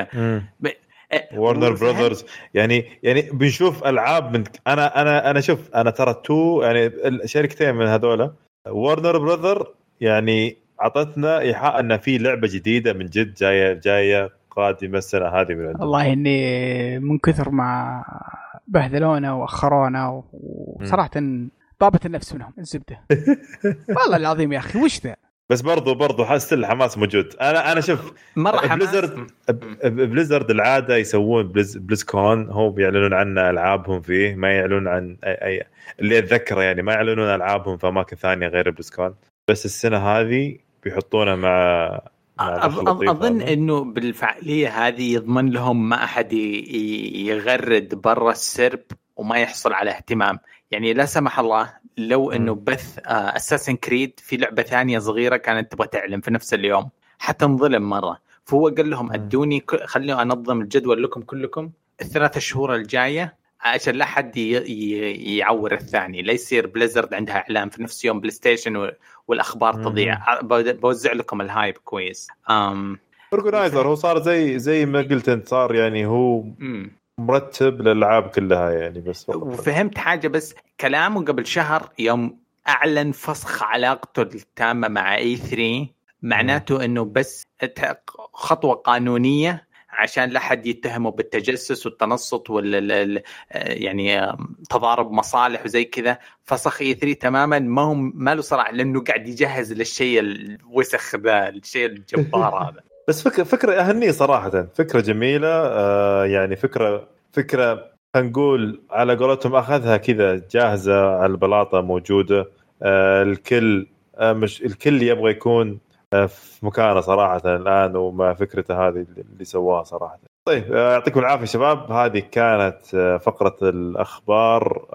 Warner Brothers يعني يعني بنشوف ألعاب من أنا أنا أنا شوف أنا ترى تو يعني شركتين من هذولا. Warner Brother يعني أعطتنا إيحاء إن في لعبة جديدة من جد جاية جاية قادمه السنة هذه من عندهم والله إني من كثر ما بهذلونا وأخرونا وصراحه طابت النفس منهم الزبده والله العظيم يا أخي وش ذا؟ بس برضو برضو حاسس الحماس موجود. أنا أنا شوف مرة Blizzard Blizzard العادة يسوون Bliz, BlizzCon هم بيعلنون عن ألعابهم فيه ما يعلنون عن أي, أي اللي أتذكره يعني ما يعلنون ألعابهم في اماكن ثانية غير BlizzCon بس السنة هذه بيحطونها مع أظن إنه بالفعاليه هذه يضمن لهم ما أحد يغرد برا السرب وما يحصل على اهتمام. يعني لا سمح الله لو إنه بث Assassin's آه، Creed في لعبة ثانية صغيرة كانت تبغى تعلن في نفس اليوم. حتنظلم مرة. فهو قال لهم أدوني خلوني أنظم الجدول لكم كلكم. الثلاث شهور الجاية عشان لا حد يعور الثاني. لا يصير Blizzard عندها اعلان في نفس يوم PlayStation والأخبار تضيع. بوزع لكم ال hype كويس. أم organizer هو صار زي زي ما قلت أنت صار يعني هو مرتب للألعاب كلها يعني بس وفهمت حاجة بس كلامه قبل شهر يوم أعلن فسخ علاقته التامة مع اي 3 معناته إنه بس خطوة قانونية عشان لا حد يتهمه بالتجسس والتنصت ولا يعني تضارب مصالح وزي كذا. فسخ اي 3 تماما ما هو ما له صراع لأنه قاعد يجهز للشيء الوسخ ذا الشيء الجبار هذا. بس فكرة فكرة أهنية صراحة فكرة جميلة آه يعني فكرة فكرة خلينا نقول على قولتهم أخذها كذا جاهزة على البلاطة موجودة آه الكل آه، مش الكل يبغى يكون في مكانه صراحة الآن ومع فكرته هذه اللي سواها صراحة. طيب آه، يعطيكم العافية شباب. هذه كانت فقرة الأخبار.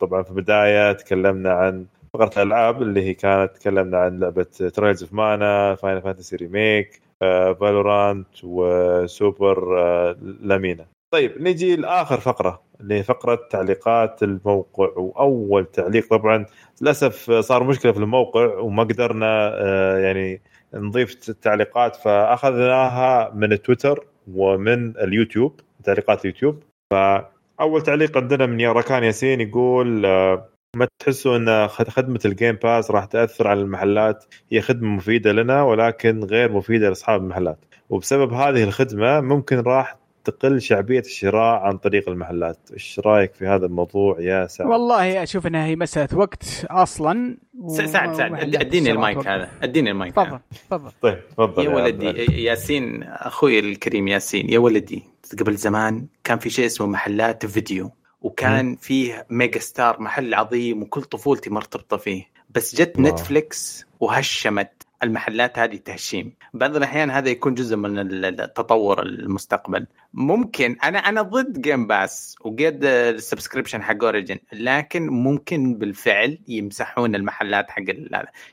طبعا في البداية تكلمنا عن فقرة الألعاب اللي هي كانت تكلمنا عن لعبة Trials of Mana Final Fantasy Remake Valorant وسوبر لامينا طيب نجي لآخر فقرة اللي هي فقرة تعليقات الموقع وأول تعليق. طبعا للأسف صار مشكلة في الموقع وما قدرنا آه، يعني نضيف تعليقات فأخذناها من تويتر ومن اليوتيوب تعليقات اليوتيوب. فأول تعليق عندنا من ركان ياسين يقول آه، ما تحسوا إن خدمة ال Game Pass راح تأثر على المحلات؟ هي خدمة مفيدة لنا ولكن غير مفيدة لأصحاب المحلات. وبسبب هذه الخدمة ممكن راح تقل شعبيه الشراء عن طريق المحلات، إيش رأيك في هذا الموضوع يا سعد؟ والله أشوف إنها هي مسألة وقت أصلا و... سعد سعد أديني المايك هذا. أديني المايك تفضل تفضل. طيب تفضل يا, يا ولدي ياسين أخوي الكريم ياسين يا ولدي قبل زمان كان في شيء اسمه محلات فيديو وكان فيه Mega Star محل عظيم وكل طفولتي مرتبطة فيه. بس جت Netflix وهشمت المحلات هذه تهشيم. بعض الأحيان هذا يكون جزء من التطور المستقبل. ممكن أنا أنا ضد Game Pass وقد ال subscription حق Origin لكن ممكن بالفعل يمسحون المحلات حق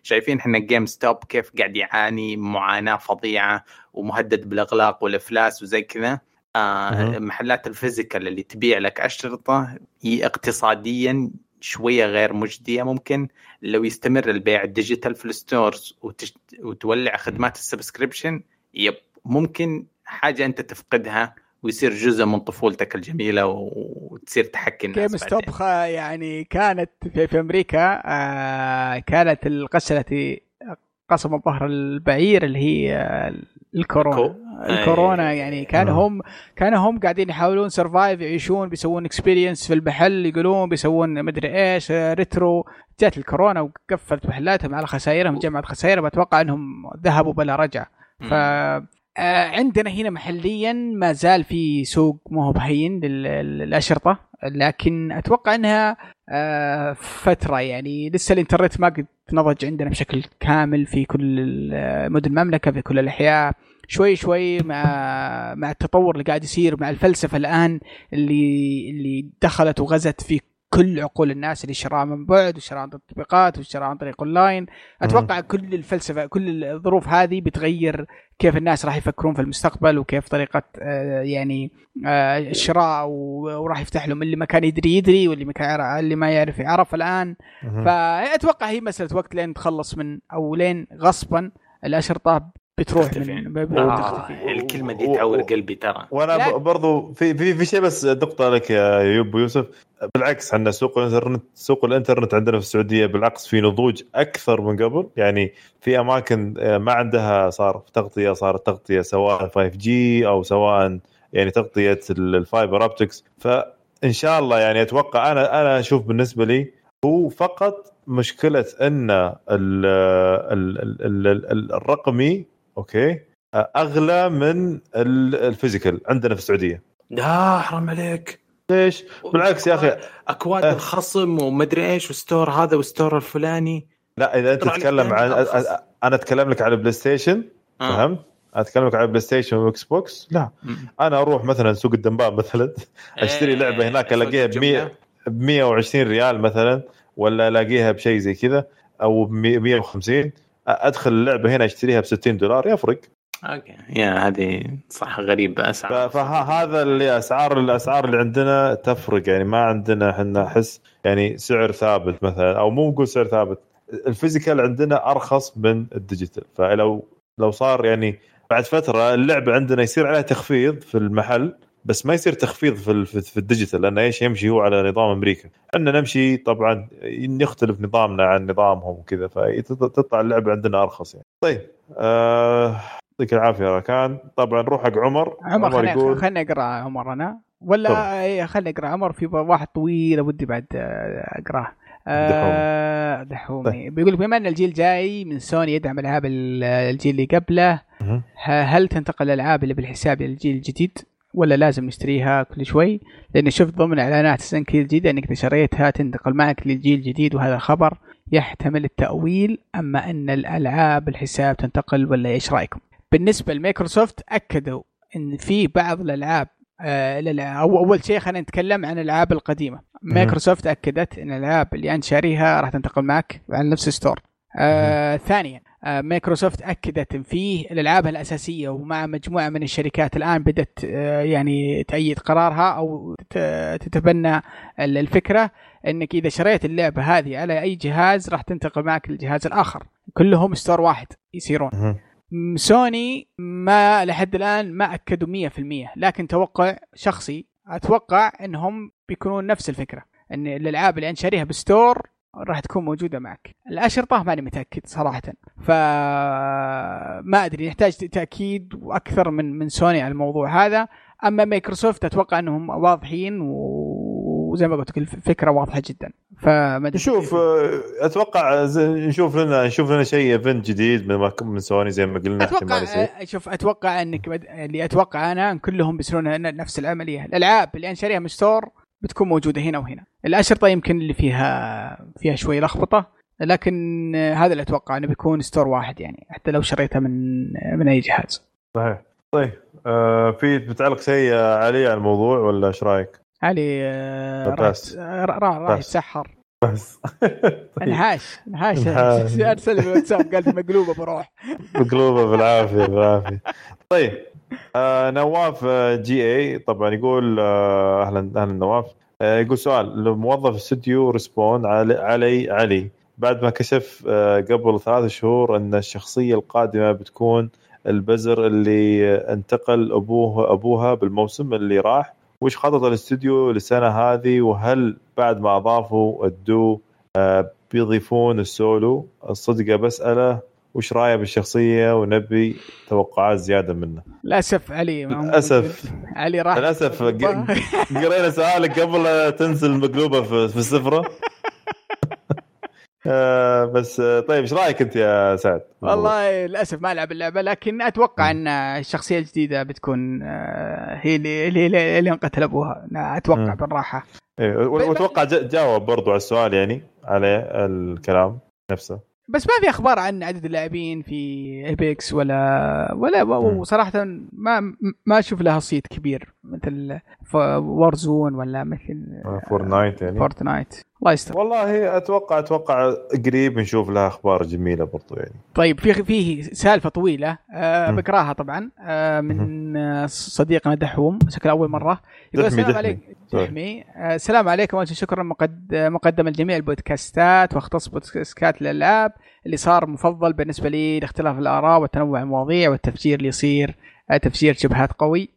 شايفين إحنا GameStop كيف قاعد يعاني معاناة فظيعة ومهدد بالاغلاق والإفلاس وزي كذا. آه محلات ال physical اللي تبيع لك أشرطة اقتصاديا شوية غير مجدية. ممكن لو يستمر البيع ال digital في ال stores وتش... وتولع خدمات ال subscription Yep ممكن حاجة أنت تفقدها ويصير جزء من طفولتك الجميلة وتصير تحكي الناس Game Stop يعني كانت في, في أمريكا آه كانت التي قسم الظهر البعير اللي هي الكورونا. الكورونا يعني كانوا آه. هم كانوا هم قاعدين يحاولون survive يعيشون بيسوون experience في المحل يقولون بيسوون مدري إيش retro جات الكورونا وقفلت محلاتهم على خسائرهم جمعت خسائرهم أتوقع إنهم ذهبوا بلا رجعة. ف آه، عندنا هنا محليا ما زال في سوق ما هو بهين للأشرطة لكن أتوقع إنها آه، فترة يعني. لسه الإنترنت ما قد نضج عندنا بشكل كامل في كل مدن المملكة في كل الأحياء. شوي شوي مع مع التطور اللي قاعد يصير مع الفلسفة الآن اللي اللي دخلت وغزت في كل عقول الناس اللي شراها من بعد وشراها عن التطبيقات وشراها عن طريق أونلاين. أتوقع كل الفلسفة كل الظروف هذه بتغير كيف الناس راح يفكرون في المستقبل وكيف طريقة آه، يعني آه، الشراء وراح يفتح لهم اللي ما كان يدري يدري واللي ما كان اللي ما يعرف يعرف الآن. فأتوقع هي مسألة وقت لين تخلص من أو لين غصبا الأشرطة بتروح من آه الكلمة دي تعور قلبي ترى. وأنا برضو في في في شيء بس نقطه لك يا يوب يوسف. بالعكس عندنا سوق الانترنت سوق الإنترنت عندنا في السعودية بالعكس في نضوج أكثر من قبل. يعني في أماكن آه، ما عندها صار تغطية صارت تغطية سواء 5 G أو سواء يعني تغطية ال fiber optics فإن شاء الله يعني أتوقع أنا أنا أشوف بالنسبة لي هو فقط مشكلة أن ال ال ال ال الرقمي okay أغلى من ال physical عندنا في السعودية لا حرام عليك ليش؟ بالعكس يا أخي أكواد أه. الخصم ومدري إيش و store هذا وال store الفلاني لا إذا أنت تتكلم عن أنا أتكلم لك على ال PlayStation آه. فهمت؟ أتكلم لك على ال PlayStation و Xbox لا م. أنا أروح مثلا سوق الدنباب مثلا أشتري إيه، لعبة هناك ألاقيها ب 100 ب 120 ريال مثلا ولا ألاقيها بشيء زي كذا أو ب 150 أدخل اللعبة هنا أشتريها ب 60 دولار يفرق Okay. يا هذه صح غريبة أسعار. فهذا اللي أسعار الأسعار اللي عندنا تفرق يعني ما عندنا إحنا أحس يعني سعر ثابت مثلا أو مو نقول سعر ثابت ال physical عندنا أرخص من ال digital. فلو لو صار يعني بعد فترة اللعبة عندنا يصير عليها تخفيض في المحل بس ما يصير تخفيض في في ال digital لأنه إيش؟ يمشي هو على نظام أمريكا. إحنا نمشي طبعا يختلف نظامنا عن نظامهم وكذا فتطلع اللعبه عندنا أرخص يعني. طيب آه، يعطيك آه العافيه راكان. طبعا نروح حق عمر. عمر, عمر يقول خليني اقرا عمر أنا. ولا إيه، خليني اقرا عمر في واحد طويل ودي بعد آه، أقرأه. آه دحومي. طيب. بيقول بما أن الجيل جاي من سوني يدعم العاب الجيل اللي قبله هل تنتقل الألعاب اللي بالحساب للجيل الجديد؟ ولا لازم نشتريها كل شوي؟ لأني شفت ضمن إعلانات سنكي الجديده إنك اذا شريتها تنتقل معك للجيل الجديد وهذا خبر يحتمل التأويل أما أن الألعاب الحساب تنتقل ولا إيش رأيكم؟ بالنسبة لمايكروسوفت أكدوا إن في بعض الألعاب آه أو أول شيء خلينا نتكلم عن الألعاب القديمة. مايكروسوفت أكدت إن الألعاب اللي أنت شاريها راح تنتقل معك على نفس ال store. آه ثانيا مايكروسوفت أكدت ان في الألعاب الأساسية ومع مجموعة من الشركات الآن بدأت آه يعني تأيد قرارها أو تتبنى الفكرة إنك إذا شريت اللعبة هذه على أي جهاز راح تنتقل معك للجهاز الآخر. كلهم store واحد يصيرون. سوني ما لحد الآن ما أكدوا 100% لكن توقع شخصي أتوقع إنهم بيكونون نفس الفكرة إن الألعاب اللي أنت شاريها ب store راح تكون موجودة معك. الأشرطة ماني متأكد صراحة. فما أدري نحتاج تأكيد وأكثر من من سوني على الموضوع هذا. أما مايكروسوفت أتوقع إنهم واضحين وزي ما قلت لك الفكرة واضحة جدا. فما نشوف أتوقع نشوف لنا نشوف لنا شيء event جديد من من سوني زي ما قلنا أتوقع شوف أتوقع إنك اللي أتوقع أنا إن كلهم بيصيرون نفس العملية. الألعاب اللي أنا شاريها من store بتكون موجودة هنا وهنا. الاشرطه يمكن اللي فيها فيها شوي لخبطة لكن هذا اللي أتوقع إنه بيكون store واحد يعني حتى لو شريتها من من أي جهاز. صحيح. طيب آه في بتعلق شيء علي على الموضوع ولا إيش رأيك؟ علي آه راح راح يتسحر. بس. انحاش انحاش أرسل لي واتساب قال مقلوبة بروح. مقلوبة بالعافية بالعافية. طيب آه نواف آه، جي اي طبعا يقول آه أهلا أهلا نواف. آه يقول سؤال موظف استوديو Respawn علي علي علي. بعد ما كشف آه قبل ثلاث شهور أن الشخصية القادمة بتكون البزر اللي انتقل أبوه أبوها بالموسم اللي راح. وش خطط الاستوديو للسنة هذه؟ وهل بعد ما أضافوا الدو آه بيضيفون السولو؟ الصدقه بسأله. وش رايه بالشخصية ونبي توقعات زيادة منه. للأسف علي للأسف. علي راح للأسف قرينا سؤالك قبل تنزل مقلوبه في السفرة. آه بس آه، طيب إيش رأيك أنت يا سعد؟ والله للأسف ما ألعب اللعبة لكن أتوقع أن الشخصية الجديدة بتكون آه هي اللي اللي, اللي انقتل أبوها. أتوقع بالراحة. إيه وأتوقع جاوب برضو على السؤال يعني على الكلام نفسه. بس ما في أخبار عن عدد اللاعبين في ايبكس ولا ولا وصراحة ما ما أشوف لها صيت كبير مثل Warzone ولا مثل Fortnite يعني. Fortnite الله يستر. والله أتوقع أتوقع قريب نشوف لها أخبار جميلة برضو يعني. طيب في في سالفة طويلة. أه بقراها طبعا. أه من صديقنا دحوم. شكل أول مرة. يقول السلام عليكم دحمي. أه السلام عليكم. شكرا مقدم لجميع البودكاستات. واختص بودكاستات الالعاب اللي صار مفضل بالنسبة لي لاختلاف الآراء وتنوع المواضيع والتفجير اللي يصير. تفجير شبهات قوي.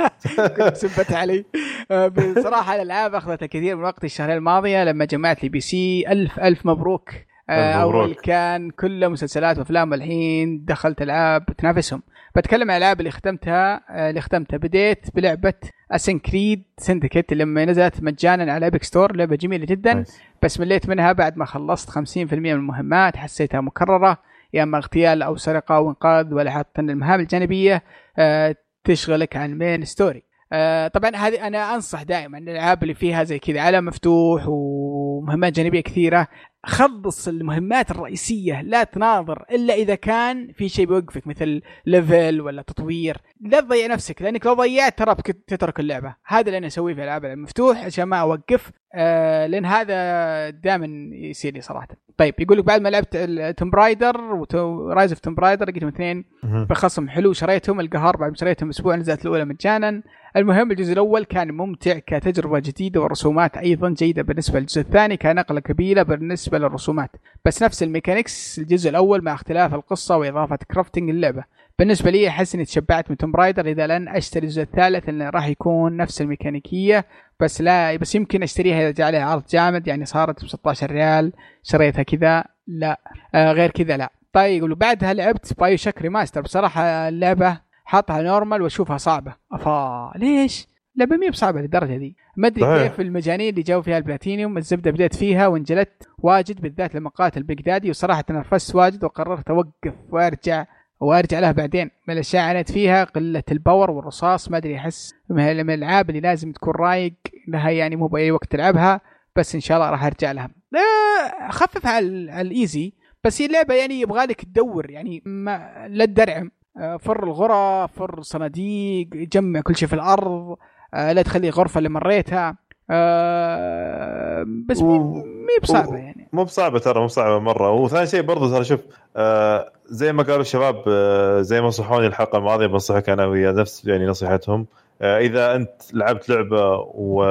سبت علي. آه، بصراحة الألعاب أخذت الكثير من وقت الشهرين الماضية لما جمعت لي PC. ألف ألف مبروك. آه، أول كان كله مسلسلات وأفلام والحين دخلت ألعاب تنافسهم. بتكلم عن الألعاب اللي ختمتها. آه، اللي ختمتها بديت بلعبة Assassin's Creed Syndicate لما نزلت مجانا على Epic Store لعبة جميلة جدا. بس مليت منها بعد ما خلصت 50% من المهمات حسيتها مكررة. يا أما اغتيال أو سرقة أو إنقاذ ولا حتى المهام الجانبية آه، تشغلك عن main story آه، طبعا هذه أنا أنصح دائما الألعاب اللي فيها زي كذا عالم مفتوح ومهمات جانبية كثيرة خلص المهمات الرئيسية لا تناظر إلا إذا كان في شيء بيوقفك مثل level ولا تطوير. لا تضيع نفسك لأنك لو ضيعت ترى تترك اللعبة. هذا اللي أنا أسويه في الالعاب المفتوح. عشان ما أوقف. آه لأن هذا دائما يصير لي صراحة. طيب يقول لك بعد ما لعبت Tomb Raider و Rise of Tomb Raider لقيتهم اثنين. بخصم حلو شريتهم. القهر بعد ما شريتهم أسبوع نزلت الأولى مجانا. المهم الجزء الأول كان ممتع كتجربة جديدة والرسومات أيضا جيدة بالنسبة للجزء الثاني كنقلة كبيرة بالنسبة للرسومات. بس نفس ال mechanics الجزء الأول مع اختلاف القصة وإضافة crafting اللعبة. بالنسبة لي أحس إني تشبعت من Tomb Raider إذا لن أشتري الجزء الثالث لأنه راح يكون نفس الميكانيكية. بس لا بس يمكن أشتريها إذا جاء عليها عرض جامد يعني صارت ب 16 ريال شريتها كذا لا. آه غير كذا لا. طيب يقولوا بعدها لعبت BioShock Remaster بصراحة اللعبة حاطها normal وأشوفها صعبة. أفا ليش؟ لعبه مي بصعبة للدرجة دي ما أدري كيف المجانين اللي جو فيها البلاتينيوم الزبدة بديت فيها وانجلت واجد بالذات لما قاتل Big Daddy وصراحه تنرفزت واجد وقررت أوقف وأرجع وأرجع لها بعدين. من الأشياء عانيت فيها قلة ال power والرصاص ما أدري أحس من الألعاب اللي لازم تكون رايق لها يعني مو بأي وقت تلعبها بس إن شاء الله راح أرجع لها. لا خفف على الإيزي بس هي اللعبه يعني يبغى لك تدور يعني ما لا تدرعم. آه، فر الغرف فر الصناديق جمع كل شيء في الأرض. لا تخلي غرفة اللي مريتها آه، بس مي مي بصعبة يعني. مو بصعبة ترى مو بصعبة مرة. وثاني شيء برضو ترى شوف آه زي ما قالوا الشباب آه زي ما نصحوني الحلقة الماضية بنصحك أنا ويا نفس يعني نصيحتهم. آه إذا أنت لعبت لعبة و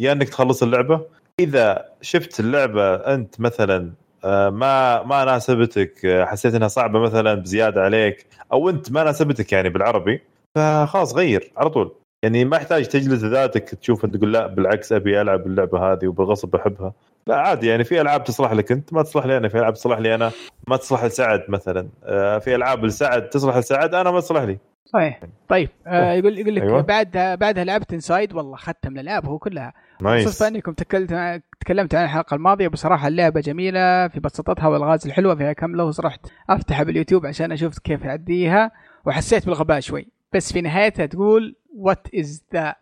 يا إنك تخلص اللعبة إذا شفت اللعبة أنت مثلا آه، ما ما ناسبتك آه، حسيت إنها صعبة مثلا بزيادة عليك أو أنت ما ناسبتك يعني بالعربي فخلاص غير على طول. يعني ما يحتاج تجلد ذاتك تشوف أنت تقول لا بالعكس أبي ألعب اللعبة هذه وبالغصب أحبها. لا عادي يعني في ألعاب تصلح لك أنت ما تصلح لي أنا في ألعاب تصلح لي أنا ما تصلح لسعد مثلا. آه، في ألعاب لسعد تصلح لسعد أنا ما تصلح لي. صحيح. طيب آه يقول يقول لك أيوة. بعدها بعدها لعبت Inside والله اخذتها من الألعاب هو كلها. صدفه انكم تكلمت تكلمت عن الحلقة الماضية. بصراحة اللعبة جميلة في بساطتها والغاز الحلوة فيها كم لغز رحت أفتحها باليوتيوب عشان أشوف كيف أعديها وحسيت بالغباء شوي. بس في نهايتها تقول what is that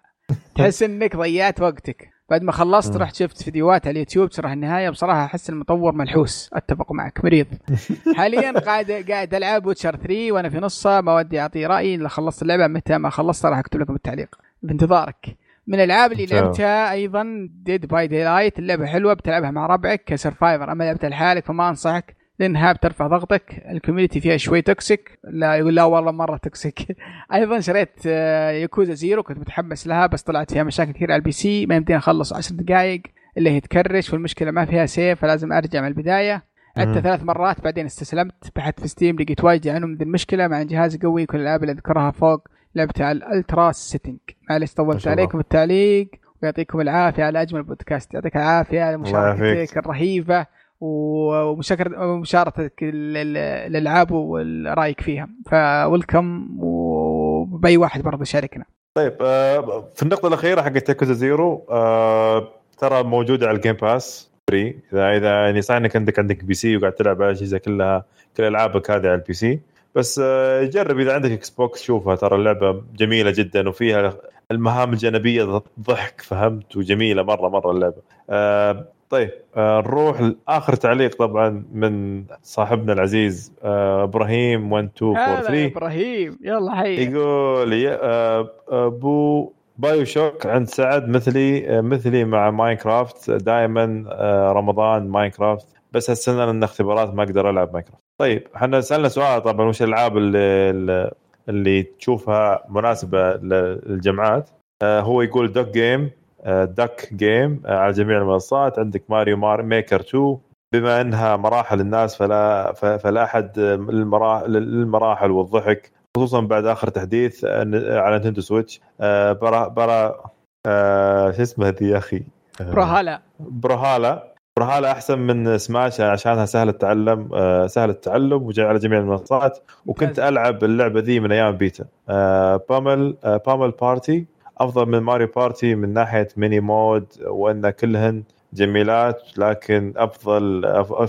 تحس إنك ضيعت وقتك. بعد ما خلصت مم. رحت شفت فيديوهات على اليوتيوب تشرح النهاية بصراحة أحس المطور ملحوس. أتفق معك مريض. حاليا قاعد قاعد ألعب Witcher 3 وأنا في نصها ما ودي أعطي رأيي إلا خلصت اللعبة. متى ما خلصتها راح أكتب لكم بالتعليق بانتظارك. من الألعاب اللي. لعبتها أيضا Dead by Daylight اللعبة حلوة بتلعبها مع ربعك ك survivor أما لعبتها لحالك فما أنصحك. لانها بترفع ضغطك ال community فيها شوي toxic لا يقول لا والله مرة toxic أيضا شريت آه، Yakuza Zero كنت متحمس لها بس طلعت فيها مشاكل كثير على ال PC. ما يمديني أخلص 10 دقائق اللي هي تكرش والمشكلة ما فيها save فلازم أرجع من البداية. عدت. ثلاث مرات بعدين استسلمت بحثت في Steam لقيت وايد يعانون من ذي المشكلة مع جهازي قوي كل الألعاب اللي أذكرها فوق لعبتها على ال ultra setting معلش طولت. عليكم التعليق ويعطيكم العافية على أجمل بودكاست يعطيك العافية على. مشاركتك الرهيبة. ومشاركتك الالعاب ورايك فيها. ف welcome وبأي واحد برضه يشاركنا. طيب آه، في النقطة الأخيرة حقت Yakuza Zero آه، ترى موجودة على ال Game Pass free إذا إذا يعني صح إنك عندك عندك PC وقاعد تلعب على الأجهزة كلها كل ألعابك هذه على ال PC بس آه، جرب إذا عندك Xbox شوفها. ترى اللعبة جميلة جدا وفيها المهام الجانبية ضحك فهمت؟ وجميلة مرة مرة اللعبة. آه، طيب آه، نروح لآخر تعليق طبعا من صاحبنا العزيز آه، إبراهيم 1243 هلا يا إبراهيم يلا حي يقول يا آه، أبو BioShock عند سعد مثلي مثلي مع Minecraft. دائما رمضان Minecraft بس هالسنة لأن اختبارات ما أقدر ألعب Minecraft. طيب إحنا سألنا سؤال طبعا وش الألعاب اللي, اللي تشوفها مناسبة للجامعات آه، هو يقول Duck Game. Duck Game على جميع المنصات. عندك Mario Mar- Maker 2 بما إنها مراحل الناس فلا فلا أحد للمراحل للمراحل والضحك خصوصا بعد آخر تحديث آه، على نينتندو سويتش. آه، برا برا آه، شو اسمه ذي يا أخي؟ آه، برهلا برهالا برهالا أحسن من سماش عشانها سهل التعلم آه، سهل التعلم وجاي على جميع المنصات. وكنت. ألعب اللعبة ذي من أيام بيتا. آه، بامل آه، بامل بارتي أفضل من ماريو بارتي من ناحية ميني مود وأن كلهن جميلات لكن أفضل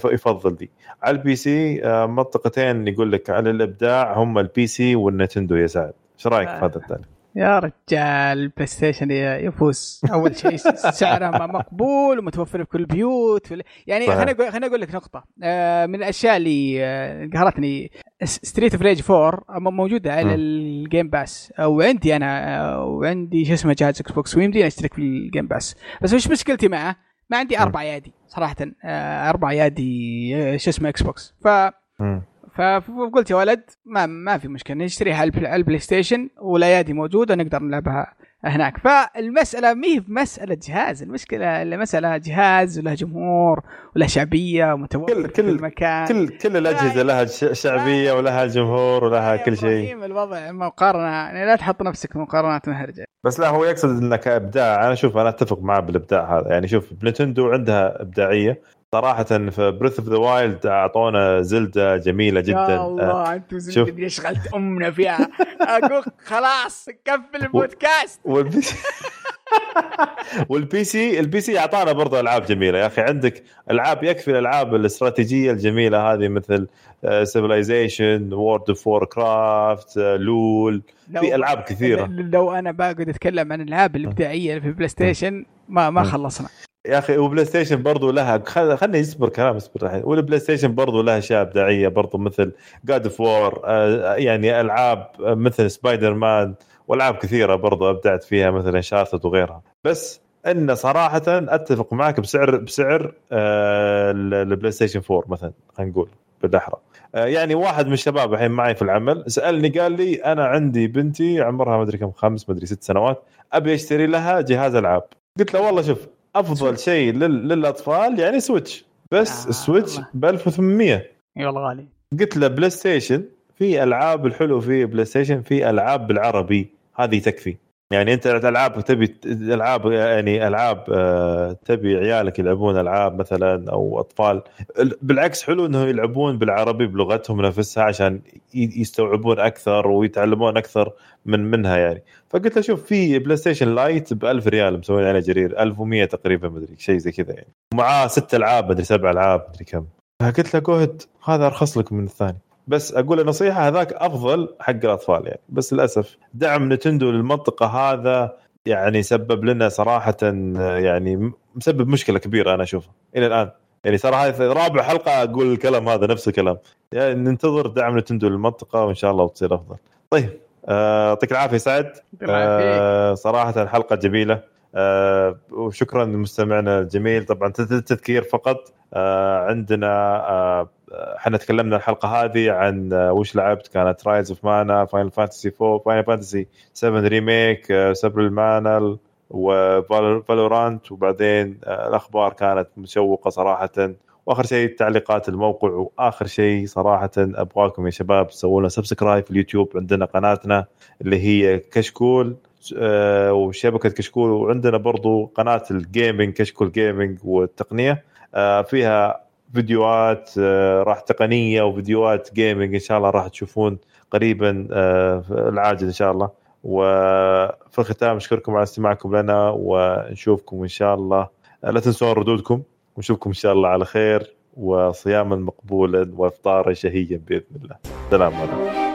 يفضل دي. على ال PC آه، منطقتين يقول لك على الإبداع هم ال PC وال Nintendo يا سعد إيش رأيك في هذا التعليق؟ يا رجال ال PlayStation يفوز أول شيء سعره مقبول ومتوفر في كل البيوت يعني. خليني أقول خليني أقول لك نقطة آه، من الأشياء اللي آه، قهرتني Street of Rage 4 م- موجودة على. ال Game Pass وعندي أنا وعندي شو اسمه جهاز Xbox ويمديني أشترك في ال Game Pass بس وش مشكلتي معه؟ ما عندي. أربع أيادي صراحة آه، أربع أيادي آه، شو اسمه Xbox ف. فقلت يا ولد ما ما في مشكلة نشتريها على البل- على ال PlayStation والأيادي موجودة نقدر نلعبها هناك. فالمسألة ما هي مسألة جهاز المشكلة المساله جهاز وله جمهور وله شعبية ومتوفر كل- في كل- كل مكان كل كل الأجهزة لها شعبية ولها جمهور ولها كل شيء. الوضع مقارنة يعني لا تحط نفسك في مقارنات مهرجة. بس لا هو يقصد انه كابداع أنا شوف أنا أتفق معه بالإبداع هذا. يعني شوف Nintendo عندها إبداعية. صراحة في Breath of the Wild أعطونا Zelda جميلة جدا. يا آه، الله أنتم شوف. Zelda اللي شغلت أمنا فيها؟ أقول خلاص قفل البودكاست. وال PC وال PC ال PC أعطانا برضه ألعاب جميلة. يا أخي عندك ألعاب يكفي الألعاب الاستراتيجية الجميلة هذه مثل Civilization World of Warcraft LoL. لو- في ألعاب كثيرة. لو أنا بقعد أتكلم عن الألعاب الإبداعية اللي في ال PlayStation ما ما م. خلصنا. يا أخي و PlayStation برضو لها خل- خلني يصبر كلام اصبر الحين. وال PlayStation برضو لها أشياء إبداعية برضو مثل God of War يعني ألعاب آه، مثل سبايدر مان وألعاب كثيرة برضو أبدعت فيها مثل Uncharted وغيرها. بس إن صراحة أتفق معك بسعر بسعر آه، ال- ال PlayStation 4 مثلا خلينا نقول بالأحرى. آه، يعني واحد من الشباب الحين معي في العمل سألني قال لي أنا عندي بنتي عمرها ما أدري كم خمس ما أدري ست سنوات أبي أشتري لها جهاز ألعاب. قلت له والله شوف أفضل شيء لل... للأطفال يعني Switch بس آه، ال Switch. ب 1800 اي والله غالي. قلت له PlayStation في ألعاب الحلو في PlayStation في ألعاب بالعربي. هذه تكفي. يعني انت العاب تبي العاب يعني العاب آه، تبي عيالك يلعبون العاب مثلا أو أطفال. ال- بالعكس حلو انه يلعبون بالعربي بلغتهم نفسها عشان يستوعبون أكثر ويتعلمون أكثر من منها يعني. فقلت له شوف في PlayStation Lite ب 1000 ريال مسوين عليه جرير 1100 تقريبا مدري شيء زي كذا يعني. ومعاه ست ألعاب مدري سبع ألعاب مدري كم. فقلت له جوهد هذا أرخص لك من الثاني. بس أقول نصيحة هذاك أفضل حق الأطفال يعني. بس للأسف دعم Nintendo للمنطقة هذا يعني سبب لنا صراحة يعني مسبب مشكلة كبيرة أنا أشوفها إلى الآن. يعني ترى هذه رابع حلقة أقول الكلام هذا نفس الكلام. يعني ننتظر دعم Nintendo للمنطقة وإن شاء الله تصير أفضل. طيب آه، يعطيك العافية سعد. آه، صراحة حلقة جميلة. آه، وشكرا لمستمعنا الجميل. طبعا تذكير فقط. آه، عندنا آه، إحنا تكلمنا الحلقة هذه عن آه، وش لعبت؟ كانت Trials of Mana Final Fantasy 4 Final Fantasy 7 Remake سبر المانل و Valorant وبعدين آه، الأخبار كانت مشوقة صراحة. وآخر شيء تعليقات الموقع وآخر شيء صراحة أبغاكم يا شباب تسووا لنا subscribe في اليوتيوب عندنا قناتنا اللي هي كشكول آه، وشبكة كشكول وعندنا برضو قناة ال gaming كشكول gaming والتقنية فيها فيديوهات آه، راح تقنية وفيديوهات gaming إن شاء الله راح تشوفون قريبا آه، العاجل إن شاء الله. وفي الختام أشكركم على استماعكم لنا ونشوفكم إن شاء الله. آه، لا تنسون ردودكم ونشوفكم إن شاء الله على خير وصياما مقبولا وافطارا شهيا بإذن الله. سلام عليكم.